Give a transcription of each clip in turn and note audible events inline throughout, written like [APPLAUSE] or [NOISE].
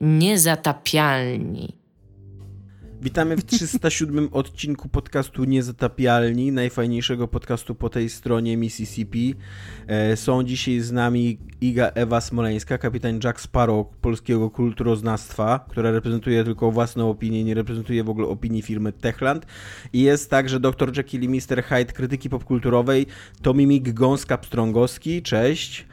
Niezatapialni. Witamy w 307 [LAUGHS] odcinku podcastu Niezatapialni, najfajniejszego podcastu po tej stronie Mississippi. E, są dzisiaj z nami Iga Ewa Smoleńska, kapitan Jack Sparrow polskiego kulturoznawstwa, która reprezentuje tylko własną opinię, nie reprezentuje w ogóle opinii firmy Techland. I jest także dr Jekyll i Mr. Hyde krytyki popkulturowej, Tomimik Gąska-Pstrągowski. Cześć.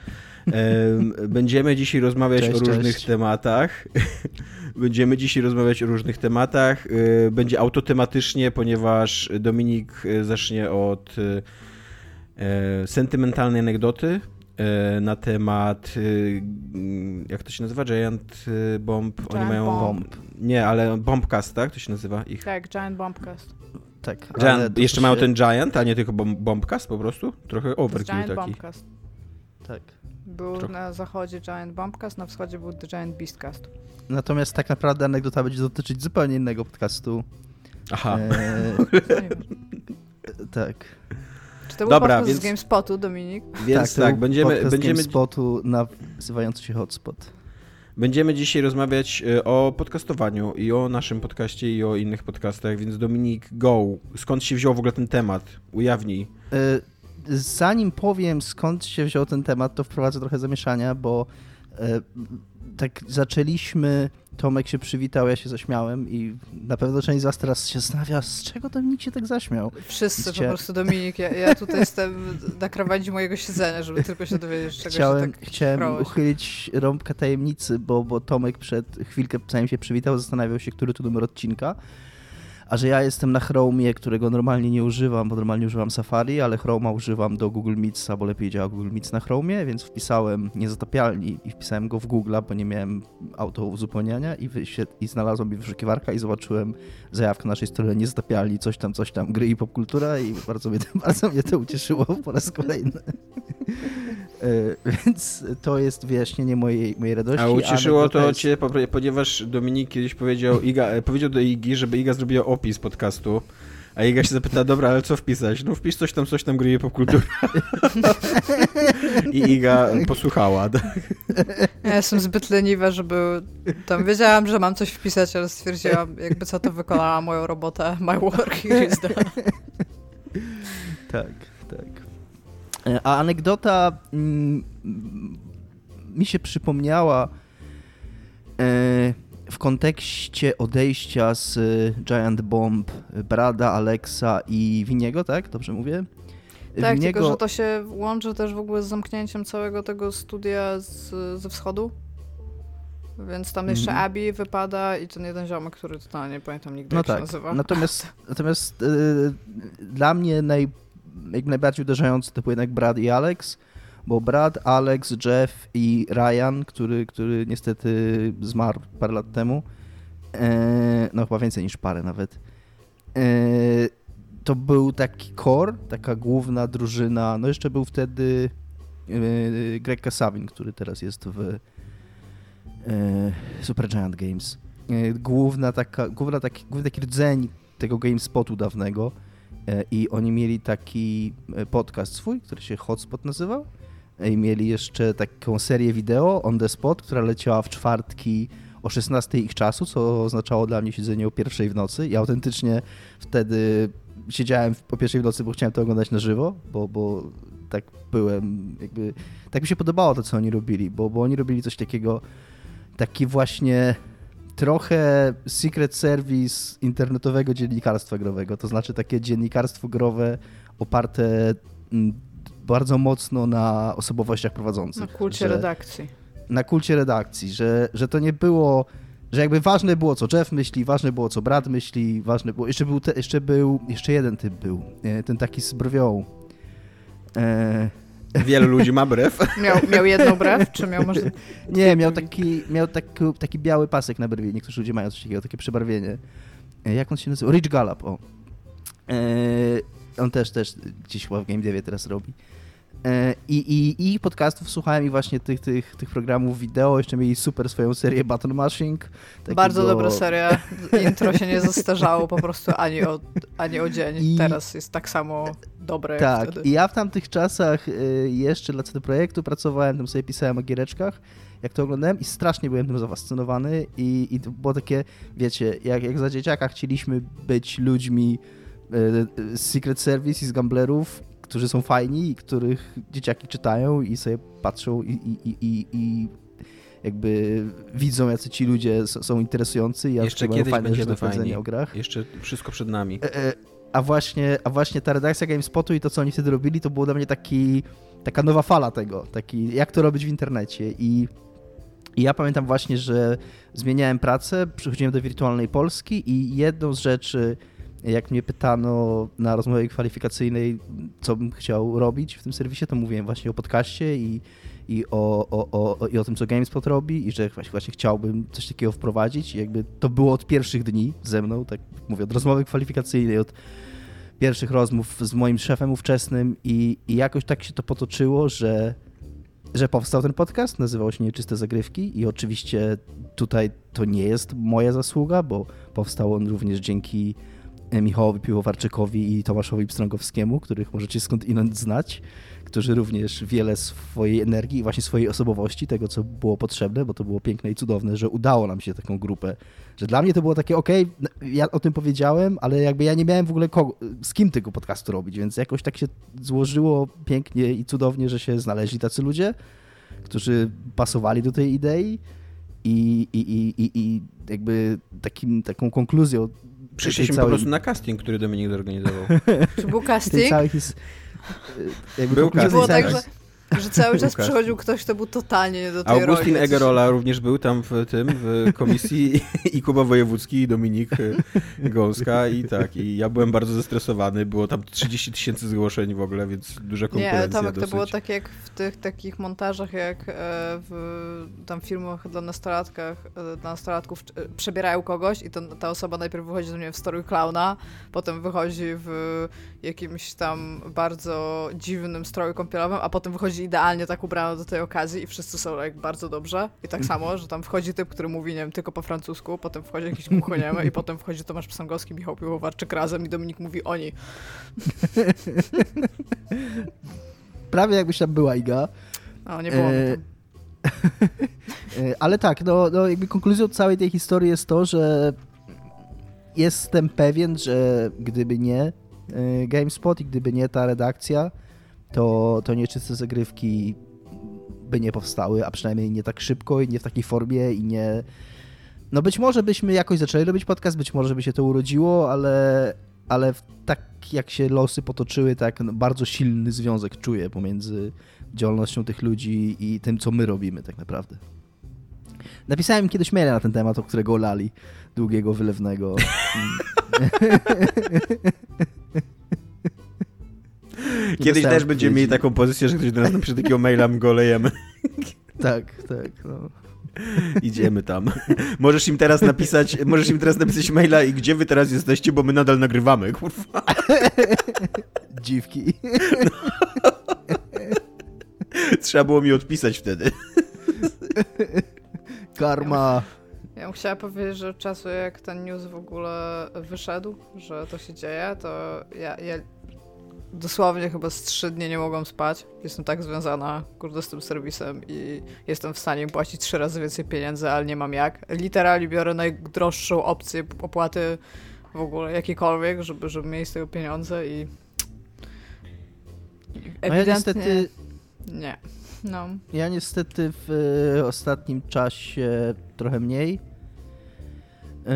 Będziemy dzisiaj rozmawiać cześć, o różnych cześć. tematach. [LAUGHS] Będziemy dzisiaj rozmawiać o różnych tematach. Y, będzie autotematycznie, ponieważ Dominik y, zacznie od y, sentymentalnej anegdoty na temat jak to się nazywa? Giant Bomb. Giant Oni mają bomb. Nie, ale Bombcast, tak? To się nazywa ich. Tak, Giant Bombcast. Tak. Giant, jeszcze się... mają ten Giant, a nie tylko Bombcast po prostu? Trochę overkill taki. Bombcast. Tak. Był Trochę. na zachodzie Giant Bombcast, na wschodzie był The Giant Beastcast. Natomiast tak naprawdę anegdota będzie dotyczyć zupełnie innego podcastu. Aha. E... [LAUGHS] tak. Czy to był Dobra, podcast więc... z GameSpotu, Dominik? Więc tak, tak będziemy... Podcast będziemy... GameSpotu nazywający się Hotspot. Będziemy dzisiaj rozmawiać e, o podcastowaniu i o naszym podcaście i o innych podcastach, więc Dominik, go. Skąd się wziął w ogóle ten temat? Ujawnij. Y zanim powiem skąd się wziął ten temat, to wprowadzę trochę zamieszania, bo e, tak zaczęliśmy, Tomek się przywitał, ja się zaśmiałem i na pewno część z was teraz się zastanawia, z czego Dominik się tak zaśmiał. Wszyscy po prostu, Dominik, ja, ja tutaj jestem na krawędzi mojego siedzenia, żeby tylko się dowiedzieć, czego chciałem, się tak Chciałem uchylić rąbkę tajemnicy, bo, bo Tomek przed chwilkę, zanim się przywitał, zastanawiał się, który to numer odcinka a że ja jestem na Chromie, którego normalnie nie używam, bo normalnie używam Safari, ale Chroma używam do Google Meets, bo lepiej działa Google Meets na Chromie, więc wpisałem niezatapialni i wpisałem go w Google, bo nie miałem auto uzupełniania i, i znalazłem mi wyszukiwarka i zobaczyłem zajawkę na naszej stronie niezatapialni, coś tam, coś tam, gry i popkultura i bardzo mnie, [LAUGHS] bardzo mnie to ucieszyło po raz kolejny. [LAUGHS] E, więc to jest wyjaśnienie mojej, mojej radości. A ucieszyło to jest... cię, ponieważ Dominik kiedyś powiedział, Iga, e, powiedział do Igi, żeby Iga zrobiła opis podcastu. A Iga się zapyta, dobra, ale co wpisać? No wpisz coś tam, coś tam gry popkultura. I Iga posłuchała. Tak? Ja jestem zbyt leniwa, żeby... Tam wiedziałam, że mam coś wpisać, ale stwierdziłam, jakby co to wykonała moją robotę. My work is done. Tak, tak. E, a anegdota mm, mi się przypomniała e, w kontekście odejścia z Giant Bomb Brada, Alexa i Winiego, tak? Dobrze mówię? Tak, Winiego... tylko że to się łączy też w ogóle z zamknięciem całego tego studia z, ze wschodu. Więc tam jeszcze mm. Abby wypada i ten jeden ziomek, który totalnie nie pamiętam nigdy no jak tak. się nazywa. Natomiast, [LAUGHS] natomiast yy, dla mnie naj, jakby najbardziej uderzający to był jednak Brad i Alex, bo Brad, Alex, Jeff i Ryan, który, który niestety zmarł parę lat temu, e, no chyba więcej niż parę nawet, e, to był taki core, taka główna drużyna, no jeszcze był wtedy e, Greg Kasavin, który teraz jest w e, Super Giant Games. E, główna taka, główna taki, główny taki rdzeń tego GameSpotu dawnego, E, i oni mieli taki podcast swój, który się Hotspot nazywał i mieli jeszcze taką serię wideo On The Spot, która leciała w czwartki o 16 ich czasu, co oznaczało dla mnie siedzenie o pierwszej w nocy. I autentycznie wtedy siedziałem o pierwszej w nocy, bo chciałem to oglądać na żywo, bo, bo tak byłem, jakby, tak mi się podobało to, co oni robili, bo, bo oni robili coś takiego, taki właśnie trochę Secret Service internetowego dziennikarstwa growego, to znaczy takie dziennikarstwo growe oparte mm, bardzo mocno na osobowościach prowadzących. Na kulcie że, redakcji. Na kulcie redakcji, że, że to nie było, że jakby ważne było, co Jeff myśli, ważne było, co Brad myśli, ważne było, jeszcze był, te, jeszcze był, jeszcze jeden typ był, ten taki z brwią. E, [LAUGHS] Wielu ludzi ma brew. Miał, miał jedną [LAUGHS] brew, czy miał może... Nie, miał taki, miał taki, taki biały pasek na brwi. Niektórzy ludzie mają coś takiego, takie przebarwienie. E, jak on się nazywa? Rich Gallup, o. Eee, on też, też gdzieś chyba w Game Devie teraz robi. E, I, i, I podcastów słuchałem i właśnie tych, tych, tych programów wideo. Jeszcze mieli super swoją serię Button Mashing. Takiego... Bardzo dobra seria. [LAUGHS] Intro się nie zastarzało po prostu ani o, ani o dzień. I... Teraz jest tak samo dobre Tak, i ja w tamtych czasach y, jeszcze dla CD Projektu pracowałem, tam sobie pisałem o giereczkach jak to oglądałem i strasznie byłem tym zafascynowany i, i to było takie, wiecie, jak, jak za dzieciaka chcieliśmy być ludźmi e, Secret Service i z gamblerów, którzy są fajni i których dzieciaki czytają i sobie patrzą i, i, i, i jakby widzą, jacy ci ludzie są interesujący i Jeszcze kiedyś fajne do powiedzenia o grach. Jeszcze wszystko przed nami. E, e, a właśnie, a właśnie ta redakcja GameSpotu i to, co oni wtedy robili, to było dla mnie taki, taka nowa fala tego, taki, jak to robić w internecie i i ja pamiętam właśnie, że zmieniałem pracę, przychodziłem do Wirtualnej Polski i jedną z rzeczy, jak mnie pytano na rozmowie kwalifikacyjnej, co bym chciał robić w tym serwisie, to mówiłem właśnie o podcaście i, i, o, o, o, i o tym, co GameSpot robi i że właśnie, chciałbym coś takiego wprowadzić. I jakby to było od pierwszych dni ze mną, tak mówię, od rozmowy kwalifikacyjnej, od pierwszych rozmów z moim szefem ówczesnym i, i jakoś tak się to potoczyło, że że powstał ten podcast, nazywał się Nieczyste Zagrywki i oczywiście tutaj to nie jest moja zasługa, bo powstał on również dzięki Michałowi Piłowarczykowi i Tomaszowi Pstrągowskiemu, których możecie skądinąd znać którzy również wiele swojej energii i właśnie swojej osobowości, tego co było potrzebne, bo to było piękne i cudowne, że udało nam się taką grupę. Że dla mnie to było takie, ok, ja o tym powiedziałem, ale jakby ja nie miałem w ogóle kogo, z kim tego podcastu robić, więc jakoś tak się złożyło pięknie i cudownie, że się znaleźli tacy ludzie, którzy pasowali do tej idei i, i, i, i, i jakby takim, taką konkluzją Przyszliśmy całej... po prostu na casting, który Dominik zorganizował. [LAUGHS] Czy był casting? Całej his... [LAUGHS] Jakby był casting. Było tak, że że cały czas przychodził ktoś, kto był totalnie nie do tej Augustin roli. Egerola również był tam w tym, w komisji [LAUGHS] i Kuba Wojewódzki i Dominik e, Gąska i tak, i ja byłem bardzo zestresowany, było tam 30 tysięcy zgłoszeń w ogóle, więc duża konkurencja Nie, Tomek, to było tak jak w tych takich montażach, jak e, w tam filmach dla nastolatkach, e, dla nastolatków przebierają kogoś i to, ta osoba najpierw wychodzi do mnie w stroju klauna, potem wychodzi w jakimś tam bardzo dziwnym stroju kąpielowym, a potem wychodzi idealnie tak ubrana do tej okazji i wszyscy są jak bardzo dobrze. I tak samo, że tam wchodzi typ, który mówi, nie wiem, tylko po francusku, potem wchodzi jakiś głuchoniemy i potem wchodzi Tomasz Psangowski, Michał Piłowarczyk razem i Dominik mówi oni. [LAUGHS] Prawie jakbyś tam była, Iga. O, nie było [LAUGHS] e... Ale tak, no, no jakby konkluzją całej tej historii jest to, że jestem pewien, że gdyby nie e, GameSpot i gdyby nie ta redakcja, to, to nieczyste zagrywki by nie powstały, a przynajmniej nie tak szybko i nie w takiej formie i nie... No być może byśmy jakoś zaczęli robić podcast, być może by się to urodziło, ale, ale tak jak się losy potoczyły, tak bardzo silny związek czuję pomiędzy działalnością tych ludzi i tym, co my robimy tak naprawdę. Napisałem kiedyś maila na ten temat, o którego lali, długiego, wylewnego. [LAUGHS] Kiedyś też będziemy mieli taką pozycję, że ktoś do nas napisze takiego maila, my go lejemy. [LAUGHS] Tak, tak. No. Idziemy tam. Możesz im teraz napisać, możesz im teraz napisać maila i gdzie wy teraz jesteście, bo my nadal nagrywamy, kurwa. [LAUGHS] Dziwki. No. [LAUGHS] Trzeba było mi odpisać wtedy. Karma. Ja bym chciała powiedzieć, że od czasu jak ten news w ogóle wyszedł, że to się dzieje, to ja, ja dosłownie chyba z trzy dni nie mogłam spać. Jestem tak związana, kurde, z tym serwisem i jestem w stanie płacić trzy razy więcej pieniędzy, ale nie mam jak. Literalnie biorę najdroższą opcję opłaty w ogóle jakiejkolwiek, żeby, żeby mieć z tego pieniądze i ewidentnie... No ja niestety... Nie. No. Ja niestety w e, ostatnim czasie trochę mniej. E,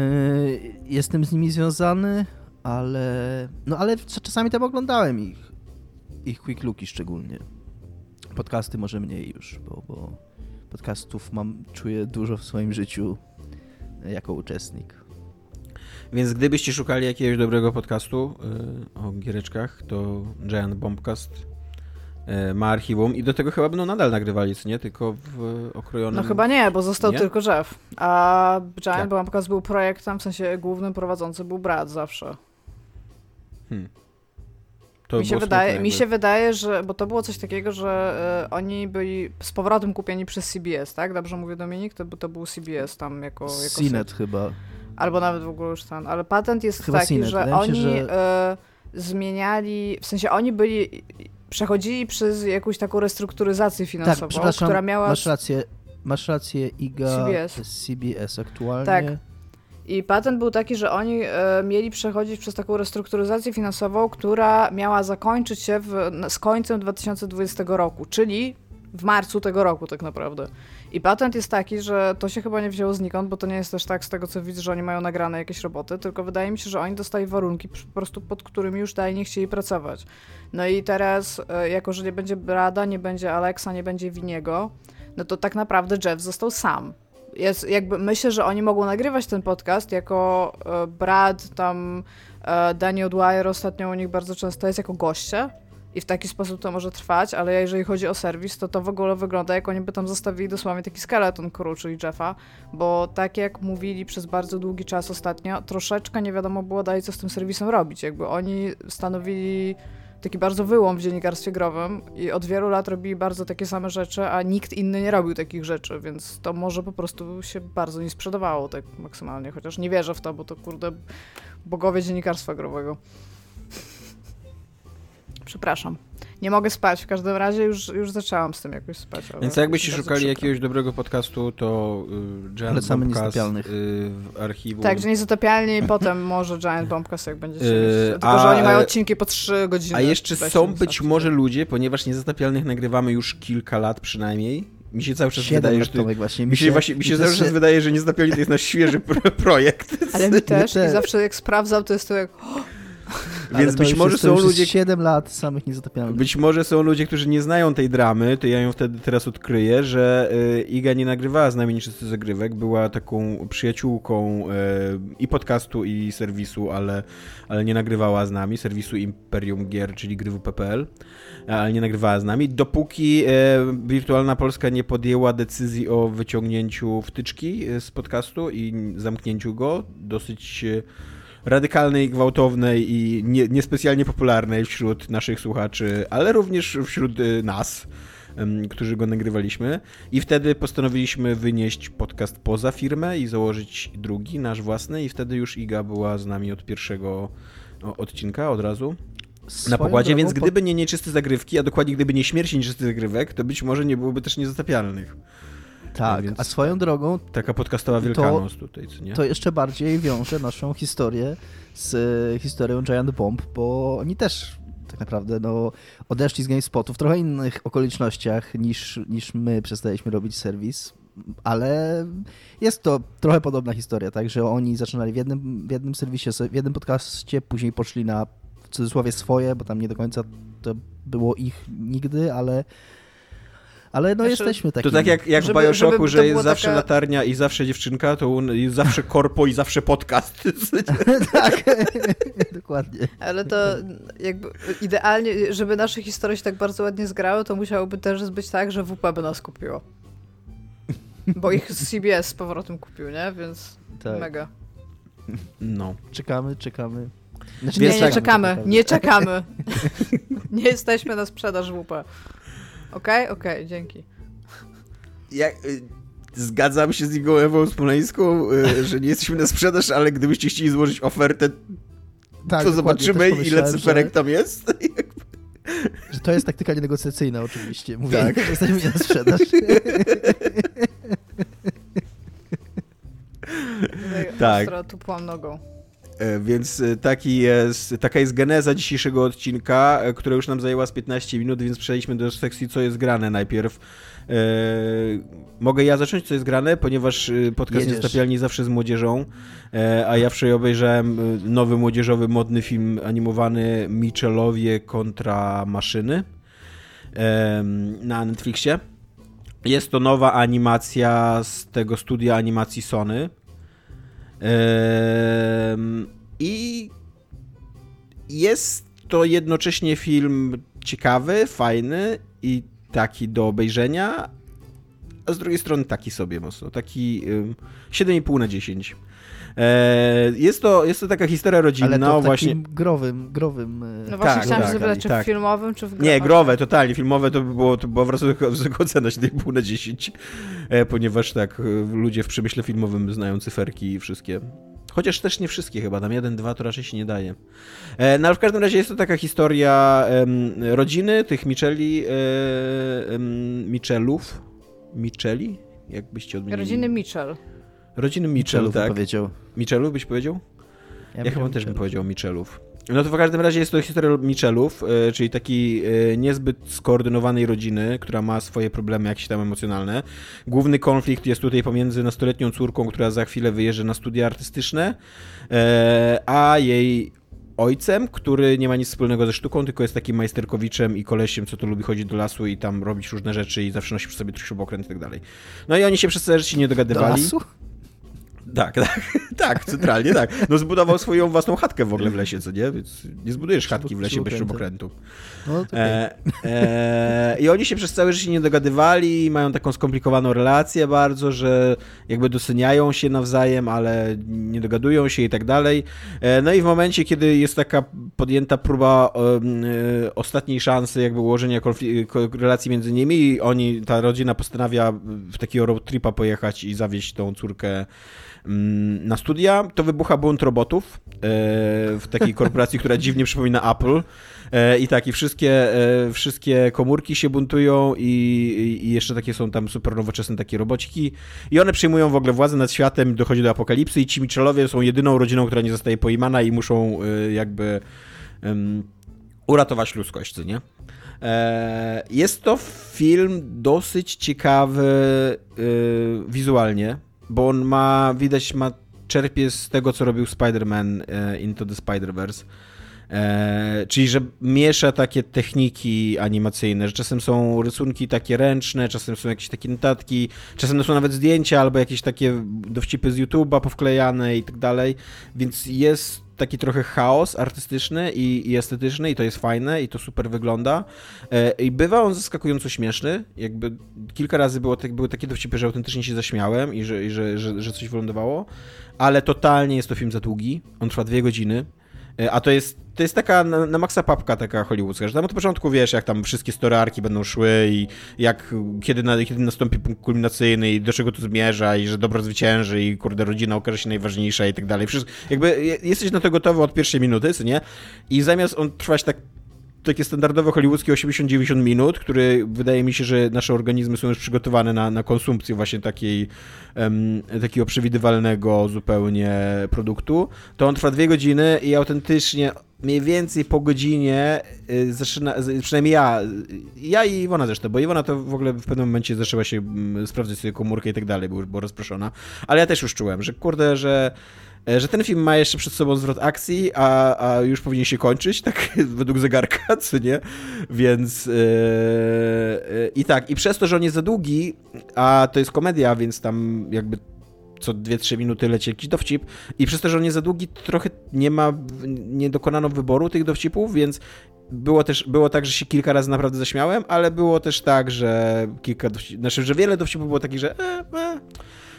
jestem z nimi związany, ale no ale czasami tam oglądałem ich, ich quick looki szczególnie. Podcasty może mniej już, bo, bo podcastów mam, czuję dużo w swoim życiu jako uczestnik. Więc gdybyście szukali jakiegoś dobrego podcastu yy, o giereczkach, to Giant Bombcast yy, ma archiwum i do tego chyba będą nadal nagrywali, co nie? Tylko w okrojonym... No chyba nie, bo został nie? tylko Jeff. A Giant Jak? Bombcast był projektem, w sensie głównym prowadzący był brat zawsze. Hmm. mi, się wydaje, mi się wydaje, że, bo to było coś takiego, że y, oni byli z powrotem kupieni przez CBS, tak? Dobrze mówię Dominik? To, to był CBS tam jako... jako chyba. Albo nawet w ogóle już ten, ale patent jest chyba taki, że Wydaje oni się, że... Y, zmieniali, w sensie oni byli, przechodzili przez jakąś taką restrukturyzację finansową, tak, która miała... masz rację. masz rację, IGA, CBS, CBS aktualnie. Tak. I patent był taki, że oni e, mieli przechodzić przez taką restrukturyzację finansową, która miała zakończyć się w, z końcem 2020 roku, czyli w marcu tego roku tak naprawdę. I patent jest taki, że to się chyba nie wzięło znikąd, bo to nie jest też tak z tego, co widzę, że oni mają nagrane jakieś roboty, tylko wydaje mi się, że oni dostali warunki po prostu pod którymi już dalej nie chcieli pracować. No i teraz, e, jako że nie będzie Brada, nie będzie Alexa, nie będzie Winiego, no to tak naprawdę Jeff został sam. Jest, jakby myślę, że oni mogą nagrywać ten podcast jako e, Brad, tam e, Daniel Dwyer ostatnio u nich bardzo często jest jako goście, i w taki sposób to może trwać, ale jeżeli chodzi o serwis, to to w ogóle wygląda jak oni by tam zostawili dosłownie taki skeleton crew, czyli Jeffa, bo tak jak mówili przez bardzo długi czas ostatnio, troszeczkę nie wiadomo było dalej, co z tym serwisem robić. Jakby oni stanowili taki bardzo wyłom w dziennikarstwie growym i od wielu lat robili bardzo takie same rzeczy, a nikt inny nie robił takich rzeczy, więc to może po prostu się bardzo nie sprzedawało tak maksymalnie, chociaż nie wierzę w to, bo to kurde bogowie dziennikarstwa growego. Przepraszam. Nie mogę spać, w każdym razie już, już zaczęłam z tym jakoś spać. Więc jakbyście szukali jakiegoś dobrego podcastu, to y, Giant Bombcast y, w archiwum. Tak, że niezatopialnie i potem może Giant Bombcast, jak będziecie y, Tylko, a, że oni mają odcinki po 3 godziny. A jeszcze są być może ludzie, ponieważ niezatopialnych nagrywamy już kilka lat przynajmniej, mi się cały czas wydaje, że. To, właśnie, mi się, właśnie, mi się cały czas się... wydaje, że Niezatopialni to jest nasz świeży [LAUGHS] projekt. Ale mi też. I zawsze jak sprawdzam, to jest to jak. Więc być może są ludzie. 7 lat samych niezatopialnych. Być może są ludzie, którzy nie znają tej dramy, to ja ją wtedy teraz odkryję, że y, Iga nie nagrywała z nami niczysty zagrywek, była taką przyjaciółką y, i podcastu, i serwisu, ale, ale nie nagrywała z nami, serwisu Imperium Gier, czyli grywu.pl, ale nie nagrywała z nami, dopóki y, Wirtualna Polska nie podjęła decyzji o wyciągnięciu wtyczki z podcastu i zamknięciu go dosyć radykalnej, gwałtownej i nie, niespecjalnie popularnej wśród naszych słuchaczy, ale również wśród y, nas, którzy go nagrywaliśmy. I wtedy postanowiliśmy wynieść podcast poza firmę i założyć drugi, nasz własny, i wtedy już Iga była z nami od pierwszego odcinka od razu. Swoją na pokładzie, więc gdyby nie nieczysty zagrywki, a dokładnie gdyby nie śmierć nieczystych zagrywek, to być może nie byłoby też niezatapialnych. Tak, a swoją drogą... Taka podcastowa Wielkanoc tutaj, co nie? To jeszcze bardziej wiąże naszą historię z e, historią Giant Bomb, bo oni też tak naprawdę no, odeszli z GameSpotu w trochę innych okolicznościach niż, niż my przestaliśmy robić serwis, ale jest to trochę podobna historia, tak, że oni zaczynali w jednym, w jednym serwisie, w jednym podcaście, później poszli na w cudzysłowie swoje, bo tam nie do końca to było ich nigdy, ale ale no znaczy, jesteśmy taki. To tak jak, jak żeby, w Bioshocku, że jest zawsze taka... latarnia i zawsze dziewczynka, to jest zawsze korpo i zawsze podcast. [LAUGHS] [LAUGHS] tak, [LAUGHS] dokładnie. Ale to jakby idealnie, żeby nasze historie się tak bardzo ładnie zgrały, to musiałoby też być tak, że WP by nas kupiło. Bo ich CBS z powrotem kupił, nie? Więc tak. mega. No. Czekamy, czekamy. Znaczy, nie, nie, nie czekamy, nie czekamy. nie jesteśmy na sprzedaż WP. Okej, okay? okej, okay, dzięki. Jak, y, zgadzam się z Igą Ewą Smoleńską, y, że nie jesteśmy na sprzedaż, ale gdybyście chcieli złożyć ofertę, tak, to zobaczymy, ile cyferek że... tam jest. Że to jest taktyka negocjacyjna oczywiście. Mówię, tak. że jesteśmy na sprzedaż. tak. Ostro tupłam nogą. E, więc e, taki jest, taka jest geneza dzisiejszego odcinka, e, która już nam zajęła z 15 minut, więc przejdźmy do sekcji, co jest grane najpierw. Mogę ja zacząć, co jest grane, ponieważ podcast Jedziesz. Niestapialni zawsze z młodzieżą, a ja wczoraj obejrzałem nowy młodzieżowy, modny film animowany Michelowie kontra maszyny na Netflixie. Jest to nowa animacja z tego studia animacji Sony. I jest to jednocześnie film ciekawy, fajny i taki do obejrzenia, a z drugiej strony taki sobie mocno, taki 7,5 na 10. E, jest to, jest to taka historia rodzinna. Ale to w właśnie... growym, growym... E, no właśnie tak, chciałam tak, zapytać, czy tak. filmowym, czy w growym? Nie, growe, totalnie. Filmowe to by było, to była wracająca wysoka ocena 7,5 na 10, e, ponieważ tak, ludzie w przemyśle filmowym znają cyferki i wszystkie. Chociaż też nie wszystkie chyba, tam jeden, dwa to raczej się nie daje. No ale w każdym razie jest to taka historia rodziny tych Micheli, Michelów, Micheli? Jakbyście odmienili? Rodziny Mitchell. Rodziny Mitchell, tak? powiedział. Mitchellów byś powiedział? Ja, ja chyba też bym powiedział Mitchellów. No to w każdym razie jest to historia Mitchellów, e, czyli takiej niezbyt skoordynowanej rodziny, która ma swoje problemy jakieś tam emocjonalne. Główny konflikt jest tutaj pomiędzy nastoletnią córką, która za chwilę wyjeżdża na studia artystyczne, e, a jej ojcem, który nie ma nic wspólnego ze sztuką, tylko jest takim majsterkowiczem i kolesiem, co to lubi chodzić do lasu i tam robić różne rzeczy i zawsze nosi przy sobie śrubokręt i tak dalej. No i oni się przez całe życie nie dogadywali. Do lasu? Tak, tak, [LAUGHS] tak, centralnie tak. No zbudował swoją własną chatkę w ogóle w lesie, co nie? Więc nie zbudujesz chatki w lesie bez śrubokrętu. No, e, e, I oni się przez całe życie nie dogadywali, mają taką skomplikowaną relację bardzo, że jakby doceniają się nawzajem, ale nie dogadują się i tak dalej. E, no i w momencie, kiedy jest taka podjęta próba e, ostatniej szansy jakby ułożenia relacji między nimi, oni, ta rodzina postanawia w takiego road tripa pojechać i zawieźć tą córkę na studia, to wybucha bunt robotów e, w takiej korporacji, która dziwnie przypomina Apple. E, I tak, i wszystkie, e, wszystkie komórki się buntują i, i, jeszcze takie są tam super nowoczesne takie robociki i one przyjmują w ogóle władzę nad światem, dochodzi do apokalipsy i ci Mitchellowie są jedyną rodziną, która nie zostaje pojmana i muszą jakby um, uratować ludzkość, nie? Jest to film dosyć ciekawy wizualnie bo on ma, widać, ma czerpie z tego, co robił Spider-Man e, Into the Spider-Verse. E, czyli, że miesza takie techniki animacyjne, że czasem są rysunki takie ręczne, czasem są jakieś takie notatki, czasem są nawet zdjęcia albo jakieś takie dowcipy z YouTube'a powklejane i tak dalej, więc jest taki trochę chaos artystyczny i, i, estetyczny i to jest fajne i to super wygląda. E, I bywa on zaskakująco śmieszny. Jakby kilka razy było, były takie dowcipy, że autentycznie się zaśmiałem i że, i że, że, że coś wylądowało, ale totalnie jest to film za długi. On trwa dwie godziny. E, a to jest, to jest taka na, na maksa papka taka hollywoodzka, że tam od początku wiesz, jak tam wszystkie storyarki będą szły i jak, kiedy, na, kiedy nastąpi punkt kulminacyjny i do czego to zmierza i że dobro zwycięży i kurde, rodzina okaże się najważniejsza i tak dalej. Wszystko, jakby jesteś na to gotowy od pierwszej minuty, co nie? I zamiast on trwać tak takie standardowe hollywoodzkie 80-90 minut, który wydaje mi się, że nasze organizmy są już przygotowane na, na konsumpcję właśnie takiej, um, takiego przewidywalnego zupełnie produktu, to on trwa dwie godziny i autentycznie mniej więcej po godzinie y, zaczyna, przynajmniej ja, ja i Iwona zresztą, bo Iwona to w ogóle w pewnym momencie zaczęła się mm, sprawdzać sobie komórkę i tak dalej, bo już była rozproszona, ale ja też już czułem, że kurde, że że ten film ma jeszcze przed sobą zwrot akcji, a, a już powinien się kończyć, tak [LAUGHS] według zegarka, co nie? Więc yy, yy, i tak, i przez to, że on jest za długi, a to jest komedia, więc tam jakby co 2-3 minuty leci jakiś dowcip i przez to, że on jest za długi, trochę nie ma, nie dokonano wyboru tych dowcipów, więc było też, było tak, że się kilka razy naprawdę zaśmiałem, ale było też tak, że kilka dowcipów, znaczy, że wiele dowcipów było takich, że e, e.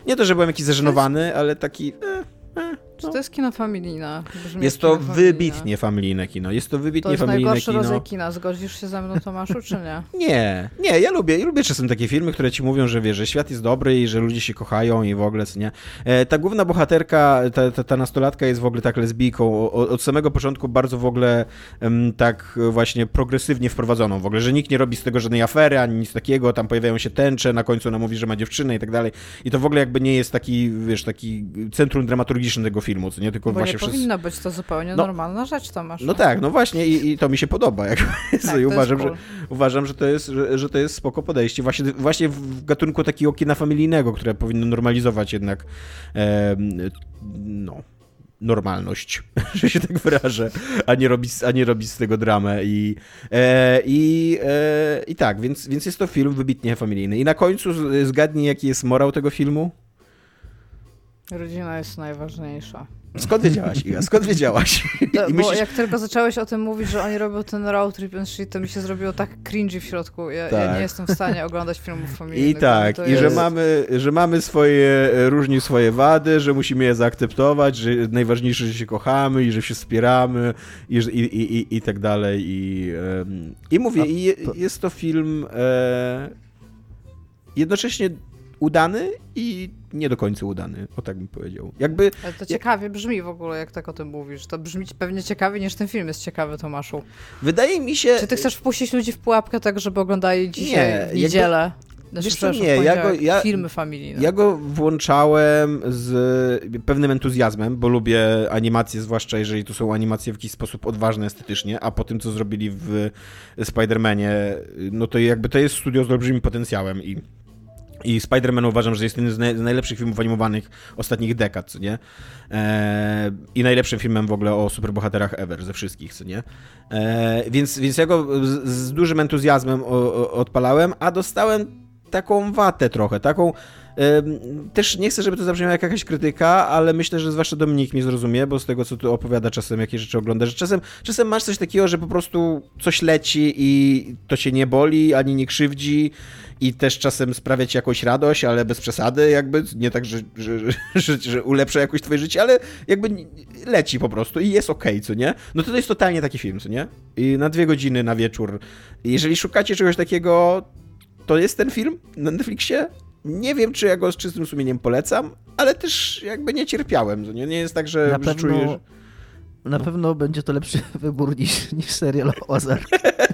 nie to, że byłem jakiś zażenowany, ale taki e, Eh, Czy to jest kino familijne? jest to wybitnie familijne kino. Jest to wybitnie kino. To jest najgorszy rodzaj kina. Zgodzisz się ze mną, Tomaszu, czy nie? [LAUGHS] Nie, nie, ja lubię, ja lubię czasem takie filmy, które ci mówią, że wiesz, że świat jest dobry i że ludzie się kochają i w ogóle, co nie. E, ta główna bohaterka, ta, ta, ta, nastolatka jest w ogóle tak lesbijką. O, od samego początku bardzo w ogóle um, tak właśnie progresywnie wprowadzoną w ogóle, że nikt nie robi z tego żadnej afery, ani nic takiego, tam pojawiają się tęcze, na końcu ona mówi, że ma dziewczynę i tak dalej. I to w ogóle jakby nie jest taki, wiesz, taki centrum dramaturgiczne tego filmu, co nie, tylko Bo właśnie nie przez... powinno być to zupełnie no, normalna rzecz, Tomasz. No tak, no właśnie i, i to mi się podoba. Jak tak, I uważam, cool. że, uważam, że to jest, że, że, to jest spoko podejście. Właśnie, właśnie w gatunku takiego kina familijnego, które powinno normalizować jednak e, no, normalność, [LAUGHS] że się tak wyrażę, a nie robić, a nie robić z tego dramę. I, e, i, e, i tak, więc, więc jest to film wybitnie familijny. I na końcu zgadnij, jaki jest morał tego filmu? Rodzina jest najważniejsza. Skąd wiedziałaś, Iga? Skąd wiedziałaś? To, [LAUGHS] bo myślisz... jak tylko zacząłeś o tym mówić, że oni robią ten road trip and shit, to mi się zrobiło tak cringy w środku. Ja, tak. ja nie jestem w stanie oglądać filmów [LAUGHS] familijnych. I tak, i jest... że, mamy, że mamy swoje, różni swoje wady, że musimy je zaakceptować, że najważniejsze, że się kochamy i że się wspieramy i, i, i, i, i tak dalej. I, i mówię, i jest to film e, jednocześnie udany i nie do końca udany, o tak bym powiedział. Jakby, Ale to ciekawie jak... brzmi w ogóle, jak tak o tym mówisz. To brzmi pewnie ciekawie niż ten film jest ciekawy, Tomaszu. Wydaje mi się... Czy ty chcesz wpuścić ludzi w pułapkę tak, żeby oglądali dzisiaj nie, niedzielę? Znaczy, Wiesz co, nie, ja go, ja, filmy familijne. Ja go włączałem z pewnym entuzjazmem, bo lubię animacje, zwłaszcza jeżeli to są animacje w jakiś sposób odważne estetycznie, a po tym, co zrobili w Spider-Manie, no to jakby to jest studio z olbrzymim potencjałem i i Spider-Man uważam, że jest jeden z, naj, z, najlepszych filmów animowanych ostatnich dekad, co nie? Eee, I najlepszym filmem w ogóle o superbohaterach ever ze wszystkich, co nie? Eee, więc, więc ja go z, z dużym entuzjazmem o, o, odpalałem, a dostałem taką watę trochę, taką też nie chcę, żeby to zabrzmiało jak jakaś krytyka, ale myślę, że zwłaszcza Dominik mnie zrozumie, bo z tego, co tu opowiada czasem, jakie rzeczy ogląda, że czasem, czasem masz coś takiego, że po prostu coś leci i to się nie boli, ani nie krzywdzi i też czasem sprawia ci jakąś radość, ale bez przesady, jakby, nie tak, że, że, [LAUGHS] że, że ulepsza jakoś twoje życie, ale jakby leci po prostu i jest okej, okay, co nie? No to, to jest totalnie taki film, co nie? I na dwie godziny na wieczór. Jeżeli szukacie czegoś takiego, to jest ten film na Netflixie. Nie wiem, czy ja go z czystym sumieniem polecam, ale też jakby nie cierpiałem. Nie, nie jest tak, że, na pewno, czuję, że... Na no. pewno będzie to lepszy [LAUGHS] wybór niż, niż serial Ozark. [LAUGHS]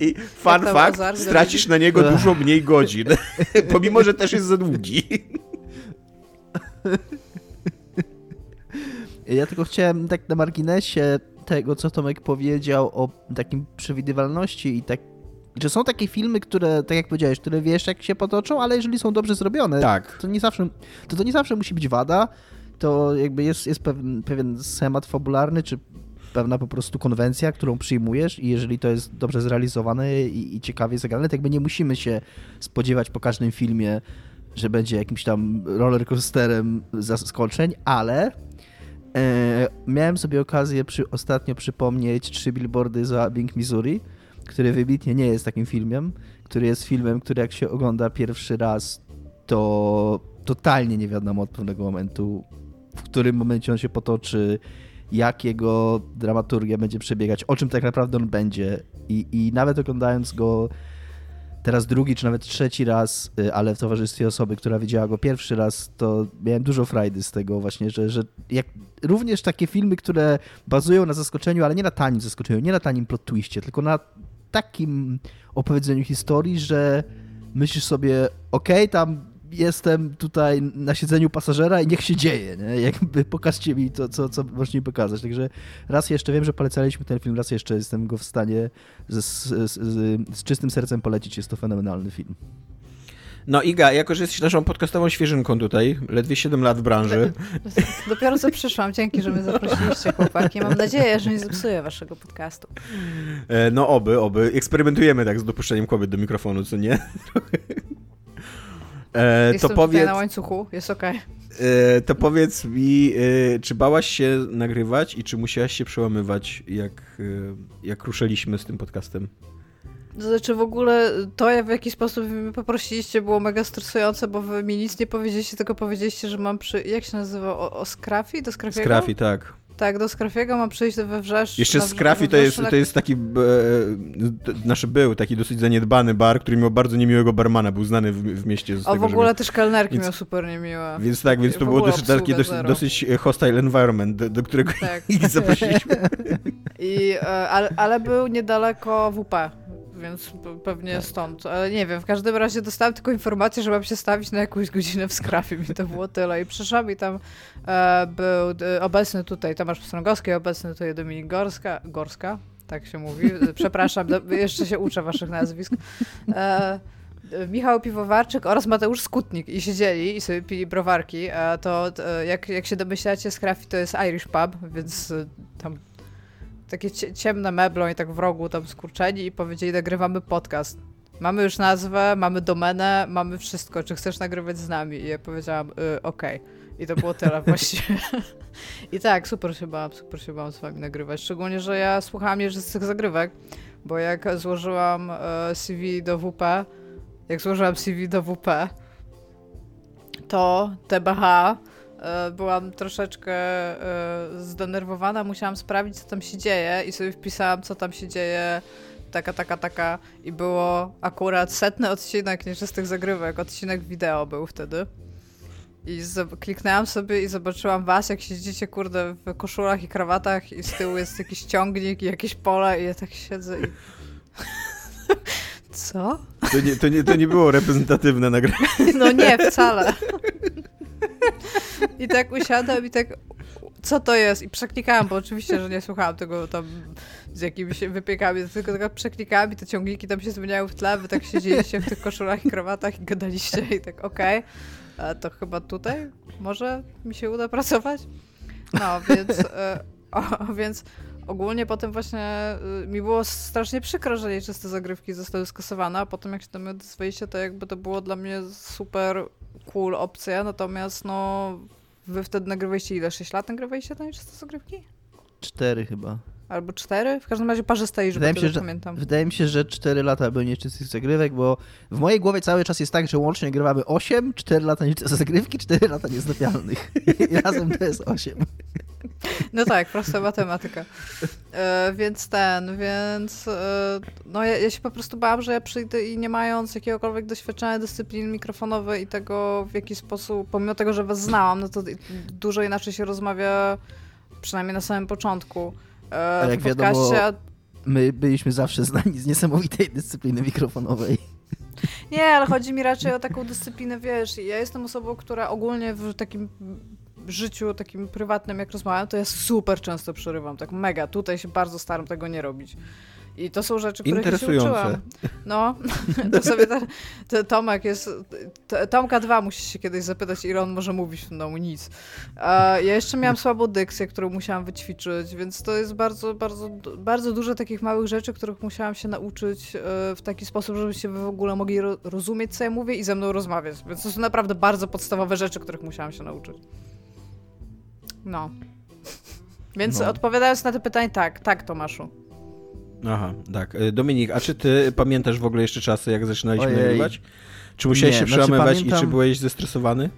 I fun fact, stracisz na niego dużo mniej godzin, [LAUGHS] pomimo, że też jest za długi. Ja tylko chciałem tak na marginesie tego, co Tomek powiedział o takim przewidywalności i tak że są takie filmy, które, tak jak powiedziałeś, które wiesz, jak się potoczą, ale jeżeli są dobrze zrobione, tak. to, nie zawsze, to, to nie zawsze musi być wada. To jakby jest, jest pewien, pewien schemat fabularny, czy pewna po prostu konwencja, którą przyjmujesz i jeżeli to jest dobrze zrealizowane i, i ciekawie zagrane, to jakby nie musimy się spodziewać po każdym filmie, że będzie jakimś tam rollercoasterem zaskoczeń, ale e, miałem sobie okazję przy, ostatnio przypomnieć trzy billboardy za Bing, Missouri, który wybitnie nie jest takim filmem, który jest filmem, który jak się ogląda pierwszy raz, to totalnie nie wiadomo od pewnego momentu, w którym momencie on się potoczy, jak jego dramaturgia będzie przebiegać, o czym tak naprawdę on będzie. I, i nawet oglądając go teraz drugi czy nawet trzeci raz, y, ale w towarzystwie osoby, która widziała go pierwszy raz, to miałem dużo frajdy z tego właśnie, że, że jak również takie filmy, które bazują na zaskoczeniu, ale nie na tanim zaskoczeniu, nie na tanim plot twistie, tylko na takim opowiedzeniu historii, że myślisz sobie, okej, okay, tam jestem tutaj na siedzeniu pasażera i niech się dzieje, nie? Jakby pokażcie mi to, co, co możecie mi pokazać. Także raz jeszcze wiem, że polecaliśmy ten film, raz jeszcze jestem go w stanie z, z, z, z czystym sercem polecić. Jest to fenomenalny film. No Iga, jako że jesteś naszą podcastową świeżynką tutaj, ledwie 7 lat w branży. [LAUGHS] Dopiero co przyszłam, dzięki, że mnie zaprosiliście chłopaki. Mam nadzieję, że nie zepsuję waszego podcastu. E, no oby, oby. Eksperymentujemy tak z dopuszczeniem kobiet do mikrofonu, co nie? [LAUGHS] E, Jestem to powiedz, na łańcuchu, jest okej. Okay. E, to powiedz mi, e, czy bałaś się nagrywać i czy musiałaś się przełamywać, jak, e, jak ruszyliśmy z tym podcastem? To znaczy w ogóle to, w jaki sposób mnie poprosiliście, było mega stresujące, bo wy mi nic nie powiedzieliście, tylko powiedzieliście, że mam przy... Jak się nazywa? O, o Skrafi? Do Skrafiego? Skrafi, tak. Tak, do Skrafiego mam przyjść we wrzesz. Jeszcze Skrafi to jest, to jest taki, e, nasz był taki dosyć zaniedbany bar, który miał bardzo niemiłego barmana, był znany w, w mieście. Z o, tego, w ogóle też kelnerki więc, miał super niemiłe. Więc tak, więc to było dosyć, taki dosyć, dosyć, hostile environment, do, do którego tak. [LAUGHS] zaprosiliśmy. [LAUGHS] I, e, ale, ale był niedaleko WP, więc pewnie tak. stąd. Ale nie wiem, w każdym razie dostałem tylko informację, że mam się stawić na jakąś godzinę w skrafie i to było tyle. I przyszłam i tam e, był e, obecny tutaj Tomasz Pstrągowski, obecny tutaj Dominik Gorska, Gorska, tak się mówi. Przepraszam, do, jeszcze się uczę waszych nazwisk. E, Michał Piwowarczyk oraz Mateusz Skutnik i siedzieli i sobie pili browarki, a to, to jak, jak się domyślacie, Scraffy to jest Irish pub, więc e, tam takie ciemne meble i tak w rogu tam skurczeni i powiedzieli, nagrywamy podcast. Mamy już nazwę, mamy domenę, mamy wszystko. Czy chcesz nagrywać z nami? I ja powiedziałam, y, okej. Okay. I to było tyle [LAUGHS] właściwie. [LAUGHS] I tak, super się bałam, super się bałam z wami nagrywać. Szczególnie, że ja słuchałam jeszcze z tych zagrywek, bo jak złożyłam e, CV do WP, jak złożyłam CV do WP, to TBH byłam troszeczkę e, zdenerwowana, musiałam sprawdzić, co tam się dzieje i sobie wpisałam, co tam się dzieje, taka, taka, taka i było akurat setny odcinek nieczystych zagrywek, odcinek wideo był wtedy. I kliknęłam sobie i zobaczyłam was, jak siedzicie, kurde, w koszulach i krawatach i z tyłu jest jakiś ciągnik i jakieś pole i ja tak siedzę i... [LAUGHS] Co? To nie, to nie, to nie było reprezentatywne nagranie. No nie, wcale. [LAUGHS] I tak usiadłam i tak, co to jest? I przeklikałam, bo oczywiście, że nie słuchałam tego tam z jakimiś wypiekami, tylko tak przeklikałam i te ciągniki tam się zmieniały w tle, wy tak siedzieliście w tych koszulach i krawatach i gadaliście i tak okej, okay, to chyba tutaj może mi się uda pracować? No, więc, e, o, więc ogólnie potem właśnie y, mi było strasznie przykro, że nieczyste zagrywki zostały skasowane, a potem jak się do mnie odezwaliście, to jakby to było dla mnie super cool opcja, natomiast no wy wtedy nagrywaliście ile? 6 lat nagrywaliście te nieczyste zagrywki? Cztery chyba. Albo cztery? W każdym razie parzyste i wydaje mi się, że, pamiętam. Wydaje mi się, że cztery lata były nieczystych zagrywek, bo w mojej głowie cały czas jest tak, że łącznie nagrywamy 8, 4 lata nieczyste [LAUGHS] zagrywki, 4 lata niezlepialnych. [LAUGHS] I razem to jest 8. No tak, prosta matematyka. E, więc ten, więc e, no ja, ja, się po prostu bałam, że ja przyjdę i nie mając jakiegokolwiek doświadczenia dyscypliny mikrofonowej i tego w jaki sposób, pomimo tego, że was znałam, no to dużo inaczej się rozmawia, przynajmniej na samym początku. E, A jak wiadomo, my byliśmy zawsze znani z niesamowitej dyscypliny mikrofonowej. Nie, ale chodzi mi raczej o taką dyscyplinę, wiesz, ja jestem osobą, która ogólnie w takim życiu takim prywatnym, jak rozmawiam, to ja super często przerywam, tak mega. Tutaj się bardzo staram tego nie robić. I to są rzeczy, które się uczyłam. No, [LAUGHS] to sobie ta, to Tomek jest... Tomka 2 musisz się kiedyś zapytać, ile on może mówić w tym domu. Nic. ja jeszcze miałam [LAUGHS] słabą dykcję, którą musiałam wyćwiczyć, więc to jest bardzo, bardzo, bardzo dużo takich małych rzeczy, których musiałam się nauczyć e, w taki sposób, żebyście wy w ogóle mogli rozumieć, co ja mówię i ze mną rozmawiać. Więc to są naprawdę bardzo podstawowe rzeczy, których musiałam się nauczyć. No. Więc no. odpowiadając na to pytanie, tak, tak, Tomaszu. Aha, tak. Y, Dominik, a czy ty pamiętasz w ogóle jeszcze czasy, jak zaczynaliśmy nagrywać? Czy musiałeś Nie, się znaczy przełamywać pamiętam... i czy byłeś zestresowany?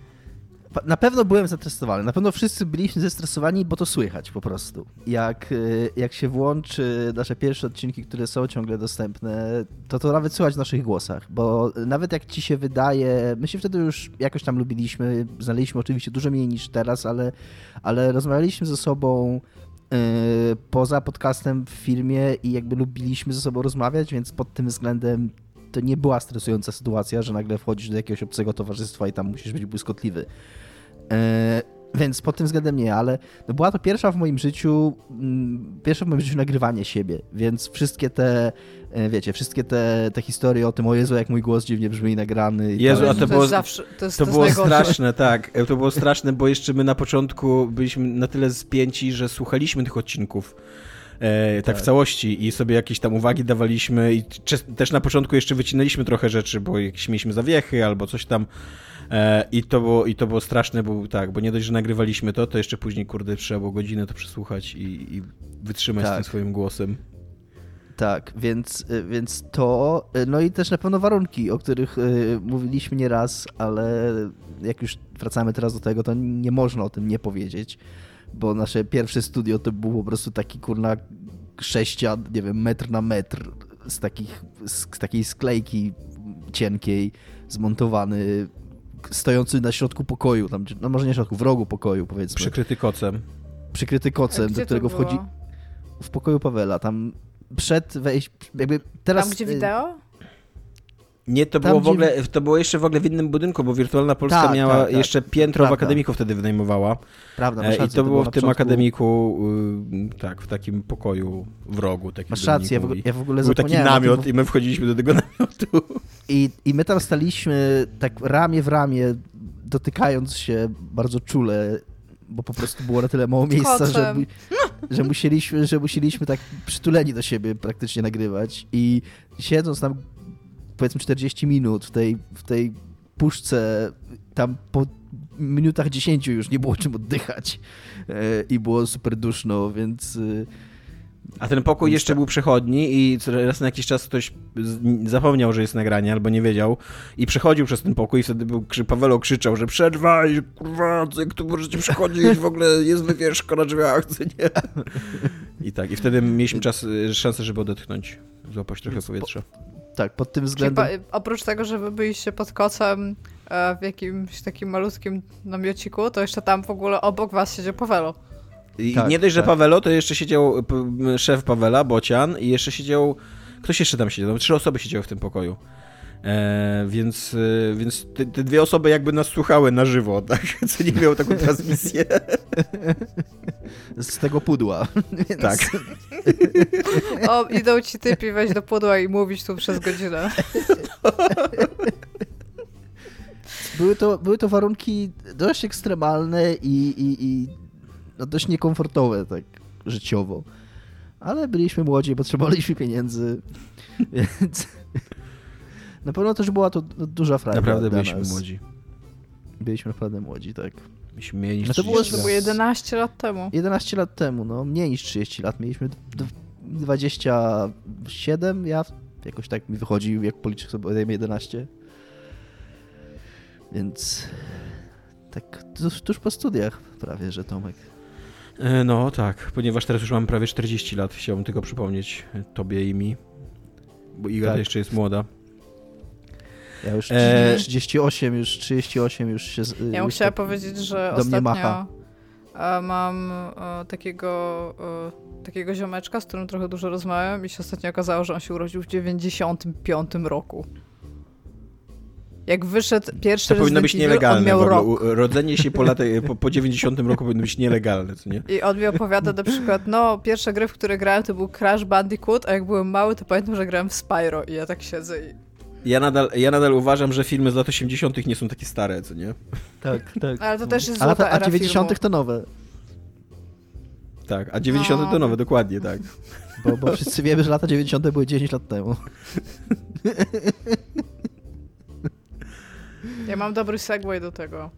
Na pewno byłem zestresowany. Na pewno wszyscy byliśmy zestresowani, bo to słychać po prostu. Jak, y, jak się włączy nasze pierwsze odcinki, które są ciągle dostępne, to to nawet słychać w naszych głosach, bo nawet jak ci się wydaje, my się wtedy już jakoś tam lubiliśmy, znaleźliśmy oczywiście dużo mniej niż teraz, ale, ale rozmawialiśmy ze sobą yy, poza podcastem w filmie i jakby lubiliśmy ze sobą rozmawiać, więc pod tym względem to nie była stresująca sytuacja, że nagle wchodzisz do jakiegoś obcego towarzystwa i tam musisz być błyskotliwy. E, więc pod tym względem nie, ale no była to pierwsza w moim życiu, mm, pierwsze w moim życiu nagrywanie siebie, więc wszystkie te, e, wiecie, wszystkie te, te historie o tym, o Jezu, jak mój głos dziwnie brzmi nagrany. Jezu, a to, to było, zawsze, to, jest, to, to było straszne, tak, to było straszne, bo jeszcze my na początku byliśmy na tyle spięci, że słuchaliśmy tych odcinków. Tak, tak, w całości i sobie jakieś tam uwagi dawaliśmy i też na początku jeszcze wycinaliśmy trochę rzeczy, bo jakieś mieliśmy zawiechy albo coś tam e, i to było, i to było straszne, bo tak, bo nie dość, że nagrywaliśmy to, to jeszcze później, kurde, trzeba było godzinę to przesłuchać i, i wytrzymać tak. z tym swoim głosem. Tak, więc, więc to, no i też na pewno warunki, o których y, mówiliśmy nieraz, ale jak już wracamy teraz do tego, to nie można o tym nie powiedzieć bo nasze pierwsze studio to był po prostu taki kurna sześcian, nie wiem, metr na metr z, takich, z, takiej sklejki cienkiej, zmontowany, stojący na środku pokoju, tam, no może nie środku, w rogu pokoju powiedzmy. Przykryty kocem. Przykryty kocem, do którego wchodzi w pokoju Pawela, tam przed wejść, jakby teraz... Tam, gdzie wideo? Nie, to Tam, było w ogóle, to było jeszcze w ogóle w innym budynku, bo Wirtualna Polska tak, miała tak, tak. jeszcze piętro w akademiku wtedy wynajmowała. Prawda, e, I to, to było w tym początku... akademiku, y, tak, w takim pokoju w rogu. Takim masz rację, ja w, ogóle, ja w ogóle Był taki namiot i my wchodziliśmy do tego [LAUGHS] namiotu. I, I my tam staliśmy tak ramię w ramię, dotykając się bardzo czule bo po prostu było na tyle mało miejsca, że, że, musieliśmy, że musieliśmy tak przytuleni do siebie praktycznie nagrywać i siedząc tam powiedzmy 40 minut w tej, w tej puszce, tam po minutach 10 już nie było czym oddychać e, i było super duszno, więc... E, A ten pokój jeszcze był przechodni i raz na jakiś czas ktoś zapomniał, że jest nagranie albo nie wiedział i przechodził przez ten pokój i wtedy był, Pawelo krzyczał, że przerwaj, kurwa, jak tu możecie przechodzić, w ogóle jest wywieszka na drzwiach, co nie? [LAUGHS] I tak, i wtedy mieliśmy czas, szansę, żeby odetchnąć, złapać trochę powietrza tak, pod tym względem. Czyli oprócz tego, że wy byliście pod kocem e, w jakimś takim malutkim namiociku, to jeszcze tam w ogóle obok was siedział Pawelo. I tak, nie dość, że tak. Pawelo, to jeszcze siedział szef Pawela, Bocian, i jeszcze siedział Ktoś jeszcze tam siedział, trzy osoby siedziały w tym pokoju. E, więc e, więc te, te, dwie osoby jakby nas słuchały na żywo, [LAUGHS] tak? Co nie miało taką transmisję. Z tego pudła. [LAUGHS] Więc... Tak. O, idą ci typi wejść do pudła i mówić tu przez godzinę. [LAUGHS] Były to, były to warunki dość ekstremalne i, i, i no dość niekomfortowe tak życiowo. Ale byliśmy młodzi, potrzebowaliśmy pieniędzy, więc na pewno też była to duża frajda Naprawdę byliśmy nas. młodzi. Byliśmy naprawdę młodzi, tak. Myśmy mieli no to było, to było 11 lat temu. 11 lat temu, no mniej niż 30 lat. Mieliśmy 27, ja jakoś tak mi wychodzi, jak policzę sobie 11. Więc tak tuż, tuż po studiach prawie, że Tomek. E, no tak, ponieważ teraz już mam prawie 40 lat, chciałbym tylko przypomnieć tobie i mi, bo Iga tak. jeszcze jest młoda. Ja już e... 38, już 38 już się Ja już chciała tak powiedzieć, że ostatnio e, mam e, takiego, takiego ziomeczka, z którym trochę dużo rozmawiam i się ostatnio okazało, że on się urodził w 95 roku. Jak wyszedł pierwszy To powinno być nielegalne. Rodzenie się po, latach, po, po 90 roku powinno być nielegalne, co nie? I on mi opowiada na przykład, no pierwsze gry, w które grałem to był Crash Bandicoot, a jak byłem mały to pamiętam, że grałem w Spyro i ja tak siedzę i... Ja nadal, ja nadal uważam, że filmy z lat 80 nie są takie stare, co nie? Tak, tak. Ale to też jest złota A, a 90 filmu. to nowe. Tak, a 90 no. to nowe, dokładnie, tak. Bo, bo wszyscy wiemy, że lata 90 były 10 lat temu. Ja mam dobry segway do tego.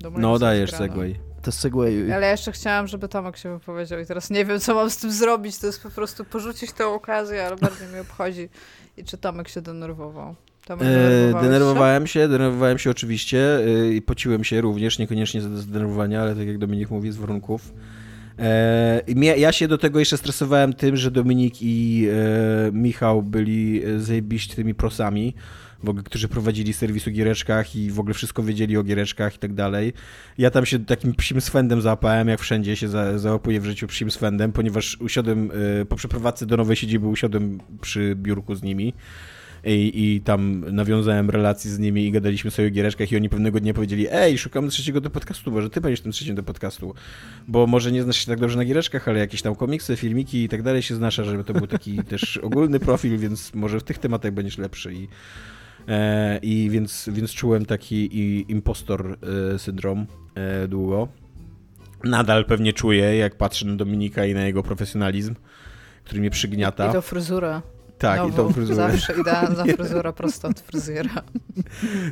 Do no dajesz segway. Segway. Ale jeszcze chciałam, żeby Tomek się wypowiedział i teraz nie wiem, co mam z tym zrobić. To jest po prostu porzucić tę okazję, ale bardziej mnie obchodzi. I czy Tomek się denerwował? Tomek e, denerwowałem się? się, denerwowałem się oczywiście e, i pociłem się również, niekoniecznie z zdenerwowania, ale tak jak Dominik mówi, z warunków. E, ja się do tego jeszcze stresowałem tym, że Dominik i e, Michał byli zajebiście tymi prosami w ogóle, którzy prowadzili serwis o giereczkach i w ogóle wszystko wiedzieli o giereczkach i tak dalej. Ja tam się takim psim swędem załapałem, jak wszędzie się za, załapuję w życiu psim swędem, ponieważ usiadłem y, po przeprowadzce do nowej siedziby, usiadłem przy biurku z nimi. I, I, tam nawiązałem relacje z nimi i gadaliśmy sobie o giereczkach i oni pewnego dnia powiedzieli ej, szukamy trzeciego do podcastu, może ty będziesz tym trzecim do podcastu, bo może nie znasz się tak dobrze na giereczkach, ale jakieś tam komiksy, filmiki i tak dalej się znasz, żeby to był taki [LAUGHS] też ogólny profil, więc może w tych tematach będziesz lepszy i I więc, więc czułem taki impostor e, syndrom e, długo. Nadal pewnie czuję, jak patrzę na Dominika i na jego profesjonalizm, który mnie przygniata. I to fryzura. Tak, Nową. i to fryzurę. Zawsze idealna [LAUGHS] fryzura prosto od fryzjera.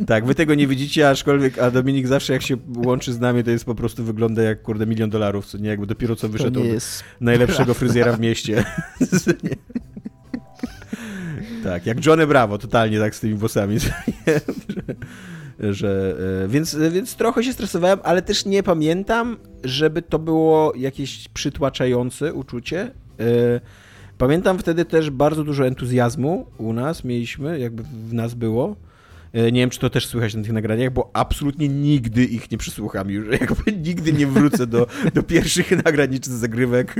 tak, wy tego nie widzicie, aczkolwiek, a Dominik zawsze jak się łączy z nami, to jest po prostu wygląda jak kurde milion dolarów, co nie jakby dopiero co wyszedł od najlepszego fryzjera w mieście. [LAUGHS] Tak, jak Johnny Bravo, totalnie tak z tymi [LAUGHS] że, że, e, więc, więc trochę się stresowałem, ale też nie pamiętam, żeby to było jakieś przytłaczające uczucie. E, pamiętam wtedy też bardzo dużo entuzjazmu u nas mieliśmy, jakby w nas było. E, nie wiem, czy to też słychać na tych nagraniach, bo absolutnie nigdy ich nie przesłucham już. [LAUGHS] Jakby nigdy nie wrócę do, do pierwszych [LAUGHS] nagrań czy zagrywek.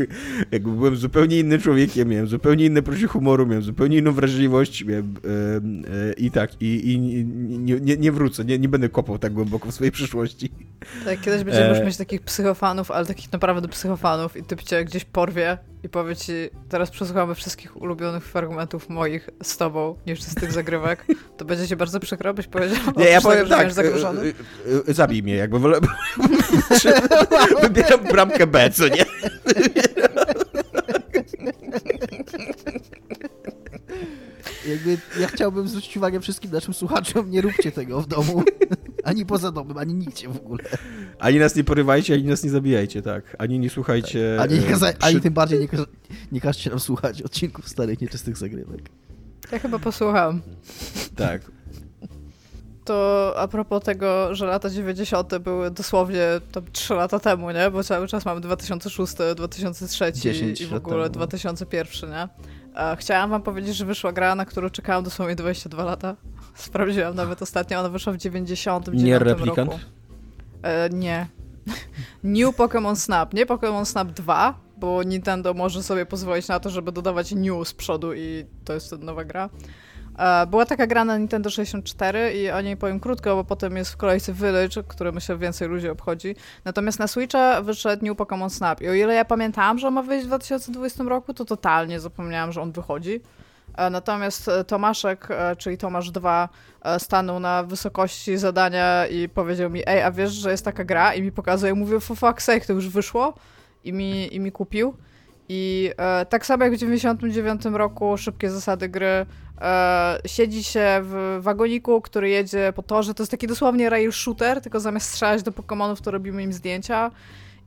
Jakby byłem zupełnie innym człowiekiem, miałem zupełnie inne poczucie humoru, miałem zupełnie inną wrażliwość miałem, e, e, i tak, i, i nie, nie, nie, wrócę, nie, nie będę kopał tak głęboko w swojej przyszłości. Tak, kiedyś będziemy e... już mieć takich psychofanów, ale takich naprawdę psychofanów i typ cię gdzieś porwie i powie ci, teraz przesłuchamy wszystkich ulubionych fragmentów moich z tobą, niż z tych zagrywek, to będzie się bardzo przykro, byś powiedział. Nie, ja powiem tak, zagrożony. Y, y, y, zabij mnie, jakby wolę... [LAUGHS] Wybieram bramkę B, co nie? Jakby ja chciałbym zwrócić uwagę wszystkim naszym słuchaczom, nie róbcie tego w domu. Ani poza domem, ani nigdzie w ogóle. Ani nas nie porywajcie, ani nas nie zabijajcie, tak. Ani nie słuchajcie... Tak. Ani, nie kaza- przy... ani tym bardziej nie, każ- nie każcie nam słuchać odcinków starych, nieczystych zagrywek. Ja chyba posłucham. Tak. To a propos tego, że lata 90. były dosłownie to 3 lata temu, nie? Bo cały czas mamy 2006, 2003 i w ogóle temu. 2001, nie? Chciałam wam powiedzieć, że wyszła gra, na którą czekałam dosłownie 22 lata. [LAUGHS] Sprawdziłam nawet ostatnio, ona wyszła w 99 Nie replikant? Roku. E, nie. [LAUGHS] New Pokémon Snap, nie Pokémon Snap 2, bo Nintendo może sobie pozwolić na to, żeby dodawać new z przodu i to jest nowa gra. E, była taka gra na Nintendo 64 i o niej powiem krótko, bo potem jest w kolejce Village, który myślę więcej ludzi obchodzi. Natomiast na Switcha wyszedł New Pokémon Snap i o ile ja pamiętałam, że on ma wyjść w 2020 roku, to totalnie zapomniałam, że on wychodzi. E, natomiast e, Tomaszek, czyli Tomasz 2, stanął na wysokości zadania i powiedział mi, ej, a wiesz, że jest taka gra? I mi pokazuje, mówię, for fuck's sake, to już wyszło i mi, i mi kupił. I e, tak samo jak w 99 roku szybkie zasady gry e, siedzi się w wagoniku, który jedzie po torze. To jest taki dosłownie rail shooter, tylko zamiast strzelać do Pokémonów, to robimy im zdjęcia.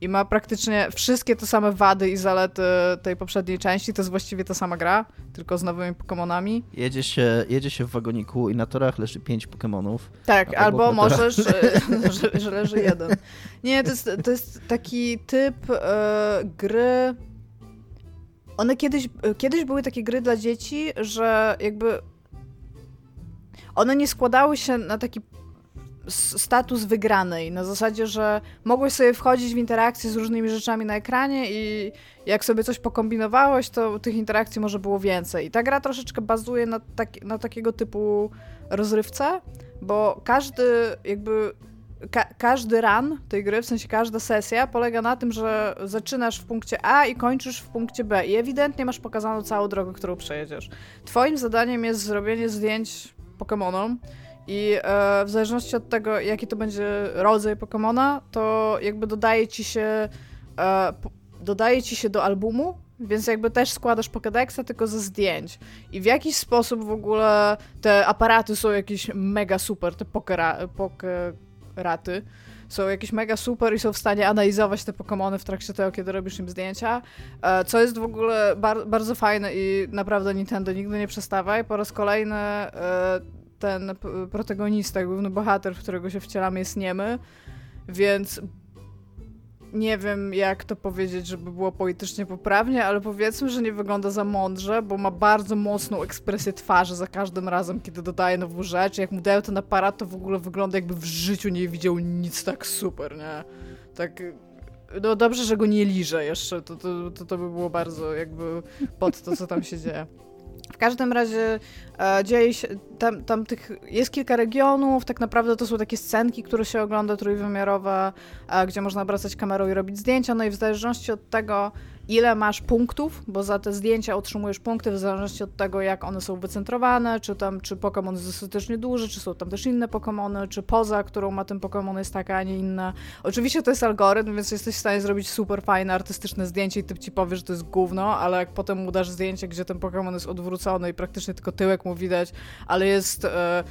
I ma praktycznie wszystkie te same wady i zalety tej poprzedniej części. To jest właściwie ta sama gra, tylko z nowymi Pokémonami. Jedzie się, jedzie się w wagoniku i na torach leży pięć Pokémonów. Tak, albo możesz, [LAUGHS] [LAUGHS] że, że, leży jeden. Nie, to jest, to jest taki typ e, gry one kiedyś, kiedyś były takie gry dla dzieci, że jakby one nie składały się na taki status wygranej, na zasadzie, że mogłeś sobie wchodzić w interakcje z różnymi rzeczami na ekranie i jak sobie coś pokombinowałeś, to tych interakcji może było więcej. I ta gra troszeczkę bazuje na, tak, na takiego typu rozrywce, bo każdy jakby ka każdy run tej gry, w sensie każda sesja polega na tym, że zaczynasz w punkcie A i kończysz w punkcie B i ewidentnie masz pokazaną całą drogę, którą przejedziesz. Twoim zadaniem jest zrobienie zdjęć Pokémonom i e, w zależności od tego, jaki to będzie rodzaj Pokémona, to jakby dodaje ci się e, dodaje ci się do albumu, więc jakby też składasz Pokédexa tylko ze zdjęć. I w jakiś sposób w ogóle te aparaty są jakieś mega super, te pokera, poke, raty są jakieś mega super i są w stanie analizować te Pokémony w trakcie tego, kiedy robisz im zdjęcia, e, co jest w ogóle bar bardzo fajne i naprawdę Nintendo nigdy nie przestawaj. Po raz kolejny e, ten protagonista, główny bohater, w którego się wcielamy jest niemy, więc nie wiem, jak to powiedzieć, żeby było politycznie poprawnie, ale powiedzmy, że nie wygląda za mądrze, bo ma bardzo mocną ekspresję twarzy za każdym razem, kiedy dodaje nową rzecz. Jak mu dają ten aparat, to w ogóle wygląda jakby w życiu nie widział nic tak super, nie? Tak... No dobrze, że go nie liże jeszcze, to, to, to, to by było bardzo jakby pod to, co tam się dzieje. W każdym razie e, dzieje się, tam, tam tych, jest kilka regionów, tak naprawdę to są takie scenki, które się ogląda trójwymiarowe, e, gdzie można obracać kamerą i robić zdjęcia, no i w zależności od tego, ile masz punktów, bo za te zdjęcia otrzymujesz punkty w zależności od tego, jak one są wycentrowane, czy tam, czy Pokémon jest dostatecznie duży, czy są tam też inne Pokémony, czy poza, którą ma ten Pokémon jest taka, a nie inna. Oczywiście to jest algorytm, więc jesteś w stanie zrobić super fajne, artystyczne zdjęcie i typ ci powie, że to jest gówno, ale jak potem mu dasz zdjęcie, gdzie ten Pokémon jest odwrócony i praktycznie tylko tyłek mu widać, ale jest... E,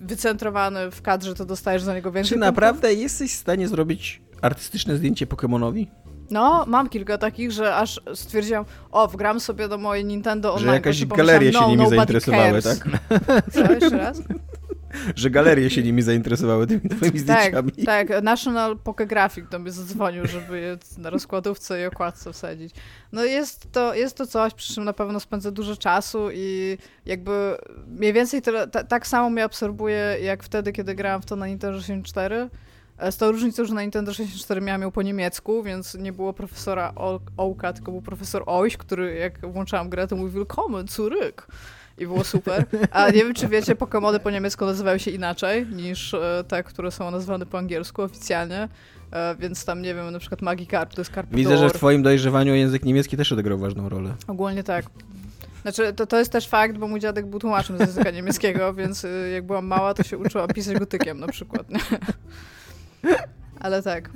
wycentrowany w kadrze, to dostajesz za niego więcej. Czy naprawdę jesteś w stanie zrobić artystyczne zdjęcie Pokémonowi? No, mam kilka takich, że aż stwierdziłam, o, wgram sobie do mojej Nintendo Online. Że jakaś galerie się no, nimi zainteresowały, cares. tak? [LAUGHS] Co, jeszcze raz? [LAUGHS] że galerie się nimi zainteresowały tymi twoimi zdjęciami. Tak, tak. National Pokographic do mnie zadzwonił, żeby je na rozkładówce i okładce wsadzić. No jest to, jest to coś, przy czym na pewno spędzę dużo czasu i jakby mniej więcej tyle, tak samo mnie absorbuje jak wtedy, kiedy grałam w to na Nintendo 64 E, z tą różnicą, że na Nintendo 64 miałam ją po niemiecku, więc nie było profesora Ołka, tylko był profesor Oś, który jak włączałam grę, to mówił willkommen zurück. I było super. A nie wiem, czy wiecie, Pokémony po niemiecku nazywają się inaczej niż e, te, które są nazwane po angielsku oficjalnie. E, więc tam, nie wiem, na przykład Magikarp to jest Carpador. Widzę, że w twoim dojrzewaniu język niemiecki też odegrał ważną rolę. Ogólnie tak. Znaczy, to, to jest też fakt, bo mój dziadek był tłumaczem z języka niemieckiego, więc jak byłam mała, to się uczyłam pisać gotykiem na przykład. Nie? Ale tak.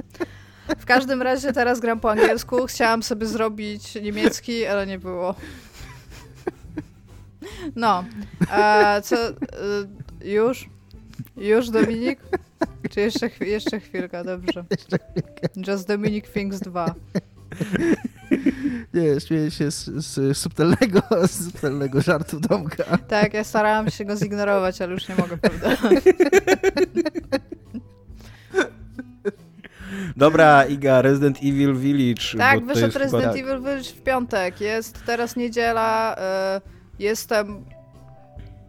W każdym razie teraz gram po angielsku. Chciałam sobie zrobić niemiecki, ale nie było. No. A co? Y, już? Już, Dominik? Czy jeszcze, jeszcze chwilkę? Dobrze. Just Dominic Things 2. Nie, śmieję się z, z, subtelnego, z subtelnego żartu Domka. Tak, ja starałam się go zignorować, ale już nie mogę, prawda? [LAUGHS] Dobra, Iga, Resident Evil Village. Tak, wyszedł Resident chyba... Evil Village w piątek. Jest teraz niedziela. Y, jestem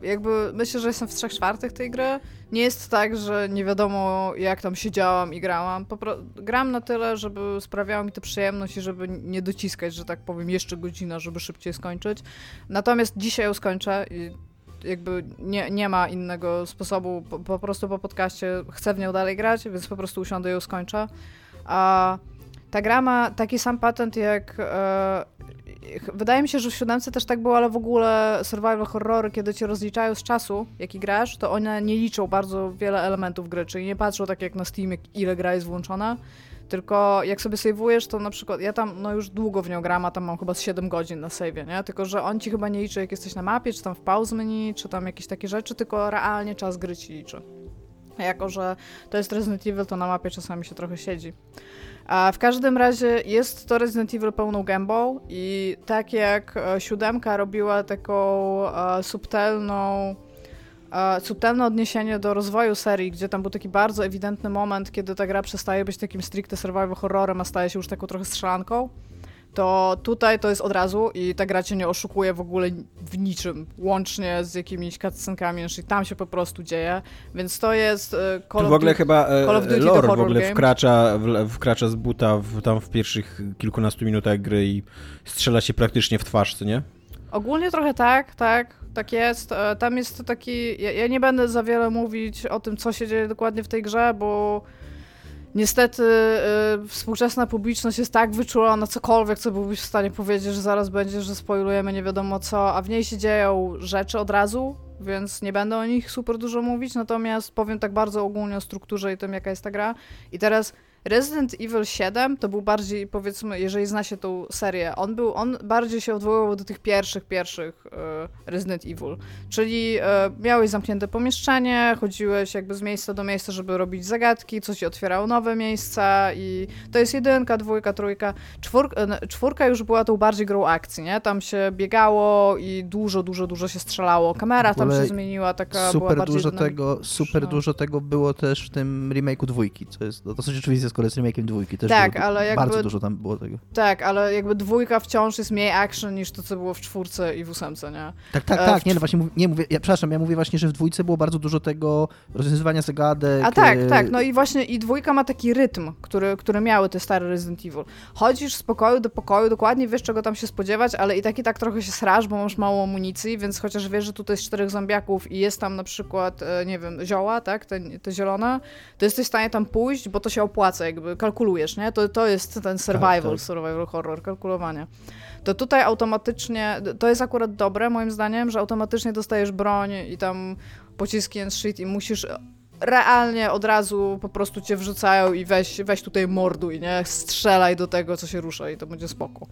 jakby myślę, że jestem w trzech czwartych tej gry. Nie jest tak, że nie wiadomo jak tam siedziałam i grałam. Popro gram na tyle, żeby sprawiało mi to przyjemność i żeby nie dociskać, że tak powiem, jeszcze godzina, żeby szybciej skończyć. Natomiast dzisiaj ją skończę i jakby nie, nie ma innego sposobu. Po, po prostu po podcaście chcę w nią dalej grać, więc po prostu usiądę i ją skończę. A ta gra ma taki sam patent jak. E, wydaje mi się, że w siódemce też tak było, ale w ogóle survival horrory, kiedy cię rozliczają z czasu, jaki grasz, to one nie liczą bardzo wiele elementów gry, czyli nie patrzą tak jak na Steam, ile gra jest włączona, tylko jak sobie save'ujesz, to na przykład ja tam no już długo w nią gram, a tam mam chyba 7 godzin na save'ie, nie? Tylko, że on ci chyba nie liczy jak jesteś na mapie, czy tam w pause menu, czy tam jakieś takie rzeczy, tylko realnie czas gry ci liczy. A jako, że to jest Resident Evil, to na mapie czasami się trochę siedzi. A w każdym razie jest to Resident Evil pełną gębą i tak jak e, siódemka robiła taką e, subtelną subtelne odniesienie do rozwoju serii, gdzie tam był taki bardzo ewidentny moment, kiedy ta gra przestaje być takim stricte survival horrorem, a staje się już taką trochę strzelanką to tutaj to jest od razu i ta gra cię nie oszukuje w ogóle w niczym, łącznie z jakimiś cutscenkami, czyli tam się po prostu dzieje, więc to jest e, Call of w ogóle Duty, chyba e, Call of Duty lore w ogóle wkracza, w, wkracza z buta w, tam w pierwszych kilkunastu minutach gry i strzela się praktycznie w twarz, co nie? Ogólnie trochę tak, tak, tak jest. E, tam jest taki, ja, ja nie będę za wiele mówić o tym, co się dzieje dokładnie w tej grze, bo Niestety y, współczesna publiczność jest tak wyczulona na cokolwiek, co byłbyś w stanie powiedzieć, że zaraz będzie, że spoilujemy nie wiadomo co, a w niej się dzieją rzeczy od razu, więc nie będę o nich super dużo mówić, natomiast powiem tak bardzo ogólnie o strukturze i tym, jaka jest ta gra. I teraz Resident Evil 7 to był bardziej, powiedzmy, jeżeli zna się tą serię, on był, on bardziej się odwoływał do tych pierwszych, pierwszych e, Resident Evil. Czyli e, miałeś zamknięte pomieszczenie, chodziłeś jakby z miejsca do miejsca, żeby robić zagadki, co ci otwierało nowe miejsca i to jest jedynka, dwójka, trójka. Czwórka, e, czwórka już była tą bardziej grą akcji, nie? Tam się biegało i dużo, dużo, dużo się strzelało. Kamera tam się zmieniła, taka super była dużo tego, Super dużo tego było też w tym remake'u dwójki, co jest no, dosyć oczywiste, skoro jest remake'iem dwójki. Też tak, ale jakby... Bardzo dużo tam było tego. Tak, ale jakby dwójka wciąż jest mniej action niż to, co było w czwórce i w ósemce, nie? Tak, tak, e, tak. Nie, no właśnie, nie mówię, ja, przepraszam, ja mówię właśnie, że w dwójce było bardzo dużo tego rozwiązywania zagadek. A tak, e, tak, no i właśnie i dwójka ma taki rytm, który, który miały te stare Resident Evil. Chodzisz z pokoju do pokoju, dokładnie wiesz, czego tam się spodziewać, ale i tak i tak trochę się srasz, bo masz mało amunicji, więc chociaż wiesz, że tutaj jest czterech zombiaków i jest tam na przykład, e, nie wiem, zioła, tak, te, te zielone, to jesteś w stanie tam pójść, bo to się opłaca, jakby kalkulujesz nie? To, to jest ten survival, tak, tak. survival horror, kalkulowanie. To tutaj automatycznie, to jest akurat dobre moim zdaniem, że automatycznie dostajesz broń i tam pociski and shit i musisz realnie od razu po prostu cię wrzucają i weź, weź tutaj morduj, nie? Strzelaj do tego, co się rusza i to będzie spoko.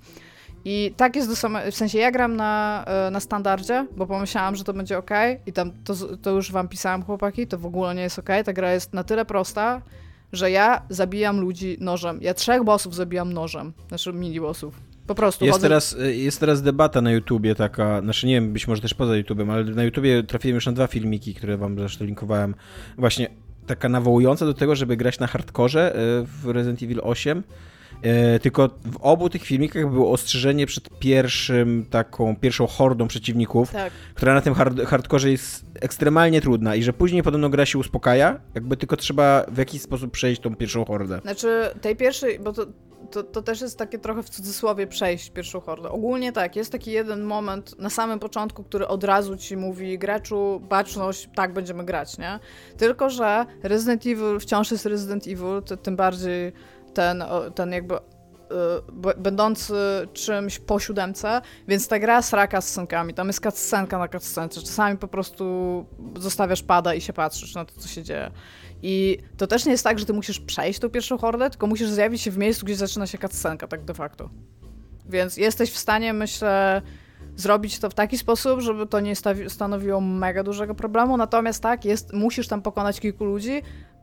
I tak jest do samego, w sensie ja gram na, e, na standardzie, bo pomyślałam, że to będzie ok i tam to, to już wam pisałam chłopaki, to w ogóle nie jest ok, ta gra jest na tyle prosta, że ja zabijam ludzi nożem. Ja trzech bossów zabijam nożem. Znaczy mini bossów. Po prostu. Jest, chodzę... teraz, y, jest teraz debata na YouTubie taka, znaczy nie wiem, być może też poza YouTubem, ale na YouTubie trafiłem już na dwa filmiki, które wam zresztą linkowałem. Właśnie taka nawołująca do tego, żeby grać na hardkorze y, w Resident Evil 8 E, tylko w obu tych filmikach było ostrzeżenie przed pierwszym taką, pierwszą hordą przeciwników, tak. która na tym hard, hardkorze jest ekstremalnie trudna i że później podobno gra się uspokaja, jakby tylko trzeba w jakiś sposób przejść tą pierwszą hordę. Znaczy tej pierwszej, bo to, to, to, też jest takie trochę w cudzysłowie przejść pierwszą hordę. Ogólnie tak, jest taki jeden moment na samym początku, który od razu ci mówi graczu, baczność, tak będziemy grać, nie? Tylko, że Resident Evil wciąż jest Resident Evil, to, tym bardziej ten, ten jakby y, będący czymś po siódemce, więc ta gra sraka z scenkami. Tam jest cutscenka na cutscence. Czasami po prostu zostawiasz pada i się patrzysz na to, co się dzieje. I to też nie jest tak, że ty musisz przejść tą pierwszą hordę, tylko musisz zjawić się w miejscu, gdzie zaczyna się cutscenka, tak de facto. Więc jesteś w stanie, myślę, zrobić to w taki sposób, żeby to nie stanowiło mega dużego problemu. Natomiast tak, jest, musisz tam pokonać kilku ludzi,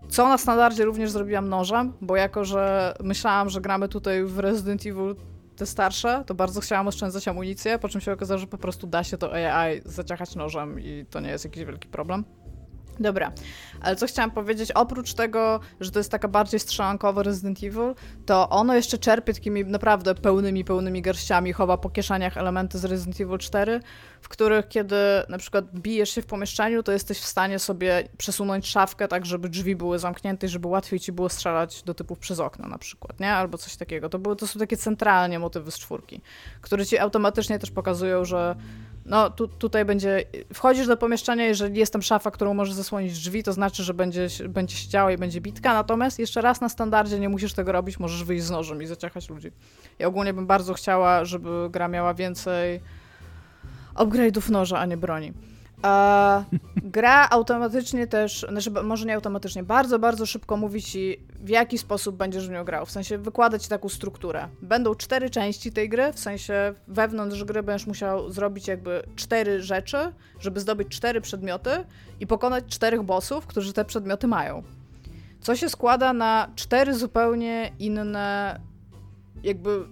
co na standardzie również zrobiłam nożem, bo jako, że myślałam, że gramy tutaj w Resident Evil te starsze, to bardzo chciałam oszczędzać amunicję, po czym się okazało, że po prostu da się to AI zaciachać nożem i to nie jest jakiś wielki problem. Dobra, ale co chciałam powiedzieć, oprócz tego, że to jest taka bardziej strzelankowa Resident Evil, to ono jeszcze czerpie takimi naprawdę pełnymi, pełnymi garściami, chowa po kieszeniach elementy z Resident Evil 4, w których kiedy na przykład bijesz się w pomieszczeniu, to jesteś w stanie sobie przesunąć szafkę tak, żeby drzwi były zamknięte i żeby łatwiej ci było strzelać do typów przez okno na przykład, nie? Albo coś takiego. To, były, to są takie centralnie motywy z czwórki, które ci automatycznie też pokazują, że no tu, tutaj będzie, wchodzisz do pomieszczenia, jeżeli jest tam szafa, którą możesz zasłonić drzwi, to znaczy, że będzie, będzie się działo i będzie bitka, natomiast jeszcze raz na standardzie nie musisz tego robić, możesz wyjść z nożem i zaciachać ludzi. Ja ogólnie bym bardzo chciała, żeby gra miała więcej upgrade'ów noża, a nie broni. E, gra automatycznie też, znaczy może nie automatycznie, bardzo, bardzo szybko mówi ci, w jaki sposób będziesz w nią grał. W sensie wykłada ci taką strukturę. Będą cztery części tej gry, w sensie wewnątrz gry będziesz musiał zrobić jakby cztery rzeczy, żeby zdobyć cztery przedmioty i pokonać czterech bossów, którzy te przedmioty mają. Co się składa na cztery zupełnie inne jakby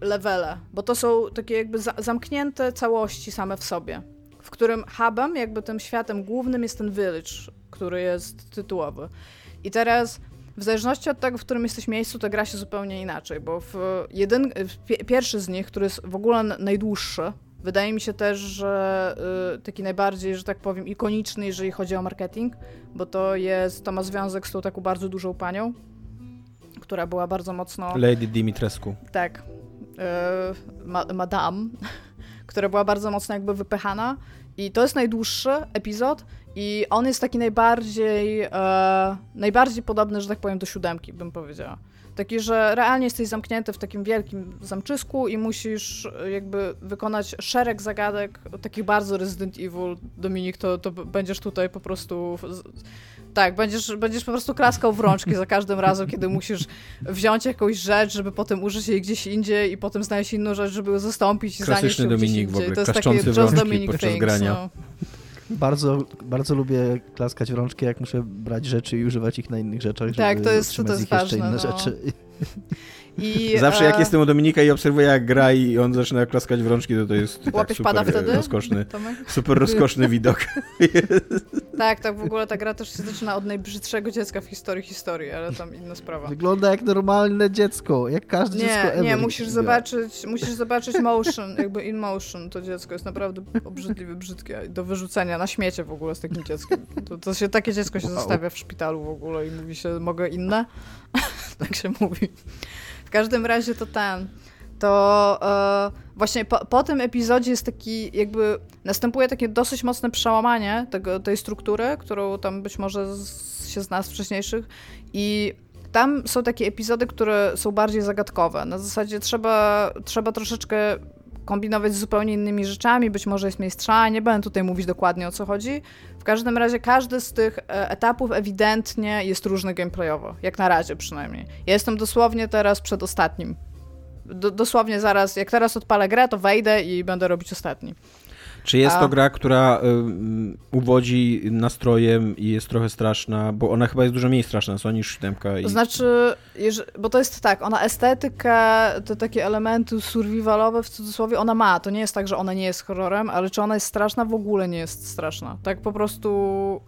levele, bo to są takie jakby za zamknięte całości same w sobie w którym hubem, jakby tym światem głównym jest ten village, który jest tytułowy. I teraz w zależności od tego, w którym jesteś miejscu, to gra się zupełnie inaczej, bo w jeden, w pierwszy z nich, który jest w ogóle najdłuższy, wydaje mi się też, że y, taki najbardziej, że tak powiem, ikoniczny, jeżeli chodzi o marketing, bo to jest, to ma związek z tą taką bardzo dużą panią, która była bardzo mocno... Lady Dimitrescu. Tak. Y, ma, madame która była bardzo mocno jakby wypychana. I to jest najdłuższy epizod i on jest taki najbardziej, e, najbardziej podobny, że tak powiem, do siódemki, bym powiedziała. Taki, że realnie jesteś zamknięty w takim wielkim zamczysku i musisz jakby wykonać szereg zagadek, takich bardzo Resident Evil. Dominik, to, to będziesz tutaj po prostu tak, będziesz, będziesz po prostu klaskał w rączki za każdym razem, kiedy musisz wziąć jakąś rzecz, żeby potem użyć jej gdzieś indziej i potem znaleźć inną rzecz, żeby ją zastąpić i zanieść ją gdzieś indziej. To jest takie Just Dominic things. Grania. No. Bardzo, bardzo lubię klaskać w rączki, jak muszę brać rzeczy i używać ich na innych rzeczach. Tak, to jest, to jest ważne. Inne no. rzeczy. [LAUGHS] I, Zawsze jak e... jestem u Dominika i obserwuję jak gra i on zaczyna klaskać w rączki, to to jest tak, super pada wtedy? rozkoszny, [LAUGHS] Tomek? super rozkoszny widok. [LAUGHS] tak, tak w ogóle ta gra też się zaczyna od najbrzydszego dziecka w historii historii, ale tam inna sprawa. Wygląda jak normalne dziecko, jak każde nie, dziecko ever. Nie, musisz zobaczyć, musisz zobaczyć motion, jakby in motion to dziecko jest naprawdę obrzydliwe, brzydkie do wyrzucenia na śmiecie w ogóle z takim dzieckiem. To, to się, takie dziecko się wow. zostawia w szpitalu w ogóle i mówi się, mogę inne? [LAUGHS] tak się mówi. W każdym razie to ten. To e, właśnie po, po, tym epizodzie jest taki, jakby następuje takie dosyć mocne przełamanie tego, tej struktury, którą tam być może z, się zna z wcześniejszych. I tam są takie epizody, które są bardziej zagadkowe. Na zasadzie trzeba, trzeba troszeczkę kombinować z zupełnie innymi rzeczami, być może jest miejsca, nie będę tutaj mówić dokładnie o co chodzi. Każdym razie każdy z tych e, etapów ewidentnie jest różny gameplayowo, jak na razie przynajmniej. Ja jestem dosłownie teraz przed ostatnim. Dosłownie zaraz, jak teraz odpalę grę, to wejdę i będę robić ostatni. Czy jest A... to gra, która y, uwodzi nastrojem i jest trochę straszna, bo ona chyba jest dużo mniej straszna co niż siódemka. I... Znaczy, bo to jest tak, ona estetykę, te takie elementy survivalowe w cudzysłowie, ona ma. To nie jest tak, że ona nie jest horrorem, ale czy ona jest straszna? W ogóle nie jest straszna. Tak po prostu...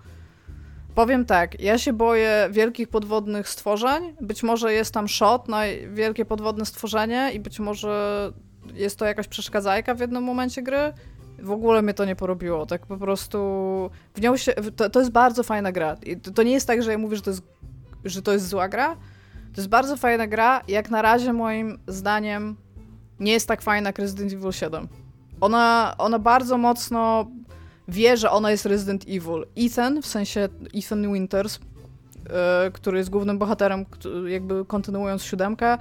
Powiem tak, ja się boję wielkich podwodnych stworzeń. Być może jest tam shot na wielkie podwodne stworzenie i być może jest to jakaś przeszkadzajka w jednym momencie gry. W ogóle mnie to nie porobiło. Tak po prostu w nią się. To, to jest bardzo fajna gra. To, to, nie jest tak, że ja mówię, że to, jest, że to jest zła gra. To jest bardzo fajna gra. Jak na razie, moim zdaniem, nie jest tak fajna jak Resident Evil 7. Ona, ona bardzo mocno wie, że ona jest Resident Evil. Ethan, w sensie Ethan Winters, yy, który jest głównym bohaterem, jakby kontynuując siódemkę,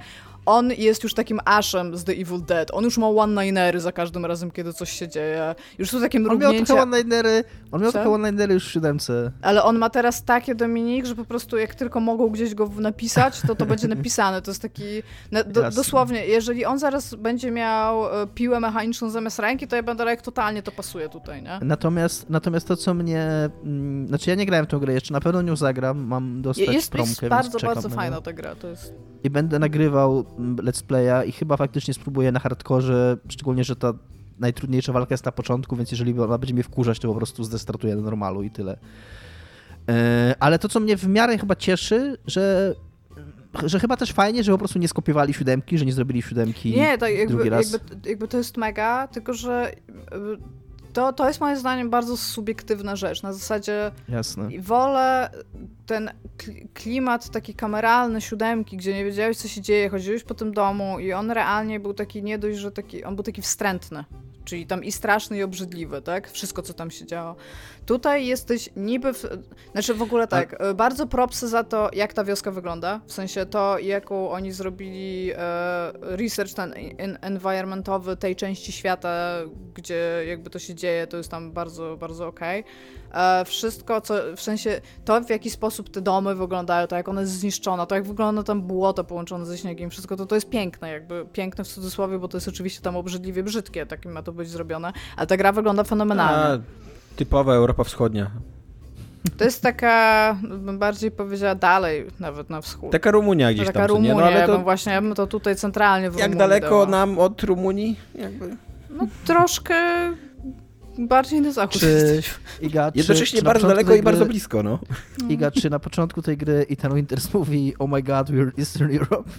on jest już takim Ashem z The Evil Dead. On już ma one-linery za każdym razem, kiedy coś się dzieje. Już są takie mrugnięcia. On miał trochę one-linery, on miał trochę one-linery już w siódemce. Ale on ma teraz takie, Dominik, że po prostu jak tylko mogą gdzieś go napisać, to to będzie [LAUGHS] napisane. To jest taki... Do, dosłownie, jeżeli on zaraz będzie miał e, piłę mechaniczną zamiast ręki, to ja będę jak totalnie to pasuje tutaj, nie? Natomiast, natomiast to, co mnie... Mm, znaczy ja nie grałem w tę grę jeszcze, na pewno nią zagram, mam dostać jest, promkę, Jest bardzo, bardzo fajna ta gra, to jest... I będę nagrywał let's playa i chyba faktycznie spróbuję na hardkorze, szczególnie, że ta najtrudniejsza walka jest na początku, więc jeżeli ona będzie mnie wkurzać, to po prostu zdestartuję do normalu i tyle. E, ale to, co mnie w miarę chyba cieszy, że że chyba też fajnie, że po prostu nie skopiowali siódemki, że nie zrobili siódemki nie, tak jakby, drugi raz. Jakby, jakby to jest mega, tylko że to, to jest moim zdaniem bardzo subiektywna rzecz. Na zasadzie Jasne. wolę ten klimat taki kameralny siódemki, gdzie nie wiedziałeś, co się dzieje, chodziłeś po tym domu i on realnie był taki nie dość, że taki, on był taki wstrętny. Czyli tam i straszny, i obrzydliwy, tak? Wszystko, co tam się działo. Tutaj jesteś niby. W... Znaczy w ogóle tak, A... E, bardzo propsy za to, jak ta wioska wygląda. W sensie to, jaką oni zrobili e, research ten environmentowy tej części świata, gdzie jakby to się dzieje, to jest tam bardzo, bardzo okej. Okay. E, wszystko, co w sensie to, w jaki sposób te domy wyglądają, to jak one jest zniszczona, to jak wygląda tam błoto połączone ze śniegiem, wszystko to, to jest piękne, jakby piękne w cudzysłowie, bo to jest oczywiście tam obrzydliwie brzydkie, takim ma to być zrobione, ale ta gra wygląda fenomenalnie. A Typowa Europa Wschodnia. To jest taka, bym bardziej powiedziała dalej, nawet na wschód. Taka Rumunia gdzieś taka tam, Rumunia, nie? No, ale to... właśnie, ja bym to tutaj centralnie w Jak Rumunii daleko dała. nam od Rumunii? Jakby? No troszkę bardziej na zachód. Czy, Iga, czy, Jednocześnie czy bardzo daleko gry... i bardzo blisko, no. Iga, czy na początku tej gry Ethan Winters mówi Oh my god, we're Eastern Europe?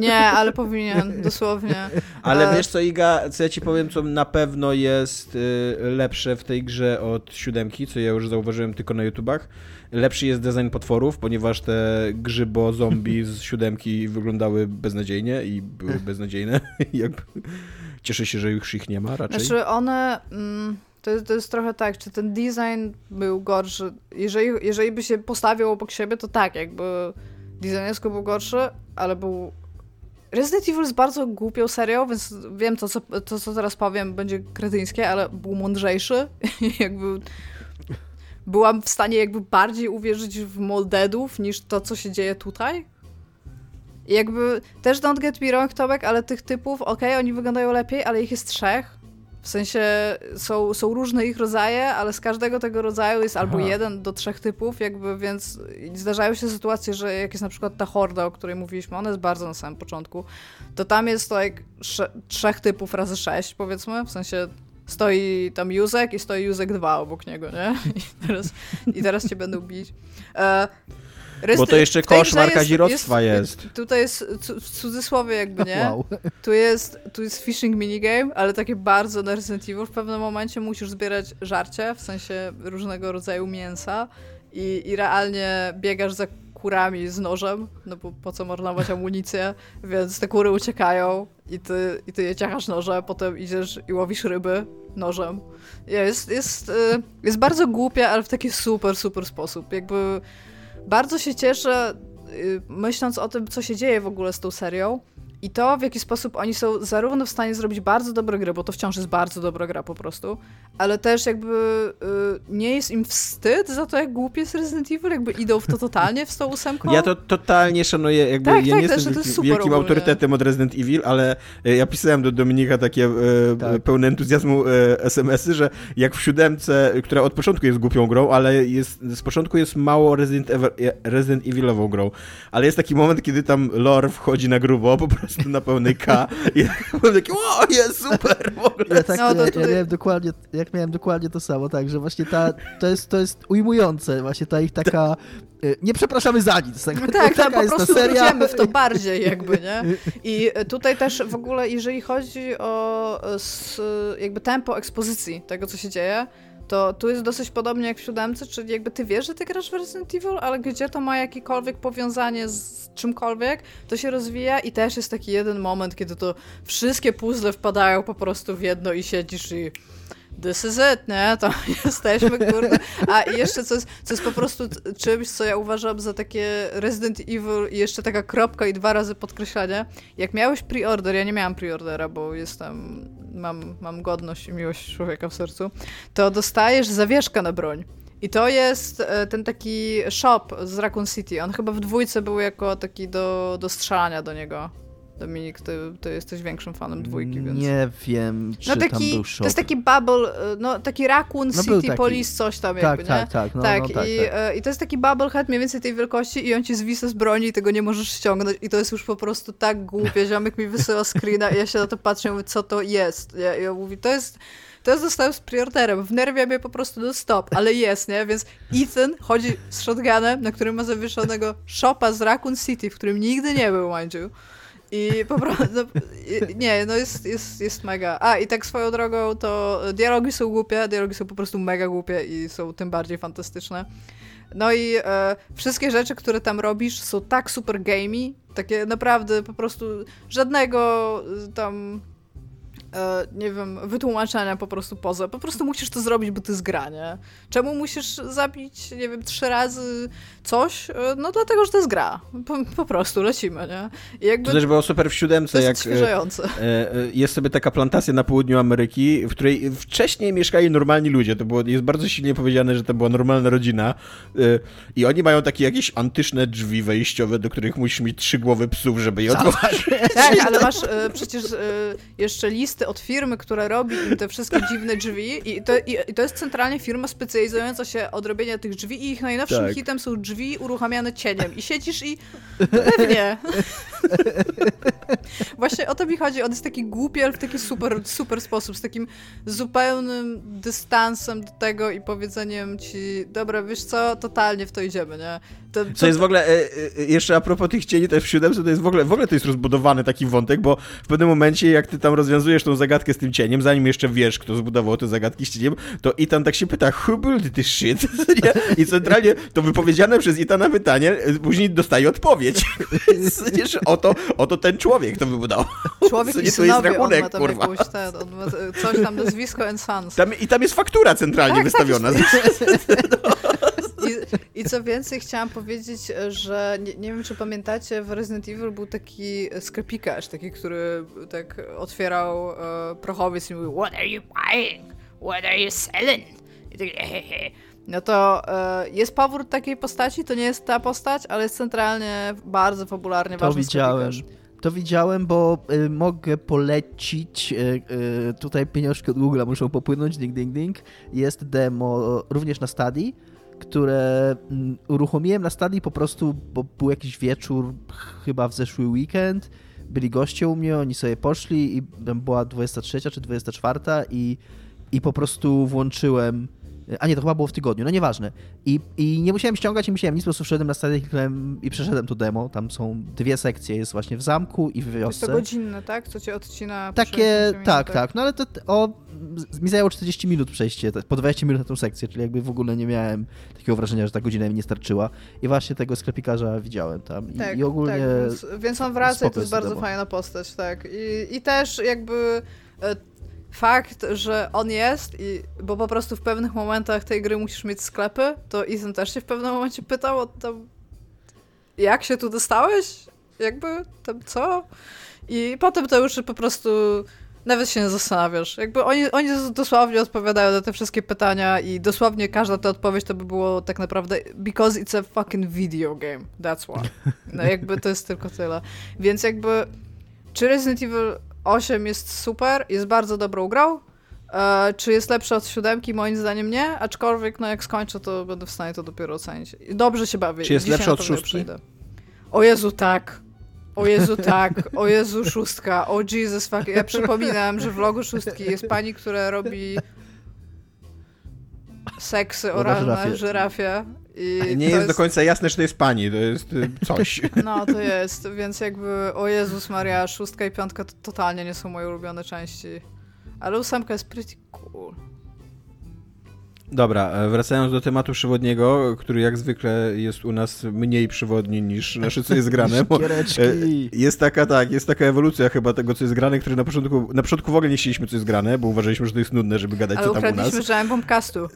Nie, ale powinien, dosłownie. Ale e... wiesz co, Iga, co ja ci powiem, co na pewno jest y, lepsze w tej grze od siódemki, co ja już zauważyłem tylko na YouTubach. Lepszy jest design potworów, ponieważ te grzybo zombie z [LAUGHS] siódemki wyglądały beznadziejnie i były beznadziejne. [LAUGHS] Cieszę się, że już ich nie ma raczej. Znaczy one... Mm... To jest, to jest trochę tak, czy ten design był gorszy. Jeżeli, jeżeli by się postawił obok siebie, to tak, jakby designersko był gorszy, ale był Resident Evil jest bardzo głupią serią, więc wiem, to co, to, co teraz powiem, będzie kretyńskie, ale był mądrzejszy. [LAUGHS] jakby byłam w stanie jakby bardziej uwierzyć w moldedów niż to, co się dzieje tutaj. I jakby też don't get me wrong, Tomek, ale tych typów, okej, okay, oni wyglądają lepiej, ale ich jest trzech. W sensie są, są różne ich rodzaje, ale z każdego tego rodzaju jest albo jeden do trzech typów, jakby, więc zdarzają się sytuacje, że jak jest na przykład ta horda, o której mówiliśmy, ona jest bardzo na samym początku, to tam jest to jak trzech typów razy sześć, powiedzmy, w sensie stoi tam Józek i stoi Józek 2 obok niego, nie? [LAUGHS] I teraz, i teraz cię będą bić. E, bo to jeszcze koszmar kazirodztwa jest, jest. Tutaj jest w cudzysłowie jakby, nie? Wow. [LAUGHS] Tu jest, tu jest fishing minigame, ale takie bardzo na Resident Evil. W pewnym momencie musisz zbierać żarcie, w sensie różnego rodzaju mięsa i, i realnie biegasz za kurami z nożem, no bo po co marnować amunicję, [LAUGHS] więc te kury uciekają i ty, i ty je ciachasz nożem, potem idziesz i łowisz ryby nożem. Jest, jest, y, jest bardzo głupia, ale w taki super, super sposób. Jakby bardzo się cieszę, y, myśląc o tym, co się dzieje w ogóle z tą serią. I to, w jaki sposób oni są zarówno w stanie zrobić bardzo dobre gry, bo to wciąż jest bardzo dobra gra po prostu, ale też jakby y, nie jest im wstyd za to, jak głupie jest Resident Evil, jakby idą w to totalnie w tą ósemką. Ja to totalnie szanuję, jakby tak, ja tak, nie jestem wielkim, wielkim autorytetem od Resident Evil, ale y, ja pisałem do Dominika takie y, tak. pełne entuzjazmu y, SMS-y, że jak w siódemce, która od początku jest głupią grą, ale jest, z początku jest mało Resident, Evil, Resident Evilową grą, ale jest taki moment, kiedy tam lore wchodzi na grubo, po prostu prostu na pełnej K i ja byłem taki, o, jest super w ogóle. Ja, tak, no, to, ja, ja miałem dokładnie, jak miałem dokładnie to samo, tak, że właśnie ta, to jest, to jest ujmujące, właśnie ta ich taka, y, nie przepraszamy za nic. Tak, no tak, taka jest po prostu seria. w to bardziej jakby, nie? [LAUGHS] I tutaj też w ogóle, jeżeli chodzi o jakby tempo ekspozycji tego, co się dzieje, to tu jest dosyć podobnie jak w siódemce, czyli jakby ty wiesz, że ty grasz w Resident Evil, ale gdzie to ma jakiekolwiek powiązanie z czymkolwiek, to się rozwija i też jest taki jeden moment, kiedy to wszystkie puzzle wpadają po prostu w jedno i siedzisz i this is it, nie? To [LAUGHS] jesteśmy, kurde. A jeszcze co jest, co jest po prostu czymś, co ja uważam za takie Resident Evil i jeszcze taka kropka i dwa razy podkreślanie. Jak miałeś preorder, ja nie miałam preordera, bo jestem, mam, mam godność i miłość człowieka w sercu, to dostajesz zawieszkę na broń. I to jest e, ten taki shop z Raccoon City. On chyba w dwójce był jako taki do, do strzelania do niego. Dominik, ty, ty jesteś większym fanem dwójki, więc... Nie wiem, czy no taki, tam był. To jest taki bubble, e, no taki Raccoon no City taki. Police coś tam tak, jakby, tak, nie? Tak, no, tak, no, tak, i, tak. E, i to jest taki bubblehead mniej więcej tej wielkości i on ci zwisa z broni i tego nie możesz ściągnąć i to jest już po prostu tak głupie. Ziomek mi wysyła screena i ja się na to patrzę i mówię, co to jest? Ja, ja mówię, to jest... To zostałem z prioriterem. Wnerwia mnie po prostu do stop, ale jest, nie? Więc Ethan chodzi z shotgunem, na którym ma zawieszonego shopa z Raccoon City, w którym nigdy nie był, mind you. I po prostu, [LAUGHS] no, nie, no jest, jest, jest mega. A, i tak swoją drogą, to dialogi są głupie, dialogi są po prostu mega głupie i są tym bardziej fantastyczne. No i e, wszystkie rzeczy, które tam robisz, są tak super gamey, takie naprawdę po prostu żadnego e, tam nie wiem, wytłumaczenia po prostu poza. Po prostu musisz to zrobić, bo to jest granie. Czemu musisz zabić, nie wiem, trzy razy coś? E, no dlatego, że to jest gra. Po, po prostu lecimy, nie? I jakby, to też było super w siódemce, jak e, jest sobie taka plantacja na południu Ameryki, w której wcześniej mieszkali normalni ludzie. To było, jest bardzo silnie powiedziane, że to była normalna rodzina i oni mają takie jakieś antyczne drzwi wejściowe, do których musisz mieć trzy głowy psów, żeby je otworzyć. [LAUGHS] Tak, ale masz przecież jeszcze listy od firmy, która robi im te wszystkie dziwne drzwi i to, i, i to jest centralnie firma specjalizująca się od robienia tych drzwi i ich najnowszym tak. hitem są drzwi uruchamiane cieniem i siedzisz i pewnie. [LAUGHS] Właśnie o to mi chodzi, on jest taki głupi, ale w taki super, super sposób, z takim zupełnym dystansem do tego i powiedzeniem ci, dobra, wiesz co, totalnie w to idziemy, nie? To, to... Co jest w ogóle, e, e, jeszcze a propos tych cieni też w siódemce, to jest w ogóle, w ogóle to jest rozbudowany taki wątek, bo w pewnym momencie, jak ty tam rozwiązujesz tą zagadkę z tym cieniem, zanim jeszcze wiesz, kto zbudował te zagadki z cieniem, to Itan tak się pyta, who built this shit? [LAUGHS] I centralnie to wypowiedziane przez Itana pytanie e, później dostaje odpowiedź. [LAUGHS] oto, oto ten człowiek to wybudował. [LAUGHS] Człowiek i synowie, rachunek, on ma tam kurwa. Jakąś, ten, coś tam, nazwisko and sons. Tam, I tam jest faktura centralnie tak, tak wystawiona. Tak, I, I, co więcej, chciałam powiedzieć, że nie, nie, wiem, czy pamiętacie, w Resident Evil był taki sklepikarz, taki, który tak otwierał e, prochowiec i mówił What are you buying? What are you selling? I tak, No to e, jest powrót takiej postaci, to nie jest ta postać, ale jest centralnie bardzo popularnie to ważny widziałem. Sklepikarz. To widziałem, bo y, mogę polecić, y, y, tutaj pieniążki od Google muszą popłynąć, ding, ding, ding. Jest demo również na Stadii które mm, uruchomiłem na stadii po prostu, bo był jakiś wieczór, chyba w zeszły weekend, byli goście u mnie, oni sobie poszli i była 23 czy 24 i, i po prostu włączyłem a nie, to chyba było w tygodniu, no nieważne. I, i nie musiałem ściągać, nie musiałem nic, po prostu wszedłem na stadion i przeszedłem to demo. Tam są dwie sekcje, jest właśnie w zamku i w wiosce. Jest to godzinne, tak? Co cię odcina Takie, tak, tak. No ale to o, mi zajęło 40 minut przejście, po 20 minut na tą sekcję, czyli jakby w ogóle nie miałem takiego wrażenia, że ta godzina mi nie starczyła. I właśnie tego sklepikarza widziałem tam. I, tak, i ogólnie. Tak, więc, więc on wraca i to jest bardzo demo. fajna postać, tak. I, i też jakby e, fakt, że on jest, i, bo po prostu w pewnych momentach tej gry musisz mieć sklepy, to Ethan też się w pewnym momencie pytał to, jak się tu dostałeś? Jakby, tam co? I potem to już po prostu nawet się nie zastanawiasz. Jakby oni, oni dosłownie odpowiadają na te wszystkie pytania i dosłownie każda ta odpowiedź to by było tak naprawdę because it's a fucking video game. That's why. No jakby to jest tylko tyle. Więc jakby czy Resident Evil 8 jest super, jest bardzo dobrą grą. E, czy jest lepsza od siódemki? Moim zdaniem nie, aczkolwiek no jak skończę, to będę w stanie to dopiero ocenić. Dobrze się bawię. Czy jest lepsza od szóstki? O Jezu, tak. O Jezu, tak. O Jezu, szóstka. O Jesus fuck. Ja przypominam, że w logo szóstki jest pani, która robi seksy oralne żyrafie. żyrafie nie jest, jest, do końca jasne, czy to jest pani, to jest y, coś. [LAUGHS] No, to jest, więc jakby, o Jezus Maria, szóstka i piątka to totalnie nie są moje ulubione części. Ale ósemka jest pretty cool. Dobra, e, wracając do tematu przewodniego, który jak zwykle jest u nas mniej przewodni niż nasze, co jest grane. [LAUGHS] E, jest taka, tak, jest taka ewolucja chyba tego, co jest grane, który na początku, na początku w ogóle nie chcieliśmy, co jest grane, bo uważaliśmy, że to jest nudne, żeby gadać, Ale co tam u nas. Ale ukradliśmy bombcastu.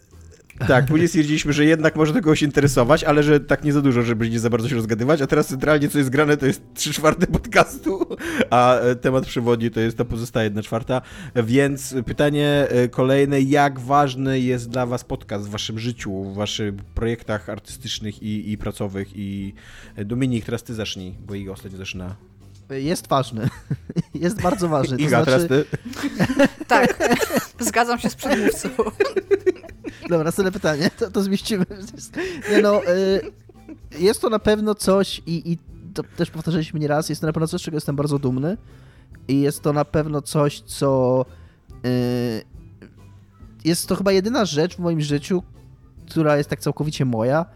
Tak, później stwierdziliśmy, że jednak może to kogoś interesować, ale że tak nie za dużo, żeby nie za bardzo się rozgadywać, a teraz centralnie co jest grane to jest 3 czwarte podcastu, a e, temat przewodni to jest to pozostała 1 czwarta, więc pytanie e, kolejne, jak ważny jest dla was podcast w waszym życiu, w waszych projektach artystycznych i, i pracowych i e, Dominik, teraz ty zacznij, bo Iga ostatnio zaczyna. Jest ważny. [LAUGHS] jest bardzo ważny. To Iga, znaczy... teraz ty. [LAUGHS] tak, zgadzam się z przedmówcą. [LAUGHS] Dobra, następne pytanie, to, to zmieścimy. Nie no, y, jest to na pewno coś i, i to też powtarzaliśmy nieraz, jest to na pewno coś, z czego jestem bardzo dumny i jest to na pewno coś, co y, jest to chyba jedyna rzecz w moim życiu, która jest tak całkowicie moja,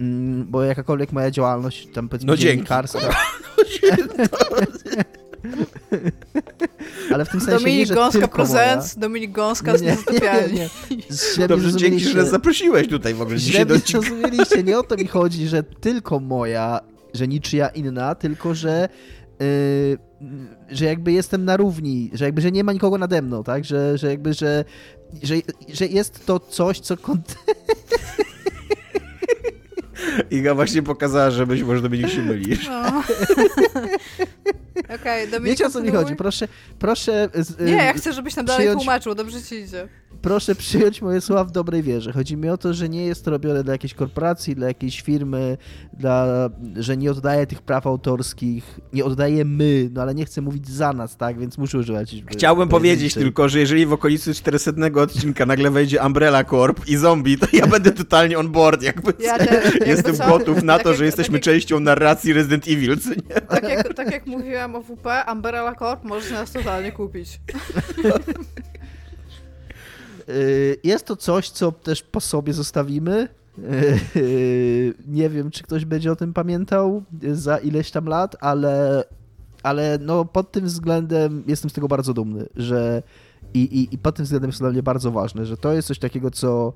mm, bo jakakolwiek moja działalność, tam powiedzmy no dziennikarska... [LAUGHS] Ale w tym sensie Dominik nie, że Gąska moja. Dominik Gąska z Niezasypialni. Dobrze, dzięki, że zaprosiłeś tutaj w ogóle dzisiaj do zrozumieliście, nie o to mi chodzi, że tylko moja, że niczyja inna, tylko że yy, że jakby jestem na równi, że jakby, że nie ma nikogo nade mną, tak? Że, że jakby, że, że, że jest to coś, co... [LAUGHS] [LAUGHS] Iga właśnie pokazała, że być może Dominik się mylisz. No. [LAUGHS] Okej, okay, Wiecie o co mi chodzi? Proszę, proszę... Nie, ja chcę, żebyś nam dalej przyjąć... tłumaczył, dobrze ci idzie proszę przyjąć moje słowa w dobrej wierze. Chodzi mi o to, że nie jest to robione dla jakiejś korporacji, dla jakiejś firmy, dla, że nie oddaje tych praw autorskich, nie oddaje my, no ale nie chcę mówić za nas, tak, więc muszę używać. Chciałbym powiedzieć tylko, że jeżeli w okolicy 400 odcinka nagle wejdzie Umbrella Corp i zombie, to ja będę totalnie on board, jakby ja te, jestem jakby gotów na to, tak że jak, jesteśmy tak częścią narracji Resident Evil, co nie? Tak jak, tak jak mówiłam o WP, Umbrella Corp może nas totalnie kupić. Y, jest to coś, co też po sobie zostawimy. Y, nie wiem, czy ktoś będzie o tym pamiętał za ileś tam lat, ale, ale no pod tym względem jestem z tego bardzo dumny, że i, i, i pod tym względem jest to dla mnie bardzo ważne, że to jest coś takiego, co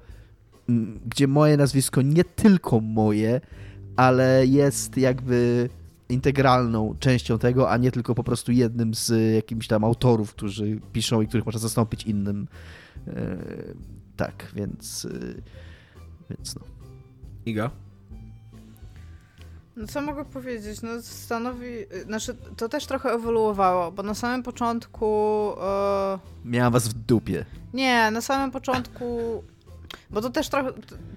gdzie moje nazwisko nie tylko moje, ale jest jakby integralną częścią tego, a nie tylko po prostu jednym z jakimiś tam autorów, którzy piszą i których można zastąpić innym. E, tak, więc, e, więc no. Iga? No co mogę powiedzieć? No stanowi, znaczy to też trochę ewoluowało, bo na samym początku... E... Miałam was w dupie. Nie, na samym początku... Bo to też trochę...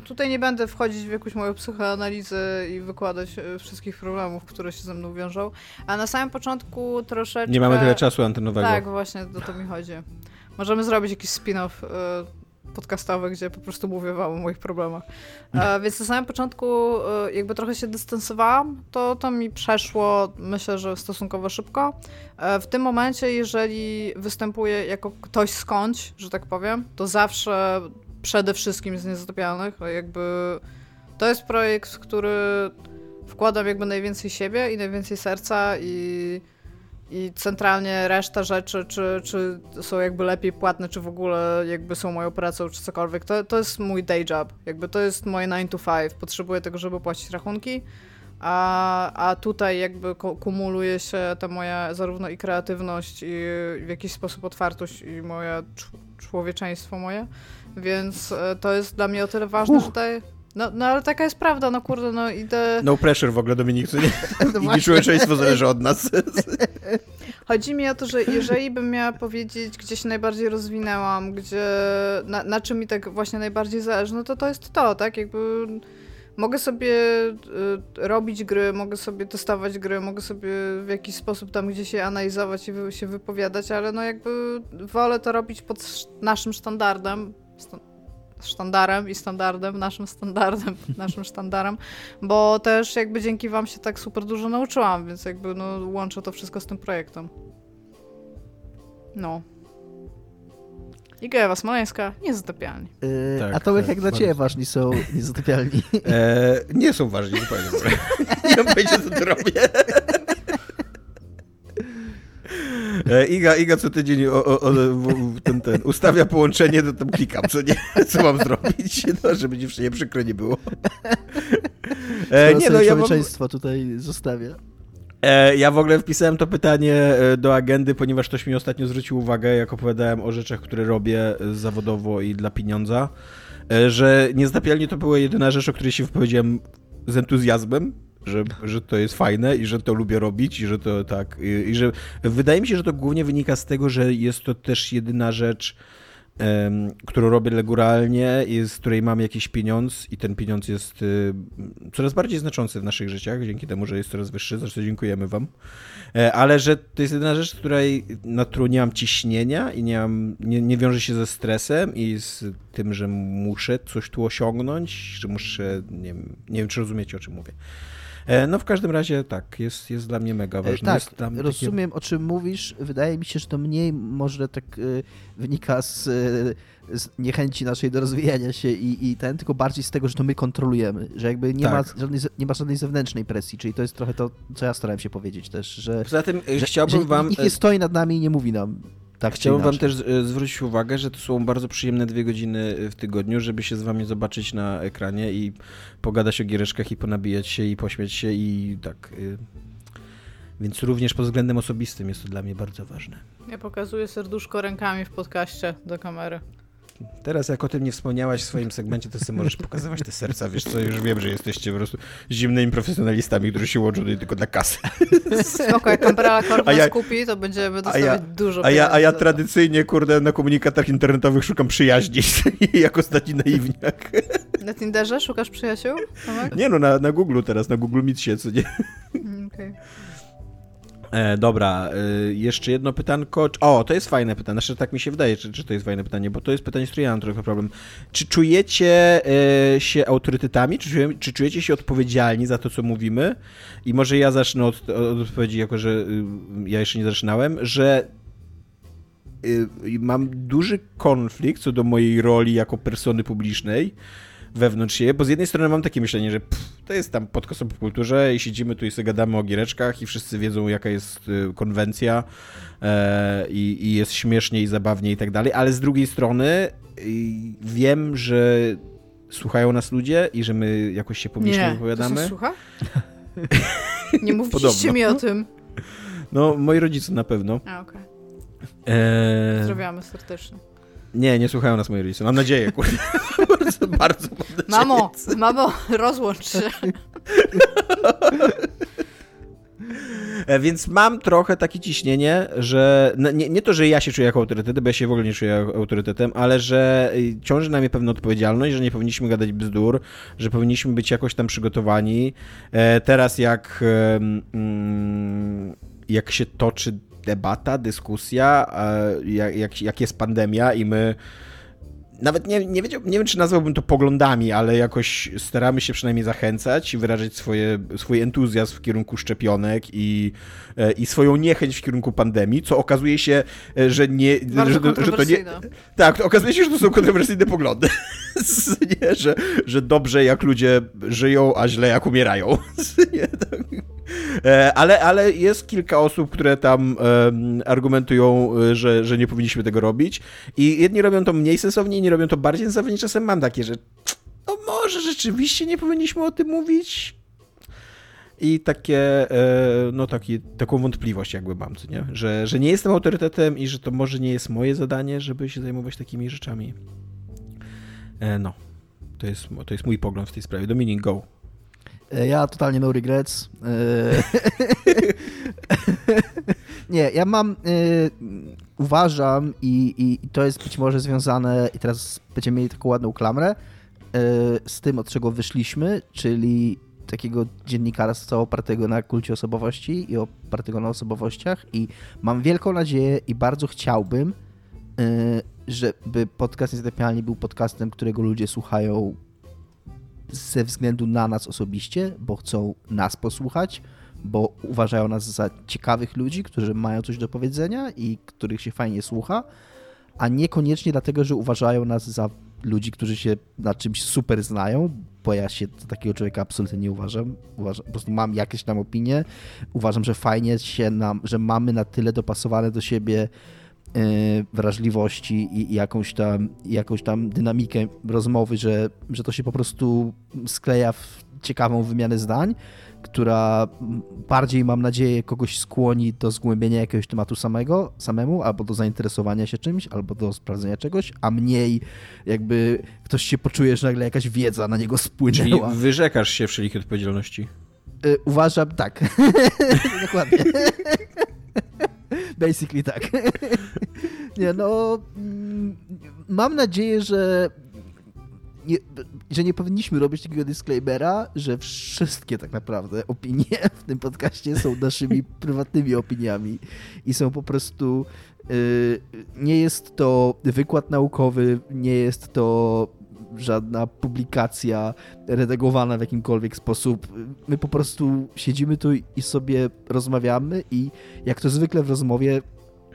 Tutaj nie będę wchodzić w jakąś moją psychoanalizę i wykładać e, wszystkich problemów, które się ze mną wiążą, a na samym początku troszeczkę... Nie mamy tyle czasu antenowego. Tak, właśnie, o to mi chodzi. Możemy zrobić jakiś spin-off y, podcastowy, gdzie po prostu mówię wam o moich problemach. E, [LAUGHS] więc na samym początku jakby trochę się dystansowałam, to to mi przeszło, myślę, że stosunkowo szybko. E, w tym momencie, jeżeli występuję jako ktoś skądś, że tak powiem, to zawsze przede wszystkim z niezatopialnych, jakby to jest projekt, który wkładam jakby najwięcej siebie i najwięcej serca i i centralnie reszta rzeczy, czy, czy są jakby lepiej płatne, czy w ogóle jakby są moją pracą, czy cokolwiek, to, to jest mój day job. Jakby to jest moje 9 to 5. Potrzebuję tego, żeby płacić rachunki, a, a tutaj jakby kumuluje się ta moja zarówno i kreatywność, i w jakiś sposób otwartość, i moje człowieczeństwo moje. Więc e, to jest dla mnie o tyle ważne, Uch. że tutaj no, no ale taka jest prawda, no kurde, no idę... No pressure w ogóle, Dominik, co nie? No [LAUGHS] I człowieczeństwo zależy od nas. [LAUGHS] Chodzi mi o to, że jeżeli bym miała powiedzieć, gdzie się najbardziej rozwinęłam, gdzie, na, na czym mi tak właśnie najbardziej zależy, no to to jest to, tak, jakby mogę sobie y, robić gry, mogę sobie testować gry, mogę sobie w jakiś sposób tam gdzieś się analizować i wy, się wypowiadać, ale no jakby wolę to robić pod naszym standardem, sztandarem i standardem, naszym standardem, [LAUGHS] naszym sztandarem, bo też jakby dzięki wam się tak super dużo nauczyłam, więc jakby no łączę to wszystko z tym projektem. No. Iga Ewa Smoleńska, niezatopialni. Yy, tak, a to tak, jak dla ciebie ważni są niezatopialni? E, nie są ważni, zupełnie. [LAUGHS] nie wiem, co to robię. E, Iga, Iga co tydzień o, o, o, ten, ten, ustawia połączenie, to tam klikam, co, nie, [LAUGHS] co mam zrobić, [LAUGHS] no, żeby dziewczynie przykro nie było. E, nie, no, ja mam... tutaj zostawia. E, ja w ogóle wpisałem to pytanie e, do agendy, ponieważ ktoś mi ostatnio zwrócił uwagę, jak opowiadałem o rzeczach, które robię zawodowo i dla pieniądza, że niezatapialnie to była jedyna rzecz, o której się wypowiedziałem z entuzjazmem, że, że to jest fajne i że to lubię robić i że to tak, i, i że wydaje mi się, że to głównie wynika z tego, że jest to też jedyna rzecz, którą robię regularnie i z której mam jakiś pieniądz i ten pieniądz jest y, coraz bardziej znaczący w naszych życiach, dzięki temu, że jest coraz wyższy, zresztą dziękujemy wam. E, ale że to jest jedyna rzecz, której, na którą nie mam ciśnienia i nie, mam, nie, nie wiąże się ze stresem i z tym, że muszę coś tu osiągnąć, że muszę, nie nie wiem czy rozumiecie o czym mówię. E, no w każdym razie tak, jest, jest dla mnie mega e, ważne. Tak, rozumiem takie... o czym mówisz. Wydaje mi się, że to mniej może tak wynika z, z niechęci naszej do rozwijania się i, i ten, tylko bardziej z tego, że to my kontrolujemy, że jakby nie, tak. ma żadnej, nie ma żadnej zewnętrznej presji, czyli to jest trochę to, co ja starałem się powiedzieć też, że... Poza tym że, chciałbym że wam... Nikt nie stoi nad nami i nie mówi nam, tak, Chciałbym wam też e, zwrócić uwagę, że to są bardzo przyjemne dwie godziny w tygodniu, żeby się z wami zobaczyć na ekranie i pogadać o giereczkach i ponabijać się i pośmiać się i tak. Y, więc również pod względem osobistym jest to dla mnie bardzo ważne. Ja pokazuję serduszko rękami w podcaście do kamery. Teraz jak o tym nie wspomniałaś w swoim segmencie, to sobie możesz pokazywać te serca, wiesz co, już wiem, że jesteście po prostu zimnymi profesjonalistami, którzy się łączą tylko dla kasy. Spoko, jak Umbrella Corp ja, skupi, to będziemy dostawać ja, dużo a ja, a ja tradycyjnie, kurde, na komunikatach internetowych szukam przyjaźni, [LAUGHS] jako ostatni naiwniak. Na Tinderze szukasz przyjaciół? Tomek? Nie no, na, na Google teraz, na Google Meet się, co nie? Mm, okej. Okay. E, dobra, e, jeszcze jedno pytanko. O, to jest fajne pytanie. Znaczy, tak mi się wydaje, czy, czy to jest fajne pytanie, bo to jest pytanie, z którym ja mam trochę problem. Czy czujecie e, się autorytetami? Czy, czy czujecie się odpowiedzialni za to, co mówimy? I może ja zacznę od, od odpowiedzi, jako że y, ja jeszcze nie zaczynałem, że y, mam duży konflikt co do mojej roli jako persony publicznej wewnątrz siebie, bo z jednej strony mam takie myślenie, że pff, to jest tam podcast o kulturze i siedzimy tu i sobie gadamy o giereczkach i wszyscy wiedzą jaka jest y, konwencja e, i, i, jest śmiesznie i zabawnie i tak dalej, ale z drugiej strony y, wiem, że słuchają nas ludzie i że my jakoś się publicznie wypowiadamy. Nie, słucha? [LAUGHS] Nie mówiliście mi o tym. No, moi rodzice na pewno. A, okej. Okay. E... Pozdrawiamy serdecznie. Nie, nie słuchają nas moi rodzice. Mam nadzieję, [LAUGHS] kurde. bardzo, bardzo mam nadzieję. Mamo, mamo, rozłącz się. E, więc mam trochę takie ciśnienie, że nie, nie, to, że ja się czuję jako autorytetem, bo ja się w ogóle nie czuję autorytetem, ale że y, ciąży na mnie pewna odpowiedzialność, że nie powinniśmy gadać bzdur, że powinniśmy być jakoś tam przygotowani. E, teraz jak mm, jak się toczy debata, dyskusja, jak, jak jest pandemia i my nawet nie, nie, wiedział, nie wiem, czy nazwałbym to poglądami, ale jakoś staramy się przynajmniej zachęcać i wyrażać swoje, swój entuzjazm w kierunku szczepionek i, e, i swoją niechęć w kierunku pandemii, co okazuje się, e, że nie... Że, że, to nie tak, okazuje się, że to są kontrowersyjne poglądy. [LAUGHS] nie, że, że dobrze jak ludzie żyją, a źle jak umierają. [LAUGHS] nie, tak. E, ale, ale jest kilka osób, które tam argumentują, że, że nie powinniśmy tego robić i jedni robią to mniej sensownie, inni robią to bardziej sensownie. Czasem mam takie, że no może rzeczywiście nie powinniśmy o tym mówić. I takie, e, no taki, taką wątpliwość jakby mam, co nie? Że, że nie jestem autorytetem i że to może nie jest moje zadanie, żeby się zajmować takimi rzeczami. E, no, to jest, to jest mój pogląd w tej sprawie. Dominik, go. E, ja totalnie no regrets. [LAUGHS] nie, ja mam, uważam i, i, to jest być może związane, i teraz będziemy mieli taką ładną klamrę, z tym, od czego wyszliśmy, czyli takiego dziennikarstwa opartego na kulcie osobowości i opartego na osobowościach i mam wielką nadzieję i bardzo chciałbym, żeby podcast Niezatapialni był podcastem, którego ludzie słuchają ze względu na nas osobiście, bo chcą nas posłuchać, bo uważają nas za ciekawych ludzi, którzy mają coś do powiedzenia i których się fajnie słucha, a niekoniecznie dlatego, że uważają nas za ludzi, którzy się na czymś super znają, bo ja się takiego człowieka absolutnie nie uważam. uważam po prostu mam jakieś tam opinie. Uważam, że fajnie się nam, że mamy na tyle dopasowane do siebie wrażliwości i, jakąś, tam, jakąś tam dynamikę rozmowy, że, że to się po prostu skleja w ciekawą wymianę zdań która bardziej, mam nadzieję, kogoś skłoni do zgłębienia jakiegoś tematu samego, samemu, albo do zainteresowania się czymś, albo do sprawdzenia czegoś, a mniej jakby ktoś się poczuje, że nagle jakaś wiedza na niego spłynęła. Czyli wyrzekasz się wszelkich odpowiedzialności. Y, uważam, tak. [LAUGHS] Dokładnie. [LAUGHS] [LAUGHS] Basically tak. [LAUGHS] Nie, no... Mm, mam nadzieję, że nie, że nie powinniśmy robić takiego disclaimera, że wszystkie tak naprawdę opinie [LAUGHS] w tym podcaście są naszymi prywatnymi opiniami i są po prostu. Yy, nie jest to wykład naukowy, nie jest to żadna publikacja redagowana w jakimkolwiek sposób. My po prostu siedzimy tu i sobie rozmawiamy i jak to zwykle w rozmowie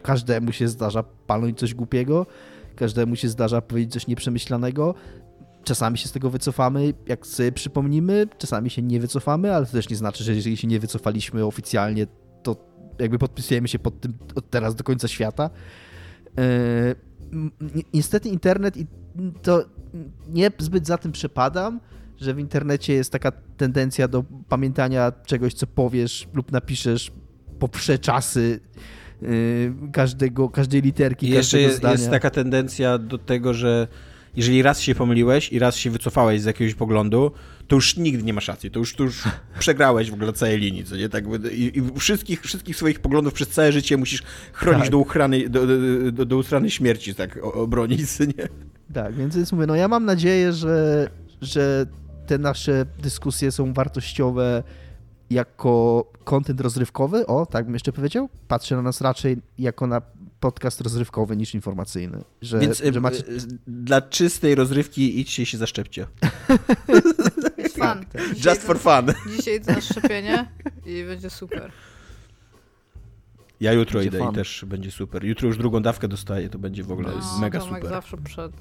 każdemu się zdarza palnąć coś głupiego, każdemu się zdarza powiedzieć coś nieprzemyślanego. Czasami się z tego wycofamy, jak sobie przypomnimy, czasami się nie wycofamy, ale to też nie znaczy, że jeżeli się nie wycofaliśmy oficjalnie, to jakby podpisujemy się pod tym od teraz do końca świata. Yy, niestety internet i to nie zbyt za tym przepadam, że w internecie jest taka tendencja do pamiętania czegoś, co powiesz lub napiszesz po czasy yy, każdego, każdej literki, I jeszcze jest, zdania. jest taka tendencja do tego, że jeżeli raz się pomyliłeś i raz się wycofałeś z jakiegoś poglądu, to już nigdy nie masz racji, to już, to już [LAUGHS] przegrałeś w ogóle całej linii, co nie? Tak, i, i wszystkich, wszystkich swoich poglądów przez całe życie musisz chronić tak. do, uchrany, do, do, do, do śmierci, tak, obronić, nie? Tak, więc, więc mówię, no ja mam nadzieję, że, że te nasze dyskusje są wartościowe jako kontent rozrywkowy, o, tak bym jeszcze powiedział. Patrzę na nas raczej jako na podcast rozrywkowy niż informacyjny. Że, Więc że macie... dla czystej rozrywki idźcie się zaszczepcie. [LAUGHS] Fun. Just for fun. Dzisiaj to na szczepienie i będzie super. Ja jutro będzie idę fun. i też będzie super. Jutro już drugą dawkę dostaję, to będzie w ogóle no, mega Tomek super. zawsze przed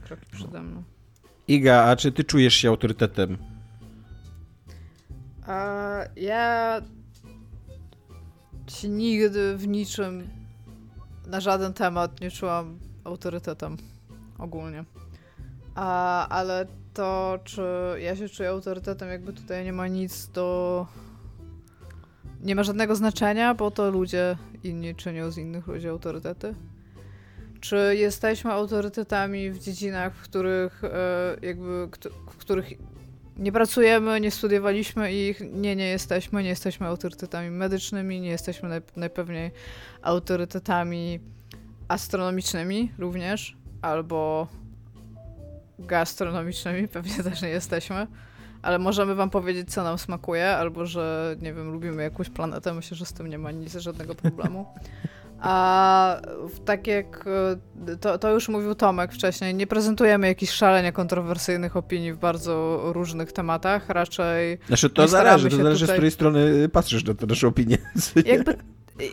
trzy kroki przede mną. Iga, a czy ty czujesz się autorytetem? A, ja się nigdy w niczym na żaden temat nie czułam autorytetem ogólnie. A, ale to, czy ja się czuję autorytetem, jakby tutaj nie ma nic do. Nie ma żadnego znaczenia, bo to ludzie inni czynią z innych ludzi autorytety. Czy jesteśmy autorytetami w dziedzinach, w których e, jakby, w których nie pracujemy, nie studiowaliśmy ich, nie, nie jesteśmy, nie jesteśmy autorytetami medycznymi, nie jesteśmy naj, najpewniej autorytetami astronomicznymi również, albo gastronomicznymi, [LAUGHS] pewnie też nie jesteśmy, ale możemy wam powiedzieć, co nam smakuje, albo że, nie wiem, lubimy jakąś planetę, myślę, że z tym nie ma nic, żadnego problemu. [LAUGHS] A tak jak e, to, to, już mówił Tomek wcześniej, nie prezentujemy jakichś szalenie kontrowersyjnych opinii w bardzo różnych tematach, raczej. Znaczy to zależy, to zależy tutaj... z której strony patrzysz na te nasze opinie. [LAUGHS] Jakby,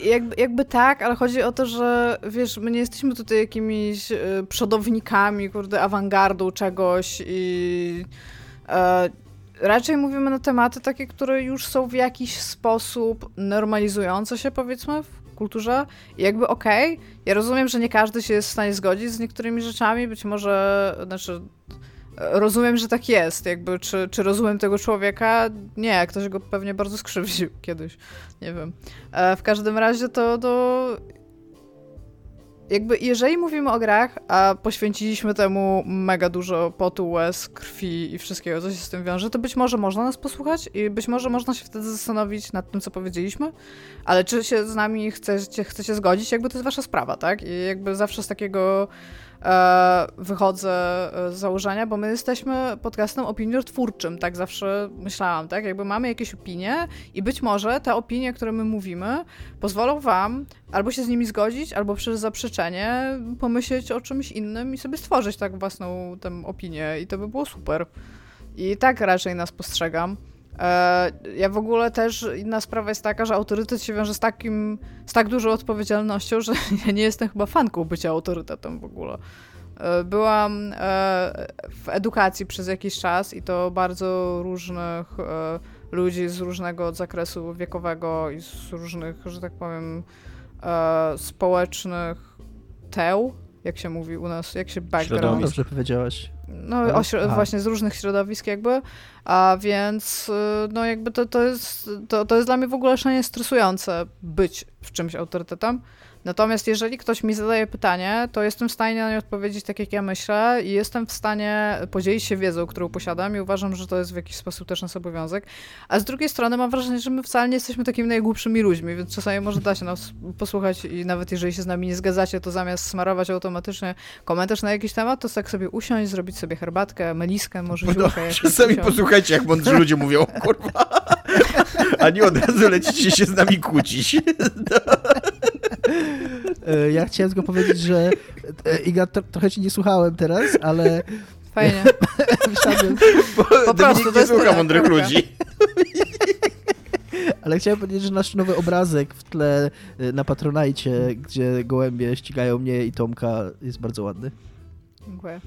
jakby, jakby tak, ale chodzi o to, że wiesz, my nie jesteśmy tutaj jakimiś y, przodownikami, kurde, awangardu czegoś i. E, raczej mówimy na tematy takie, które już są w jakiś sposób normalizujące się, powiedzmy, w kulturze. I jakby okej, okay, ja rozumiem, że nie każdy się jest w stanie zgodzić z niektórymi rzeczami, być może, znaczy rozumiem, że tak jest, jakby, czy, czy rozumiem tego człowieka? Nie, ktoś go pewnie bardzo skrzywdził [LAUGHS] kiedyś, nie wiem. E, w każdym razie to, to jakby jeżeli mówimy o grach, a poświęciliśmy temu mega dużo potu, łez, krwi i wszystkiego, co się z tym wiąże, to być może można nas posłuchać i być może można się wtedy zastanowić nad tym, co powiedzieliśmy, ale czy się z nami chcecie, chcecie zgodzić, jakby to jest wasza sprawa, tak? I jakby zawsze z takiego wychodzę e, z założenia, bo my jesteśmy podcastem opiniotwórczym, tak zawsze myślałam, tak? Jakby mamy jakieś opinie i być może te opinie, które my mówimy, pozwolą wam albo się z nimi zgodzić, albo przez zaprzeczenie pomyśleć o czymś innym i sobie stworzyć tak własną tę opinię i to by było super. I tak raczej nas postrzegam. E, ja w ogóle też inna sprawa jest taka, że autorytet się wiąże z takim, z tak dużą odpowiedzialnością, że [LAUGHS] ja nie jestem chyba fanką bycia autorytetem w ogóle. E, byłam e, w edukacji przez jakiś czas i to bardzo różnych ludzi z różnego zakresu wiekowego i z różnych, że tak powiem, społecznych teł, jak się mówi u nas, jak się background. Dobrze powiedziałaś. No, właśnie z różnych środowisk jakby, a więc y, no jakby to, to, jest, to, to jest dla mnie w ogóle szalenie stresujące być w czymś autorytetem, Natomiast jeżeli ktoś mi zadaje pytanie, to jestem w stanie na nie odpowiedzieć tak, jak ja myślę i jestem w stanie podzielić się wiedzą, którą posiadam i uważam, że to jest w jakiś sposób też nasz obowiązek. A z drugiej strony mam wrażenie, że my wcale nie jesteśmy takimi najgłupszymi ludźmi, więc czasami może da się nas posłuchać i nawet jeżeli się z nami nie zgadzacie, to zamiast smarować automatycznie komentarz na jakiś temat, to tak sobie usiąść, zrobić sobie herbatkę, meliskę, może no, ziółkę. Czasami posłuchajcie, jak mądrzy ludzie mówią, kurwa. A nie od razu lecicie się z nami kłócić. E, ja chciałem tylko powiedzieć, że e, Iga, to, trochę ci nie słuchałem teraz, ale... Fajnie. [LAUGHS] Myślałem, po prostu, to nie słucha mądrych ludzi. [LAUGHS] Ale chciałem powiedzieć, że nasz nowy obrazek w tle e, na Patronajcie, gdzie gołębie ścigają mnie i Tomka, jest bardzo ładny. Dziękuję.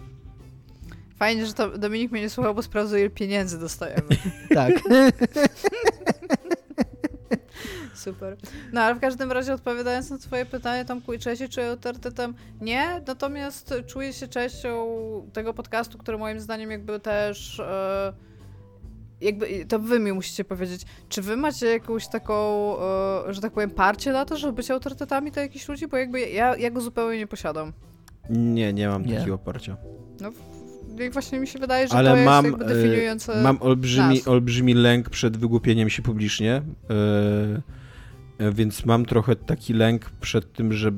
Fajnie, że to Dominik mnie nie słuchał, bo sprawdzał, ile pieniędzy dostajemy. [LAUGHS] tak. [LAUGHS] Super. No ale w każdym razie odpowiadając na twoje pytanie, Tomku, i czy się czuję autorytetem? Nie, natomiast czuję się częścią tego podcastu, który moim zdaniem jakby też... E, jakby to wy mi musicie powiedzieć, czy wy macie jakąś taką, e, że tak powiem, parcie na to, żeby być autorytetami dla jakichś ludzi? Bo jakby ja, ja go zupełnie nie posiadam. Nie, nie mam nie. takiego oparcia. No, właśnie mi się wydaje, że Ale to jest mam, jakby definiujące mam olbrzymi, nas. olbrzymi lęk przed wygłupieniem się publicznie. Yy E, więc mam trochę taki lęk przed tym, że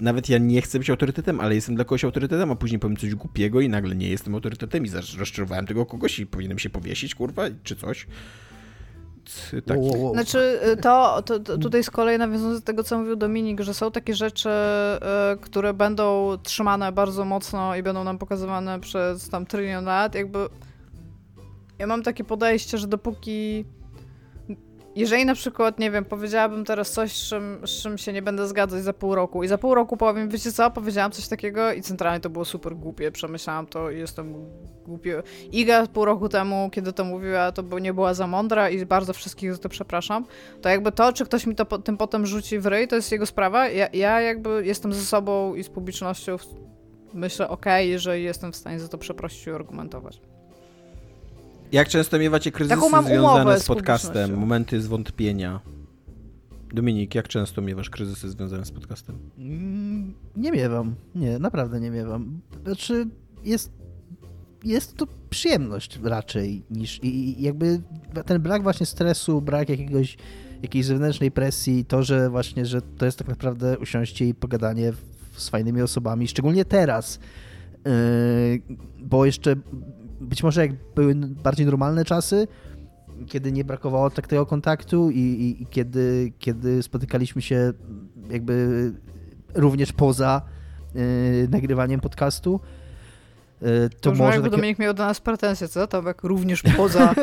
nawet ja nie chcę być autorytetem, ale jestem dla kogoś autorytetem, a później powiem coś głupiego i nagle nie jestem autorytetem i rozczarowałem tego kogoś i powinienem się powiesić, kurwa, czy coś. Taki. Wow, wow. Znaczy, y, to, to, to, tutaj z kolei nawiązując do tego, co mówił Dominik, że są takie rzeczy, y, które będą trzymane bardzo mocno i będą nam pokazywane przez tam trylion lat, jakby ja mam takie podejście, że dopóki jeżeli na przykład, nie wiem, powiedziałabym teraz coś, z czym, z czym się nie będę zgadzać za pół roku i za pół roku powiem, wiecie co, powiedziałam coś takiego i centralnie to było super głupie, przemyślałam to i jestem głupie. Iga pół roku temu, kiedy to mówiła, to nie była za mądra i bardzo wszystkich za to przepraszam, to jakby to, czy ktoś mi to po, tym potem rzuci w ryj, to jest jego sprawa. Ja, ja jakby jestem ze sobą i z publicznością myślę, okej, okay, jestem w stanie za to przeprosić i argumentować. Jak często miewacie kryzysy związane z podcastem, momenty zwątpienia? Dominik, jak często miewasz kryzysy związane z podcastem? Mm, nie miewam. Nie, naprawdę nie miewam. Znaczy, jest, jest to przyjemność raczej niż i, i jakby ten brak właśnie stresu, brak jakiegoś jakiejś zewnętrznej presji, to, że właśnie, że to jest tak naprawdę usiąście i pogadanie z fajnymi osobami, szczególnie teraz, yy, bo jeszcze być może jak były bardziej normalne czasy, kiedy nie brakowało tak tego kontaktu i, i, i kiedy, kiedy spotykaliśmy się jakby również poza y, nagrywaniem podcastu, y, to, to może... Jakby takie... Dominik miał do nas pretensje, co? To jak również poza...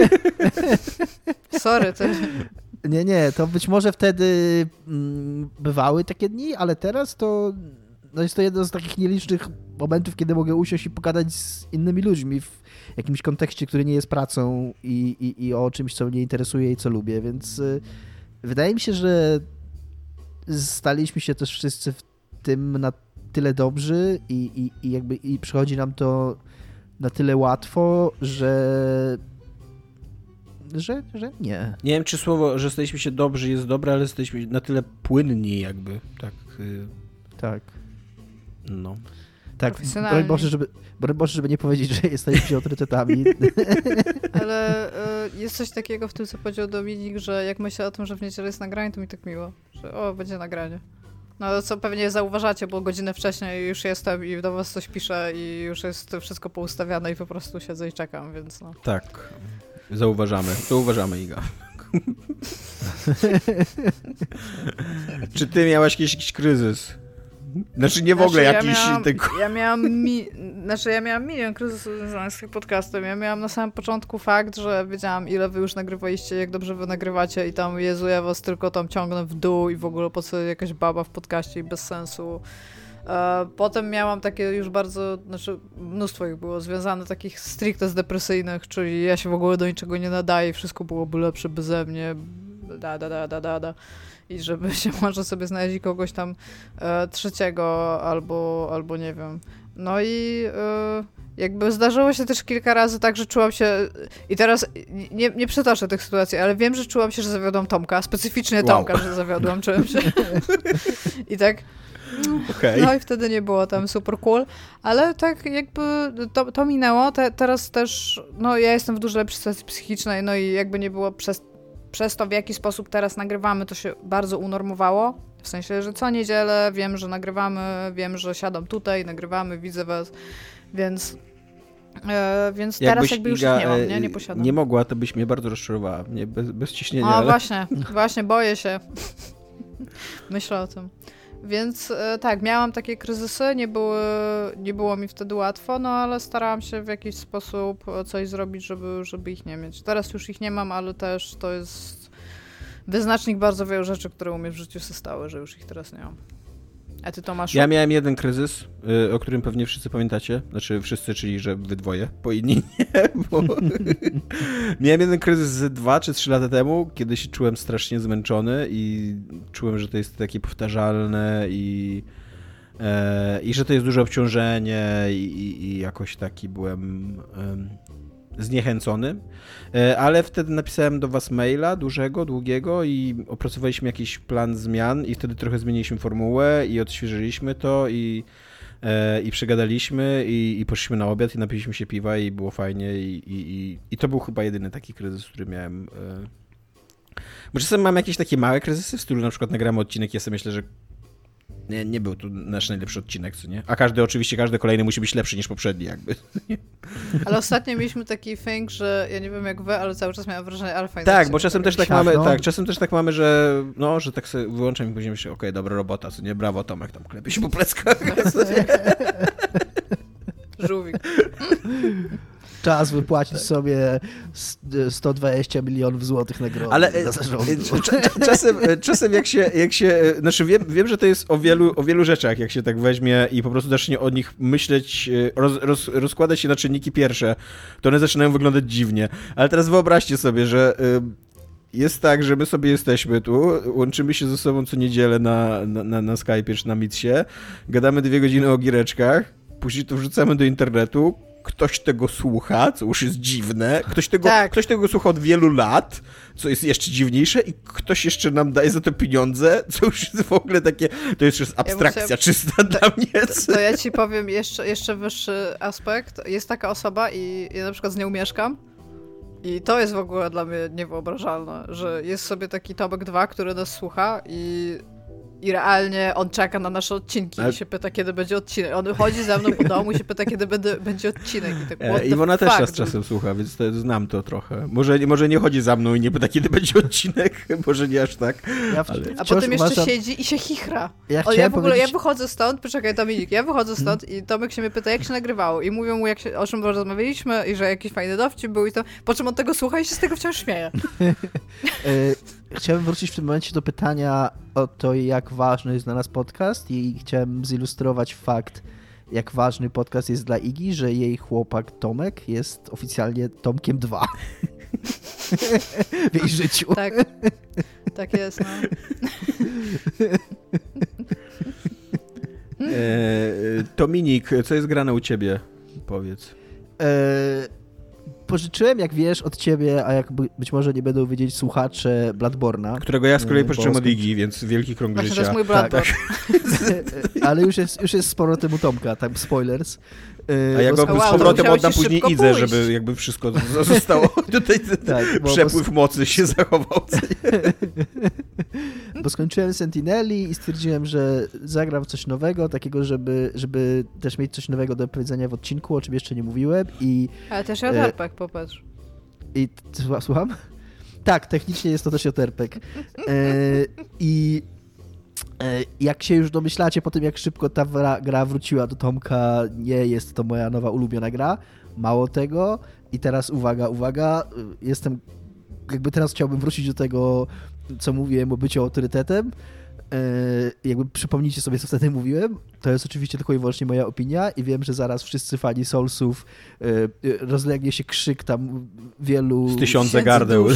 [LAUGHS] Sorry. To... Nie, nie, to być może wtedy mm, bywały takie dni, ale teraz to no jest to jeden z takich nielicznych momentów, kiedy mogę usiąść i pogadać z innymi ludźmi w jakimś kontekście, który nie jest pracą i, i, i o czymś, co mnie interesuje i co lubię, więc y, wydaje mi się, że staliśmy się też wszyscy w tym na tyle dobrzy i, i, i jakby i przychodzi nam to na tyle łatwo, że że, że nie. Nie wiem, czy słowo, że staliśmy się dobrzy jest dobre, ale jesteśmy na tyle płynni jakby, tak. Y, tak. No. Tak, broń Boże, żeby, broń Boże, żeby nie powiedzieć, że jesteśmy autorytetami. [LAUGHS] Ale y, jest coś takiego w tym, co powiedział Dominik, że jak myślę o tym, że w niedzielę jest nagranie, to mi tak miło, że o, będzie nagranie. No co pewnie zauważacie, bo godzinę wcześniej już jestem i do was coś piszę i już jest wszystko poustawiane i po prostu siedzę i czekam, więc no. Tak, zauważamy, zauważamy Iga. [LAUGHS] Czy ty miałaś jakiś, jakiś kryzys? Znaczy nie w ogóle znaczy, jakiś... Ja miałam, tego... ja miałam mi... znaczy ja miałam milion kryzysów związanych z tym podcastem. Ja miałam na samym początku fakt, że wiedziałam ile wy już nagrywaliście, jak dobrze wy nagrywacie i tam Jezu, ja was tylko tam ciągnę w dół i w ogóle po co jakaś baba w podcaście i bez sensu. E, potem miałam takie już bardzo, znaczy mnóstwo ich było związane takich stricte z depresyjnych, czyli ja się w ogóle do niczego nie nadaję, wszystko byłoby lepsze beze mnie, da, da, da, da, da, da i żeby się [LAUGHS] może sobie znaleźć kogoś tam e, trzeciego albo, albo nie wiem, No i yy, jakby zdarzyło się też kilka razy tak, że czułam się. I teraz nie, nie przytoczę tych sytuacji, ale wiem, że czułam się, że zawiodłam Tomka. Specyficznie wow. Tomka, że zawiodłam czymś. [LAUGHS] I tak. Okay. No i wtedy nie było tam super cool, ale tak jakby to, to minęło. Te, teraz też, no ja jestem w dużo lepszej sytuacji psychicznej, no i jakby nie było przez, przez to, w jaki sposób teraz nagrywamy, to się bardzo unormowało. W sensie, że co niedzielę wiem, że nagrywamy, wiem, że siadam tutaj, nagrywamy, widzę was, więc E, więc Jakbyś teraz jakby już Iga, nie mam, nie? Nie posiadam. Nie mogła, to byś mnie bardzo rozczarowała. Nie, bez, bez ciśnienia. O, ale... właśnie, [LAUGHS] właśnie, boję się. Myślę o tym. Więc e, tak, miałam takie kryzysy, nie, były, nie było mi wtedy łatwo, no ale starałam się w jakiś sposób coś zrobić, żeby, żeby ich nie mieć. Teraz już ich nie mam, ale też to jest wyznacznik bardzo wielu rzeczy, które u mnie w życiu się stały, że już ich teraz nie mam. A ty? Ja miałem jeden kryzys, y, o którym pewnie wszyscy pamiętacie. Znaczy wszyscy, czyli że wy dwoje, po inni [LAUGHS] nie. Bo... [LAUGHS] miałem jeden kryzys z dwa czy trzy lata temu, kiedy się czułem strasznie zmęczony i czułem, że to jest takie powtarzalne i, e, i że to jest duże obciążenie i, i, i jakoś taki byłem zniechęcony, e, ale wtedy napisałem do was maila dużego, długiego i opracowaliśmy jakiś plan zmian i wtedy trochę zmieniliśmy formułę i odświeżyliśmy to i, e, i przegadaliśmy i, i poszliśmy na obiad i napiliśmy się piwa i było fajnie i, i, i to był chyba jedyny taki kryzys, który miałem e. bo czasem mam jakieś takie małe kryzysy w stylu na przykład nagramy odcinek ja sobie myślę, że nie, nie był tu nasz najlepszy odcinek, co nie? A każdy, oczywiście, każdy kolejny musi być lepszy niż poprzedni, jakby. [LAUGHS] Ale ostatnio mieliśmy taki thing, że ja nie wiem jak wy, ale cały czas miałem wrażenie, fajnie. Tak, bo czasem też tak mamy, tak, czasem też tak mamy, że no, że tak sobie wyłączam i później myślę, okej, okay, dobra robota, co nie? Brawo Tomek, tam klepie się po pleckach. [LAUGHS] [LAUGHS] Żółwik czas wypłacić sobie 120 milionów złotych nagrody Ale e, czasem, e, czasem jak się, jak się e, znaczy wiem, wiem, że to jest o wielu, o wielu rzeczach, jak się tak weźmie i po prostu zacznie o nich myśleć, roz, roz, rozkładać się na czynniki pierwsze, to one zaczynają wyglądać dziwnie. Ale teraz wyobraźcie sobie, że jest tak, że my sobie jesteśmy tu, łączymy się ze sobą co niedzielę na, na, na, na Skype'ie czy na Mitsie, gadamy dwie godziny o gireczkach, później to wrzucamy do internetu, ktoś tego słucha, co już jest dziwne, ktoś tego, tak. ktoś tego słucha od wielu lat, co jest jeszcze dziwniejsze i ktoś jeszcze nam daje za to pieniądze, co już jest w ogóle takie, to jest już abstrakcja ja czysta dla mnie. To, to, ja ci powiem jeszcze, jeszcze wyższy aspekt. Jest taka osoba i ja na przykład z nią mieszkam i to jest w ogóle dla mnie niewyobrażalne, że jest sobie taki Tomek 2, który nas słucha i i realnie on czeka na nasze odcinki Ale... i się pyta, kiedy będzie odcinek. On chodzi za mną po domu i się pyta, kiedy będzie, będzie odcinek. I tak, e, Iwona też czas czasem słucha, więc to, znam to trochę. Może, może nie chodzi za mną i nie pyta, kiedy będzie odcinek, [LAUGHS] może nie aż tak. Ja ale... A potem jeszcze uważam... siedzi i się chichra. Ja, o, ja w ogóle, powiedzieć... ja wychodzę stąd, poczekaj Dominik, ja wychodzę stąd hmm. i Tomek się mnie pyta, jak się nagrywało i mówią mu, jak się, o czym rozmawialiśmy i że jakiś fajny dowcip był i to, po czym on tego słucha i się z tego wciąż śmieje. [LAUGHS] [LAUGHS] E, chciałbym wrócić w tym momencie do pytania o to, jak ważny jest dla nas podcast i chciałem zilustrować fakt, jak ważny podcast jest dla Igi, że jej chłopak Tomek jest oficjalnie Tomkiem 2 [LAUGHS] w jej życiu. Tak, tak jest, no. E, Dominik, co jest grane u ciebie? Powiedz. E, pożyczyłem, jak wiesz, od ciebie, a jak być może nie będą wiedzieć słuchacze Bladborna. Którego ja z kolei pożyczyłem od Iggy, więc wielki krąg Właśnie, życia. to jest mój Bladborn. Tak, tak. [LAUGHS] Ale już jest, już jest sporo temu Tomka, tam spoilers. A ja go z powrotem oddam później Idze, żeby jakby wszystko zostało [LAUGHS] tutaj tak, przepływ bo... mocy się zachował. [LAUGHS] bo skończyłem Sentineli i stwierdziłem, że zagram coś nowego, takiego, żeby, żeby też mieć coś nowego do powiedzenia w odcinku, o czym jeszcze nie mówiłem. I, Ale też Joterpek, e... popatrz. I słucham? Tak, technicznie jest to też Joterpek. E... I jak się już domyślacie po tym, jak szybko ta gra wróciła do Tomka, nie jest to moja nowa ulubiona gra. Mało tego. I teraz uwaga, uwaga, jestem. Jakby teraz chciałbym wrócić do tego, co mówiłem o byciu autorytetem. E, jakby przypomnijcie sobie, co wtedy mówiłem. To jest oczywiście tylko i wyłącznie moja opinia i wiem, że zaraz wszyscy fani Soulsów e, rozlegnie się krzyk tam wielu... Z tysiące gardeł.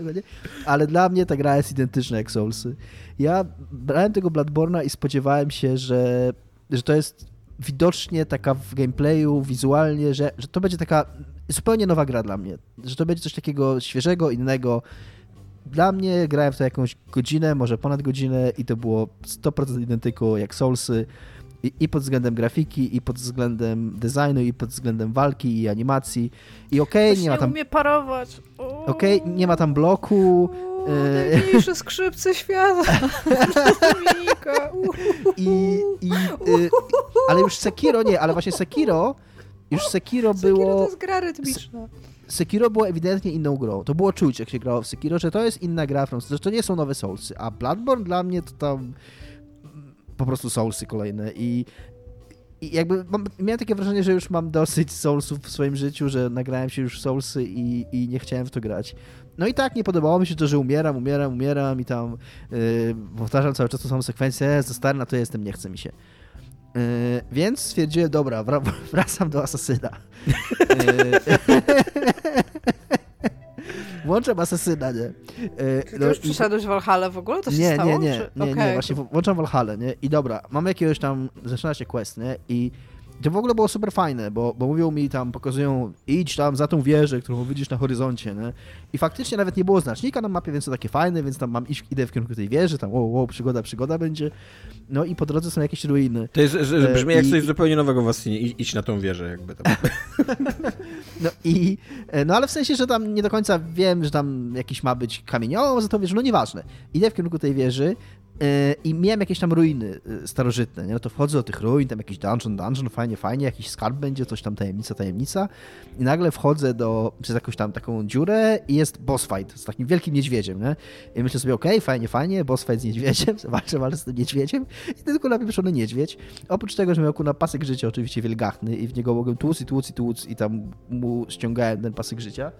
[LAUGHS] Ale dla mnie ta gra jest identyczna jak Soulsy. Ja brałem tego Bloodborna i spodziewałem się, że, że to jest widocznie taka w gameplayu, wizualnie, że, że to będzie taka zupełnie nowa gra dla mnie, że to będzie coś takiego świeżego, innego. Dla mnie grałem w to jakąś godzinę, może ponad godzinę i to było 100% identyko jak Soulsy i, i, pod względem grafiki, i pod względem designu, i pod względem walki i animacji. I okej, okay, nie ma tam... umie parować. Okej, okay, nie ma tam bloku. E, najmniejsze skrzypce świata. [LAUGHS] I, i, y, ale już Sekiro nie, ale właśnie Sekiro już Sekiro było... Sekiro to jest gra rytmiczna. Sekiro było ewidentnie inną grą. To było czuć, jak się grało w Sekiro, że to jest inna gra, że to nie są nowe Soulsy, a Bloodborne dla mnie to tam po prostu Soulsy kolejne i i jakby mam, miałem takie wrażenie, że już mam dosyć Soulsów w swoim życiu, że nagrałem się już Soulsy i, i nie chciałem w to grać. No i tak, nie podobało mi się to, że umieram, umieram, umieram i tam yy, powtarzam cały czas tą samą sekwencję, za stary na to jestem, nie chce mi się. Yy, więc stwierdziłem, dobra, [LAUGHS] wracam do Asasyna. Yy, [LAUGHS] włączam Asasyna, nie? Yy, no, już przyszedłeś w Valhalla w ogóle? To się nie, stało? Nie, nie, nie, nie, okay. nie, właśnie włączam Valhalla, nie? I dobra, mamy jakiegoś tam, zaczyna się quest, nie? I to w ogóle było super fajne, bo, bo mówią mi tam, pokazują, idź tam za tą wieżę, którą widzisz na horyzoncie, nie? I faktycznie nawet nie było znacznika na mapie, więc to takie fajne, więc tam mam iść, idę w kierunku tej wieży, tam wow, wow, przygoda, przygoda będzie. No i po drodze są jakieś ruiny. To jest, że, e, brzmi jak I... coś zupełnie nowego w Asynie, idź na tą wieżę jakby tam. [LAUGHS] no i, e, no ale w sensie, że tam nie do końca wiem, że tam jakiś ma być kamienioł za tą wieżą, no nieważne. Idę w kierunku tej wieży, i miałem jakieś tam ruiny e, starożytne, nie? no to wchodzę do tych ruin, tam jakiś dungeon, dungeon, fajnie, fajnie, jakiś skarb będzie, coś tam tajemnica, tajemnica i nagle wchodzę do, przez jakąś tam taką dziurę i jest boss fight z takim wielkim niedźwiedziem, nie? I myślę sobie, okej, okay, fajnie, fajnie, boss fight z niedźwiedziem, [LAUGHS] walczę, walczę z tym niedźwiedziem i tylko napieprzony niedźwiedź. Oprócz tego, że miał na pasek życia oczywiście wielgachny i w niego mogłem tłuc i tłuc i tłuc i tam mu ściągałem ten pasek życia,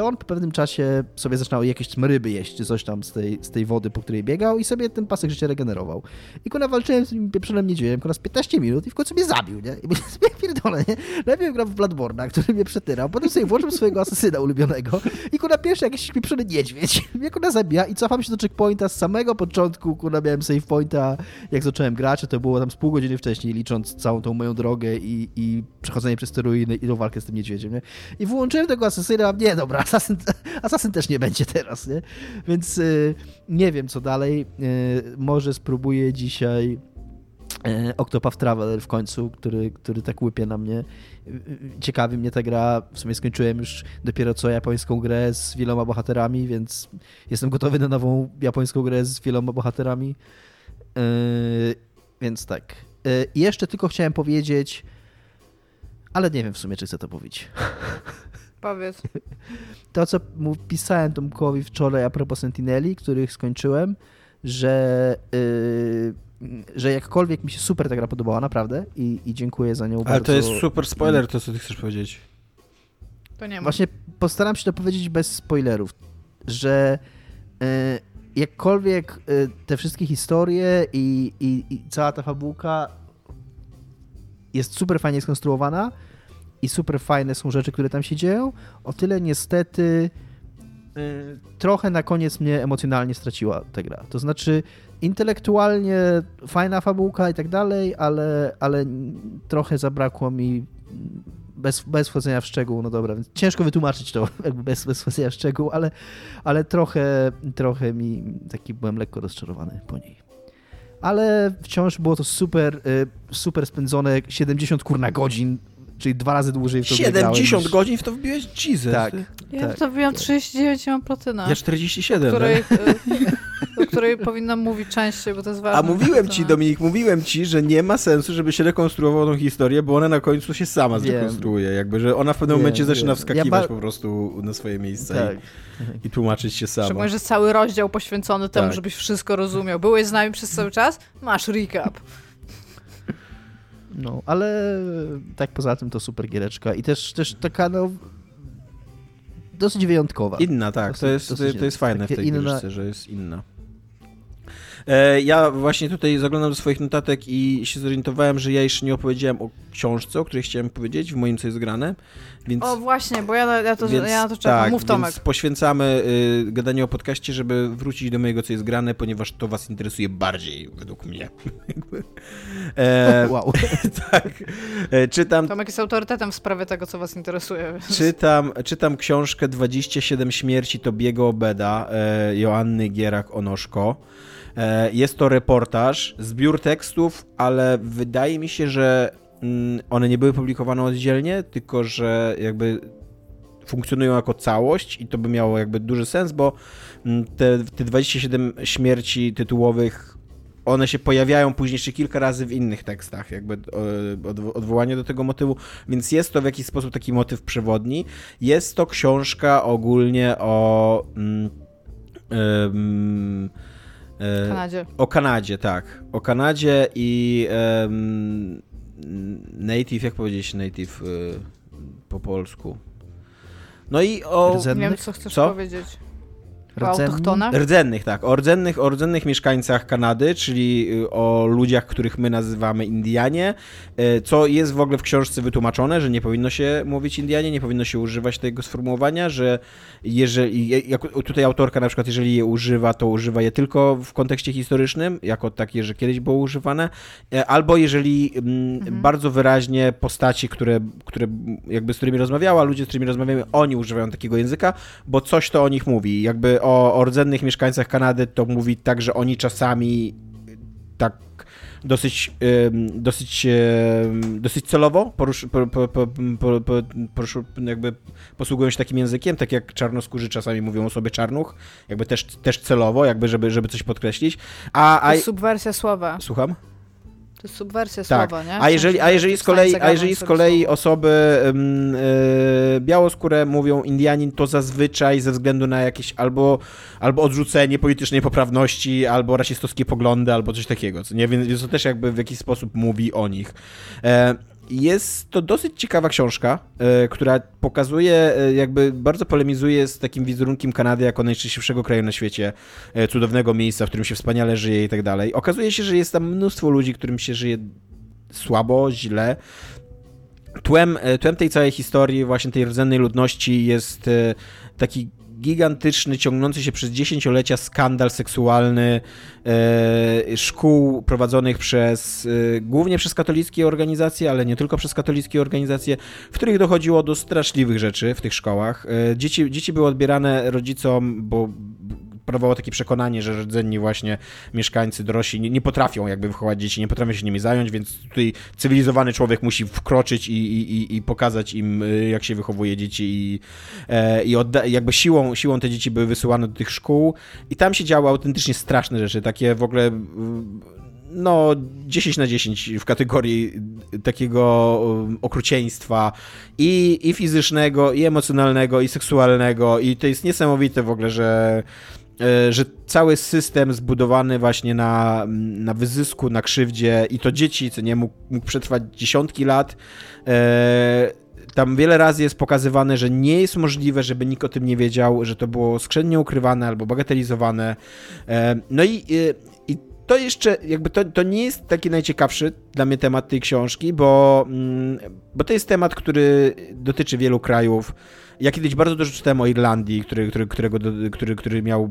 to on po pewnym czasie sobie zaczynał jakieś ryby jeść, czy coś tam z tej, z tej wody, po której biegał i sobie ten pasek życia regenerował. I kuna walczyłem z tym pieprzonym niedźwiedziem, kuna z 15 minut i w końcu mnie zabił, nie? I mówię sobie, [LAUGHS] pierdolę, nie? Najpierw grał w Bloodborne'a, który mnie przetyrał, potem sobie włożył swojego asesyna ulubionego i kuna pierwszy jakiś pieprzony niedźwiedź [LAUGHS] mnie kuna zabija i cofam się do checkpointa z samego początku, kuna miałem save pointa, jak zacząłem grać, to było tam z pół godziny wcześniej, licząc całą tą moją drogę i, i przechodzenie przez te ruiny i tą walkę z tym niedźwiedziem, nie? I włączyłem tego asesyna, nie, dobra, Assassin, Assassin też nie będzie teraz, nie? Więc y, nie wiem, co dalej. Y, może spróbuję dzisiaj y, Octopath Traveler w końcu, który, który tak łypie na mnie. Ciekawi mnie ta gra. W sumie skończyłem już dopiero co japońską grę z wieloma bohaterami, więc jestem gotowy na nową japońską grę z wieloma bohaterami. Więc tak. I jeszcze tylko chciałem powiedzieć, ale nie wiem w sumie, czy chcę to powiedzieć. [LAUGHS] Powiedz. [LAUGHS] To, co mu pisałem Tomkowi wczoraj a propos Sentineli, których skończyłem, że, yy, że jakkolwiek mi się super ta gra podobała, naprawdę, i, i dziękuję za nią Ale bardzo. Ale to jest super spoiler, to co ty chcesz powiedzieć. To nie ma. Właśnie postaram się to powiedzieć bez spoilerów, że yy, jakkolwiek yy, te wszystkie historie i, i, i cała ta fabułka jest super fajnie skonstruowana, i super fajne są rzeczy, które tam się dzieją, o tyle niestety y, trochę na koniec mnie emocjonalnie straciła ta gra. To znaczy intelektualnie fajna fabułka i tak dalej, ale, ale trochę zabrakło mi bez, bez wchodzenia w szczegół, no dobra, więc ciężko wytłumaczyć to [LAUGHS] jakby bez, bez wchodzenia w szczegół, ale, ale trochę, trochę mi taki byłem lekko rozczarowany po niej. Ale wciąż było to super, y, super spędzone 70 kurna godzin czyli dwa razy dłużej w to 70 niż... godzin w to wbiłeś? Jesus. Tak. Ja tak, to wbiłam 39 i mam platynę. Ja 47. O której, o której powinnam mówić częściej, bo to jest ważne. A mówiłem ci, Dominik, mówiłem ci, że nie ma sensu, żeby się rekonstruował tą historię, bo ona na końcu się sama zrekonstruuje. Jakby, że ona w pewnym wiem, momencie zaczyna wiem. wskakiwać ja po prostu na swoje miejsce tak. i, i, tłumaczyć się sama. Szczególnie, że cały rozdział poświęcony temu, tak. żebyś wszystko rozumiał. Byłeś z nami przez cały czas? Masz recap. No, ale tak poza tym to super giereczka i też, też taka no dosyć wyjątkowa. Inna, tak. Dosyć, to jest, to jest fajne w tej inna... giereczce, że jest inna. E, ja właśnie tutaj zaglądam do swoich notatek i się zorientowałem, że ja jeszcze nie opowiedziałem o książce, o której chciałem powiedzieć w moim Co jest grane. Więc, o właśnie, bo ja, ja, to, więc, ja na to czekam. Tak, Mów Tomek. Więc poświęcamy y, gadanie o podcaście, żeby wrócić do mojego Co jest grane, ponieważ to was interesuje bardziej, według mnie. [LAUGHS] e, [LAUGHS] wow. [LAUGHS] tak. E, czytam... Tomek jest autorytetem w sprawie tego, co was interesuje. Więc... Czytam, czytam książkę 27 śmierci Tobiego Obeda, e, Joanny Gierak-Onoszko. E, jest to reportaż, zbiór tekstów, ale wydaje mi się, że mm, one nie były publikowane oddzielnie, tylko że jakby funkcjonują jako całość i to by miało jakby duży sens, bo mm, te, te 27 śmierci tytułowych one się pojawiają później jeszcze kilka razy w innych tekstach, jakby odwołanie do tego motywu, więc jest to w jakiś sposób taki motyw przewodni. Jest to książka ogólnie o. Mm, E, Kanadzie. O Kanadzie, tak. O Kanadzie i um, native, jak powiedzieć native y, po polsku? No i o... Nie wiem, co chcesz co? powiedzieć. Rdzennych? Rdzennych, tak. O rdzennych, o rdzennych mieszkańcach Kanady, czyli y, o ludziach, których my nazywamy Indianie, y, co jest w ogóle w książce wytłumaczone, że nie powinno się mówić Indianie, nie powinno się używać tego sformułowania, że jeżeli, jak tutaj autorka na przykład, jeżeli je używa, to używa je tylko w kontekście historycznym, jako takie, że kiedyś było używane, e, albo jeżeli mm, mhm. bardzo wyraźnie postaci, które, które jakby z którymi rozmawiała, ludzie, z którymi rozmawiamy, oni używają takiego języka, bo coś to o nich mówi. Jakby o, o rdzennych mieszkańcach Kanady to mówi tak, że oni czasami tak dosyć, dosyć, dosyć celowo porusz, po, po, po, porusz, jakby posługują się takim językiem, tak jak czarnoskórzy czasami mówią o sobie czarnuch, jakby też, też celowo, jakby żeby, żeby coś podkreślić. A, a... subwersja słowa. Słucham? To jest subwersja tak. słowa, nie? A jeżeli, a jeżeli z kolei, a jeżeli z kolei osoby yy, białoskóre mówią Indianin, to zazwyczaj ze względu na jakieś albo, albo odrzucenie politycznej poprawności, albo rasistowskie poglądy, albo coś takiego. Co nie? Więc to też jakby w jakiś sposób mówi o nich. E, jest to dosyć ciekawa książka, e, która pokazuje, e, jakby bardzo polemizuje z takim wizerunkiem Kanady jako najszczęśliwszego kraju na świecie, e, cudownego miejsca, w którym się wspaniale żyje i tak dalej. Okazuje się, że jest tam mnóstwo ludzi, którym się żyje słabo, źle. Tłem, tłem tej całej historii, właśnie tej rdzennej ludności jest taki gigantyczny, ciągnący się przez dziesięciolecia skandal seksualny e, szkół prowadzonych przez, e, głównie przez katolickie organizacje, ale nie tylko przez katolickie organizacje, w których dochodziło do straszliwych rzeczy w tych szkołach. E, dzieci, dzieci były odbierane rodzicom, bo panowało takie przekonanie, że rdzenni właśnie mieszkańcy dorośli nie, nie, potrafią jakby wychować dzieci, nie potrafią się nimi zająć, więc tutaj cywilizowany człowiek musi wkroczyć i, i, i pokazać im, y, jak się wychowuje dzieci i, e, i odda- jakby siłą, siłą te dzieci były wysyłane do tych szkół. I tam się działy autentycznie straszne rzeczy, takie w ogóle no 10 na 10 w kategorii takiego okrucieństwa i, i fizycznego, i emocjonalnego, i seksualnego i to jest niesamowite w ogóle, że że cały system zbudowany właśnie na, na wyzysku, na krzywdzie i to dzieci, co nie, mógł, mógł przetrwać dziesiątki lat. E, tam wiele razy jest pokazywane, że nie jest możliwe, żeby nikt o tym nie wiedział, że to było skrzętnie ukrywane albo bagatelizowane. E, no i, i to jeszcze, jakby to, to nie jest taki najciekawszy dla mnie temat tej książki, bo, mm, bo to jest temat, który dotyczy wielu krajów. Ja kiedyś bardzo dużo czytałem o Irlandii, który, który, którego, który, który miał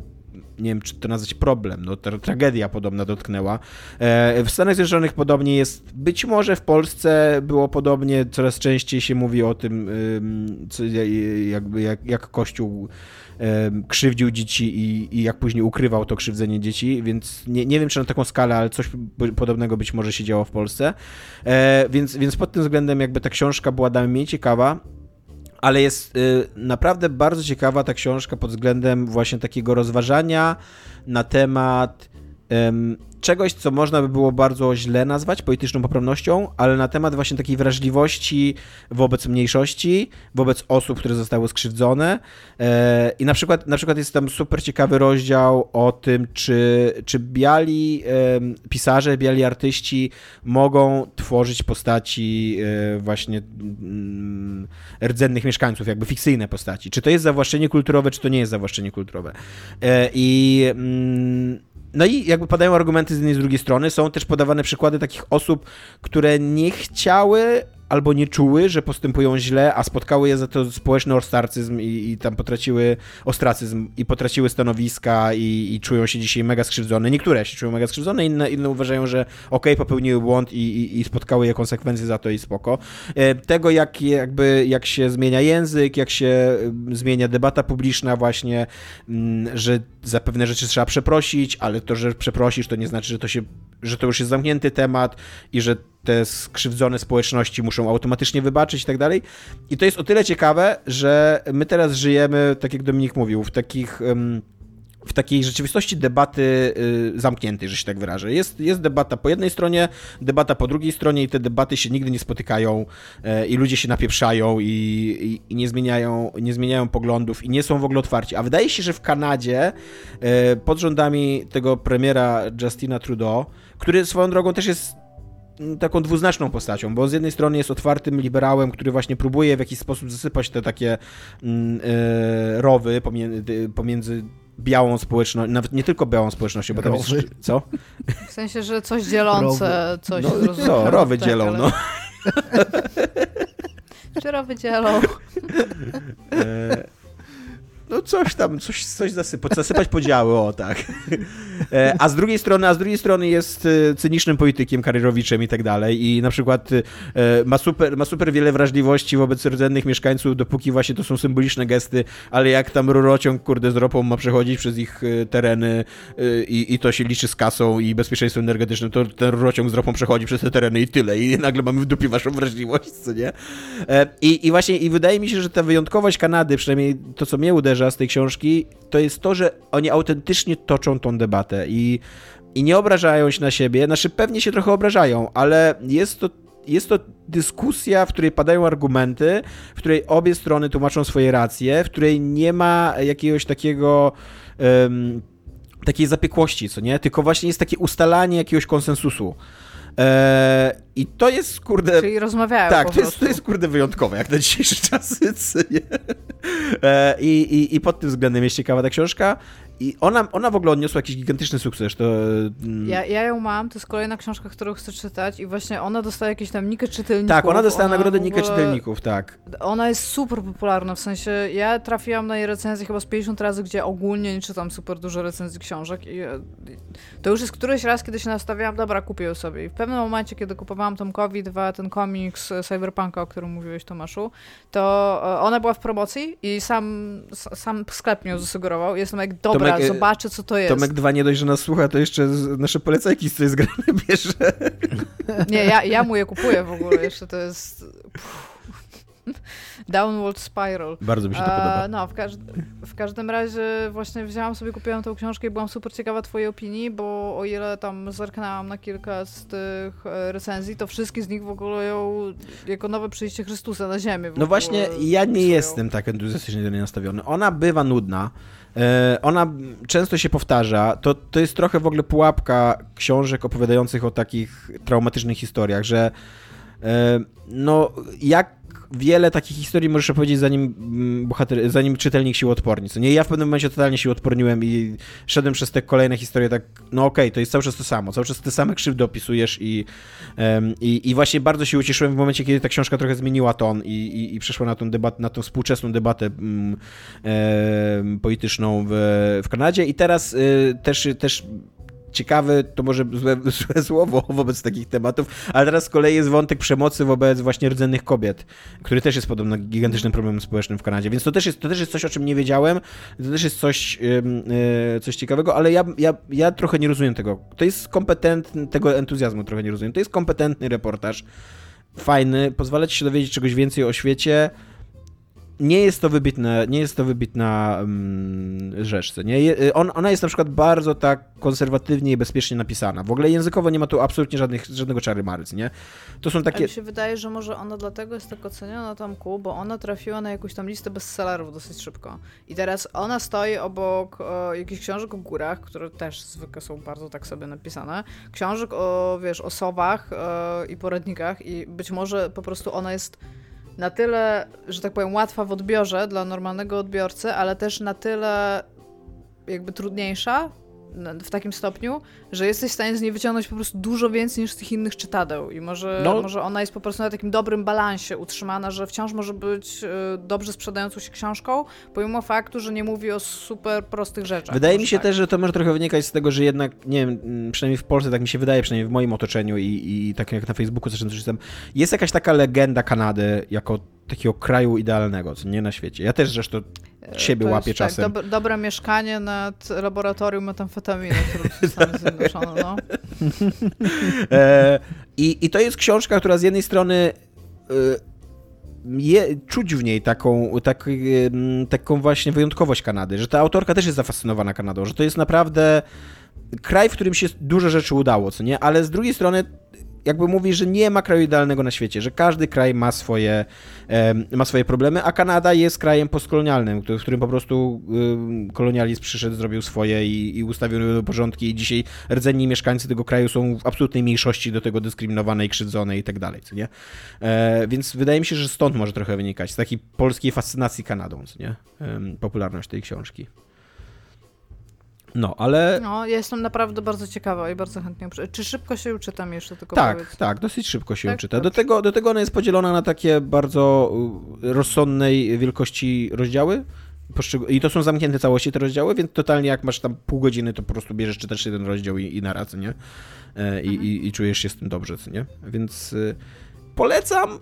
nie wiem, czy to nazwać problem, no tra tragedia podobna dotknęła. E, w Stanach Zjednoczonych podobnie jest, być może w Polsce było podobnie, coraz częściej się mówi o tym, co, jakby jak, jak Kościół krzywdził dzieci i, i, jak później ukrywał to krzywdzenie dzieci, więc nie, nie wiem, czy na taką skalę, ale coś podobnego być może się działo w Polsce. E, więc, więc pod tym względem jakby ta książka była dla mnie ciekawa. Ale jest y, naprawdę bardzo ciekawa ta książka pod względem właśnie takiego rozważania na temat czegoś, co można by było bardzo źle nazwać polityczną poprawnością, ale na temat właśnie takiej wrażliwości wobec mniejszości, wobec osób, które zostały skrzywdzone. E, I na przykład, na przykład jest tam super ciekawy rozdział o tym, czy, czy biali pisarze, biali artyści mogą tworzyć postaci e, właśnie mm, rdzennych mieszkańców, jakby fikcyjne postaci. Czy to jest zawłaszczenie kulturowe, czy to nie jest zawłaszczenie kulturowe. E, I mm, no i jakby padają argumenty z jednej i z drugiej strony. Są też podawane przykłady takich osób, które nie chciały albo nie czuły, że postępują źle, a spotkały je za to społeczny ostracyzm i, i tam potraciły ostracyzm i potraciły stanowiska i, i, czują się dzisiaj mega skrzywdzone. Niektóre się czują mega skrzywdzone, inne, inne uważają, że okej, okay, popełniły błąd i, i, spotkały je konsekwencje za to i spoko. E, tego, jak, jakby, jak się zmienia język, jak się zmienia debata publiczna właśnie, mm, że za pewne rzeczy trzeba przeprosić, ale to, że przeprosisz, to nie znaczy, że to, się, że to już jest zamknięty temat i że te skrzywdzone społeczności muszą automatycznie wybaczyć i tak dalej. I to jest o tyle ciekawe, że my teraz żyjemy, tak jak Dominik mówił, w takich w takiej rzeczywistości debaty y, zamkniętej, że się tak wyrażę. Jest, jest debata po jednej stronie, debata po drugiej stronie i te debaty się nigdy nie spotykają e, i ludzie się napieprzają i, i, i, nie, zmieniają, nie zmieniają poglądów i nie są w ogóle otwarci. A wydaje się, że w Kanadzie e, pod rządami tego premiera Justina Trudeau, który swoją drogą też jest taką dwuznaczną postacią, bo z jednej strony jest otwartym liberałem, który właśnie próbuje w jakiś sposób zasypać te takie e, rowy pomiędzy, pomiędzy białą społecznością, nawet nie tylko białą społecznością, bo tam rowy. jest... Co? W sensie, że coś dzielące, rowy. coś... No, co, rowy tak, dzielą, ale... no. Czy rowy dzielą? No coś tam, coś, coś zasypać, zasypać podziały, o tak. E, a z drugiej strony, a z drugiej strony jest e, cynicznym politykiem, karierowiczem i tak dalej i na przykład e, ma super, ma super wiele wrażliwości wobec rdzennych mieszkańców, dopóki właśnie to są symboliczne gesty, ale jak tam rurociąg, kurde, z ropą ma przechodzić przez ich tereny i, i to się liczy z kasą i bezpieczeństwem energetycznym, to ten rurociąg z ropą przechodzi przez te tereny i tyle i nagle mamy w dupie waszą wrażliwość, co nie? I, i właśnie, i wydaje mi się, że ta wyjątkowość Kanady, przynajmniej to, co mnie uderza, z tej książki, to jest to, że oni autentycznie toczą tą debatę i, i nie obrażają się na siebie. Znaczy, pewnie się trochę obrażają, ale jest to jest to dyskusja, w której padają argumenty, w której obie strony tłumaczą swoje racje, w której nie ma jakiegoś takiego. Um, takiej zapiekłości, co nie? Tylko właśnie jest takie ustalanie jakiegoś konsensusu. Eee, I to jest, kurde... Czyli rozmawiają Tak, to jest, to jest, kurde, wyjątkowe, jak na dzisiejsze [LAUGHS] czasy, eee, i, i, I pod tym względem jest ciekawa ta książka. I ona, ona w ogóle odniosła jakiś gigantyczny sukces. To... Mm. Ja, ja ją mam, to jest kolejna książka, którą chcę czytać i właśnie ona dostaje jakieś tam nikę czytelników. Tak, ona dostała ona nagrodę ogóle... nikę czytelników, tak. Ona jest super popularna, w sensie ja trafiłam na jej recenzję chyba z 50 razy, gdzie ogólnie nie czytam super dużo recenzji książek i to już jest któryś raz, kiedy się nastawiałam, dobra, kupię ją sobie. I w pewnym momencie, kiedy kupowałam Tomkowi dwa, ten komiks Cyberpunka, o którym mówiłeś, Tomaszu, to e, ona była w promocji i sam, sam sklep mi ją zasugerował. Jestem jak, dobra, Tomek, zobaczę, co to jest. Tomek 2 nie dość, że nas słucha, to jeszcze nasze polecajki z tej zgrane bierze. Nie, ja, ja mu je kupuję w ogóle, jeszcze to jest... [LAUGHS] [LAUGHS] Downward Spiral. Bardzo mi się to podoba. no, w, w, każdym razie właśnie wzięłam sobie, kupiłam tą książkę i byłam super ciekawa twojej opinii, bo o ile tam zerknęłam na kilka z tych e, recenzji, to wszystkie z nich w ogóle ją jako nowe przyjście Chrystusa na ziemię. No właśnie, ja nie jestem tak entuzjastycznie do niej nastawiony. Ona bywa nudna. E, ona często się powtarza. To, to jest trochę w ogóle pułapka książek opowiadających o takich traumatycznych historiach, że e, no jak wiele takich historii możesz opowiedzieć, zanim mm, bohater, zanim czytelnik się odporni. Co nie, ja w pewnym momencie totalnie się odporniłem i szedłem przez te kolejne historie tak, no okej, okay, to jest cały czas to samo, cały czas te same krzywdy opisujesz i, um, i, i, właśnie bardzo się ucieszyłem w momencie, kiedy ta książka trochę zmieniła ton i, i, i przeszła na tą debatę, na tą współczesną debatę um, um, polityczną w, w Kanadzie i teraz y, też, też ciekawy, to może złe, [LAUGHS] złe słowo wobec takich tematów, ale teraz z kolei jest wątek przemocy wobec właśnie rdzennych kobiet, który też jest podobno gigantycznym problemem społecznym w Kanadzie, więc to też jest, to też jest coś, o czym nie wiedziałem, to też jest coś, yy, coś ciekawego, ale ja, ja, ja trochę nie rozumiem tego. To jest kompetentny, tego entuzjazmu trochę nie rozumiem. To jest kompetentny reportaż, fajny, pozwala ci się dowiedzieć czegoś więcej o świecie, nie jest to wybitne, nie jest to wybitna um, rzecz. Nie? On, ona jest na przykład bardzo tak konserwatywnie i bezpiecznie napisana. W ogóle językowo nie ma tu absolutnie żadnych, żadnego czary maryc, nie? To są takie... Mi się wydaje, że może ona dlatego jest tak oceniona Tomku, bo ona trafiła na jakąś tam listę bestsellerów dosyć szybko. I teraz ona stoi obok o, jakichś książek o górach, które też zwykle są bardzo tak sobie napisane. Książek o, wiesz, o sowach o, i poradnikach i być może po prostu ona jest na tyle, że tak powiem, łatwa w odbiorze dla normalnego odbiorcy, ale też na tyle jakby trudniejsza w takim stopniu, że jesteś w stanie z niej wyciągnąć po prostu dużo więcej niż z tych innych czytadeł. I może, no. może ona jest po prostu na takim dobrym balansie utrzymana, że wciąż może być y, dobrze sprzedającą się książką, pomimo faktu, że nie mówi o super prostych rzeczach. Wydaje mi się tak. też, że to może trochę wynikać z tego, że jednak, nie wiem, mm, przynajmniej w Polsce, tak mi się wydaje, przynajmniej w moim otoczeniu i, i tak jak na Facebooku zresztą czytam, jest jakaś taka legenda Kanady jako takiego kraju idealnego, co nie na świecie. Ja też zresztą siebie to łapię tak, czasem. Tak, dobre mieszkanie nad laboratorium metamfetaminy, które Stany Zjednoczone, no. [LAUGHS] e, i, I to jest książka, która z jednej strony e, je, czuć w niej taką, tak, e, taką właśnie wyjątkowość Kanady, że ta autorka też jest zafascynowana Kanadą, że to jest naprawdę kraj, w którym się dużo rzeczy udało, co nie? Ale z drugiej strony jakby mówi, że nie ma kraju idealnego na świecie, że każdy kraj ma swoje, ma swoje problemy, a Kanada jest krajem postkolonialnym, w którym po prostu kolonializm przyszedł, zrobił swoje i, i ustawił nowe porządki i dzisiaj rdzenni mieszkańcy tego kraju są w absolutnej mniejszości do tego dyskryminowane i krzywdzone i tak dalej, co nie? E, więc wydaje mi się, że stąd może trochę wynikać, z takiej polskiej fascynacji Kanadą, co nie? popularność tej książki. No, ale... No, ja jestem naprawdę bardzo ciekawa i bardzo chętnie... Czy szybko się uczytam jeszcze tylko Tak, powiedz. tak, dosyć szybko się tak? uczyta. Do tego, do tego ona jest podzielona na takie bardzo y, rozsądnej wielkości rozdziały. I to są zamknięte całości te rozdziały, więc totalnie jak masz tam pół godziny, to po prostu bierzesz, czytasz jeden rozdział i, i na raz, nie? E, I, mhm. i, I, czujesz się z tym dobrze, nie? Więc y, polecam,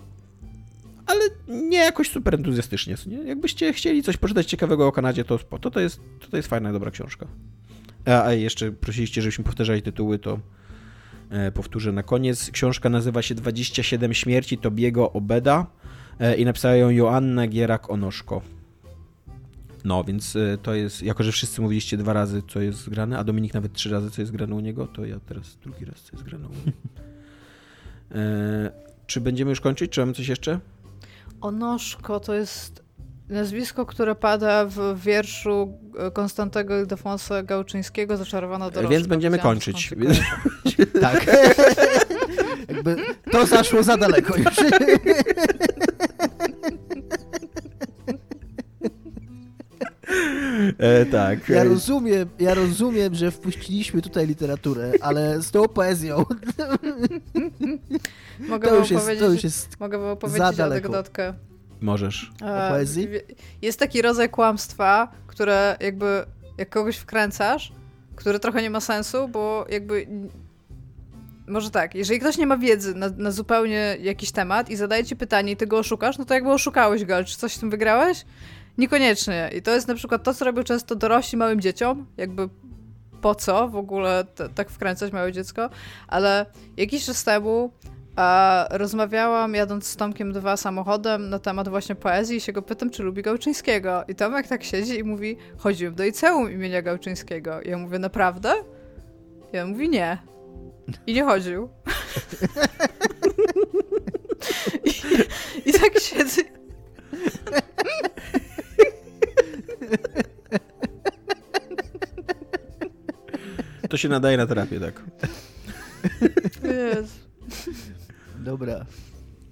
ale nie jakoś super entuzjastycznie, nie? Jakbyście chcieli coś poczytać ciekawego o Kanadzie, to, to, to, jest, to, to jest fajna, dobra książka. A, jeszcze prosiliście, żebyśmy powtarzali tytuły, to e, powtórzę na koniec. Książka nazywa się 27 śmierci Tobiego Obeda e, i napisała ją Joanna Gierak-Onoszko. No, więc e, to jest, jako że wszyscy mówiliście dwa razy, co jest grane, a Dominik nawet trzy razy, co jest grane u niego, to ja teraz drugi raz, co jest grane u niego. E, czy będziemy już kończyć? Czy mamy coś jeszcze? Onoszko to jest Nazwisko, które pada w wierszu Konstantego Ildefonsa Gałczyńskiego, Zaczarowana dorożka. Więc będziemy kończyć. [LAUGHS] tak. [LAUGHS] Jakby to zaszło za daleko już. [LAUGHS] E, tak. Ja rozumiem, ja rozumiem, że wpuściliśmy tutaj literaturę, ale z tą poezją. [LAUGHS] Mogę to, już jest, to już jest mogę wam opowiedzieć anegdotkę. Możesz. O poezji? Jest taki rodzaj kłamstwa, które jakby jak kogoś wkręcasz, który trochę nie ma sensu, bo jakby może tak, jeżeli ktoś nie ma wiedzy na, na, zupełnie jakiś temat i zadaje ci pytanie i ty go oszukasz, no to jakby oszukałeś go, ale czy coś z tym wygrałeś? Niekoniecznie. I to jest na przykład to, co robią często dorośli małym dzieciom, jakby po co w ogóle tak wkręcać małe dziecko, ale jakiś czas temu a rozmawiałam jadąc z Tomkiem dwa samochodem na temat właśnie poezji i się go pytam, czy lubi Gałczyńskiego. I Tomek tak siedzi i mówi, chodziłem do liceum imienia Gałczyńskiego. I ja mówię, naprawdę? I on mówi, nie. I nie chodził. [LAUGHS] I, I tak siedzę. To się nadaje na terapię, tak. Jezu. Dobra.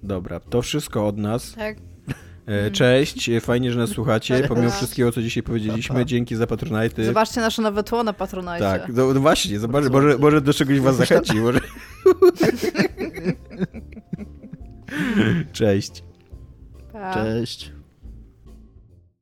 Dobra, to wszystko od nas. Tak. E, cześć, fajnie, że nas słuchacie, pomimo wszystkiego, co dzisiaj powiedzieliśmy. Dzięki za Patronite. Zobaczcie nasze nowe tło na Patronite. Tak, no, no właśnie, zobacz, może, może do czegoś was zachęci. Może... [LAUGHS] Cześć. Pa. Cześć.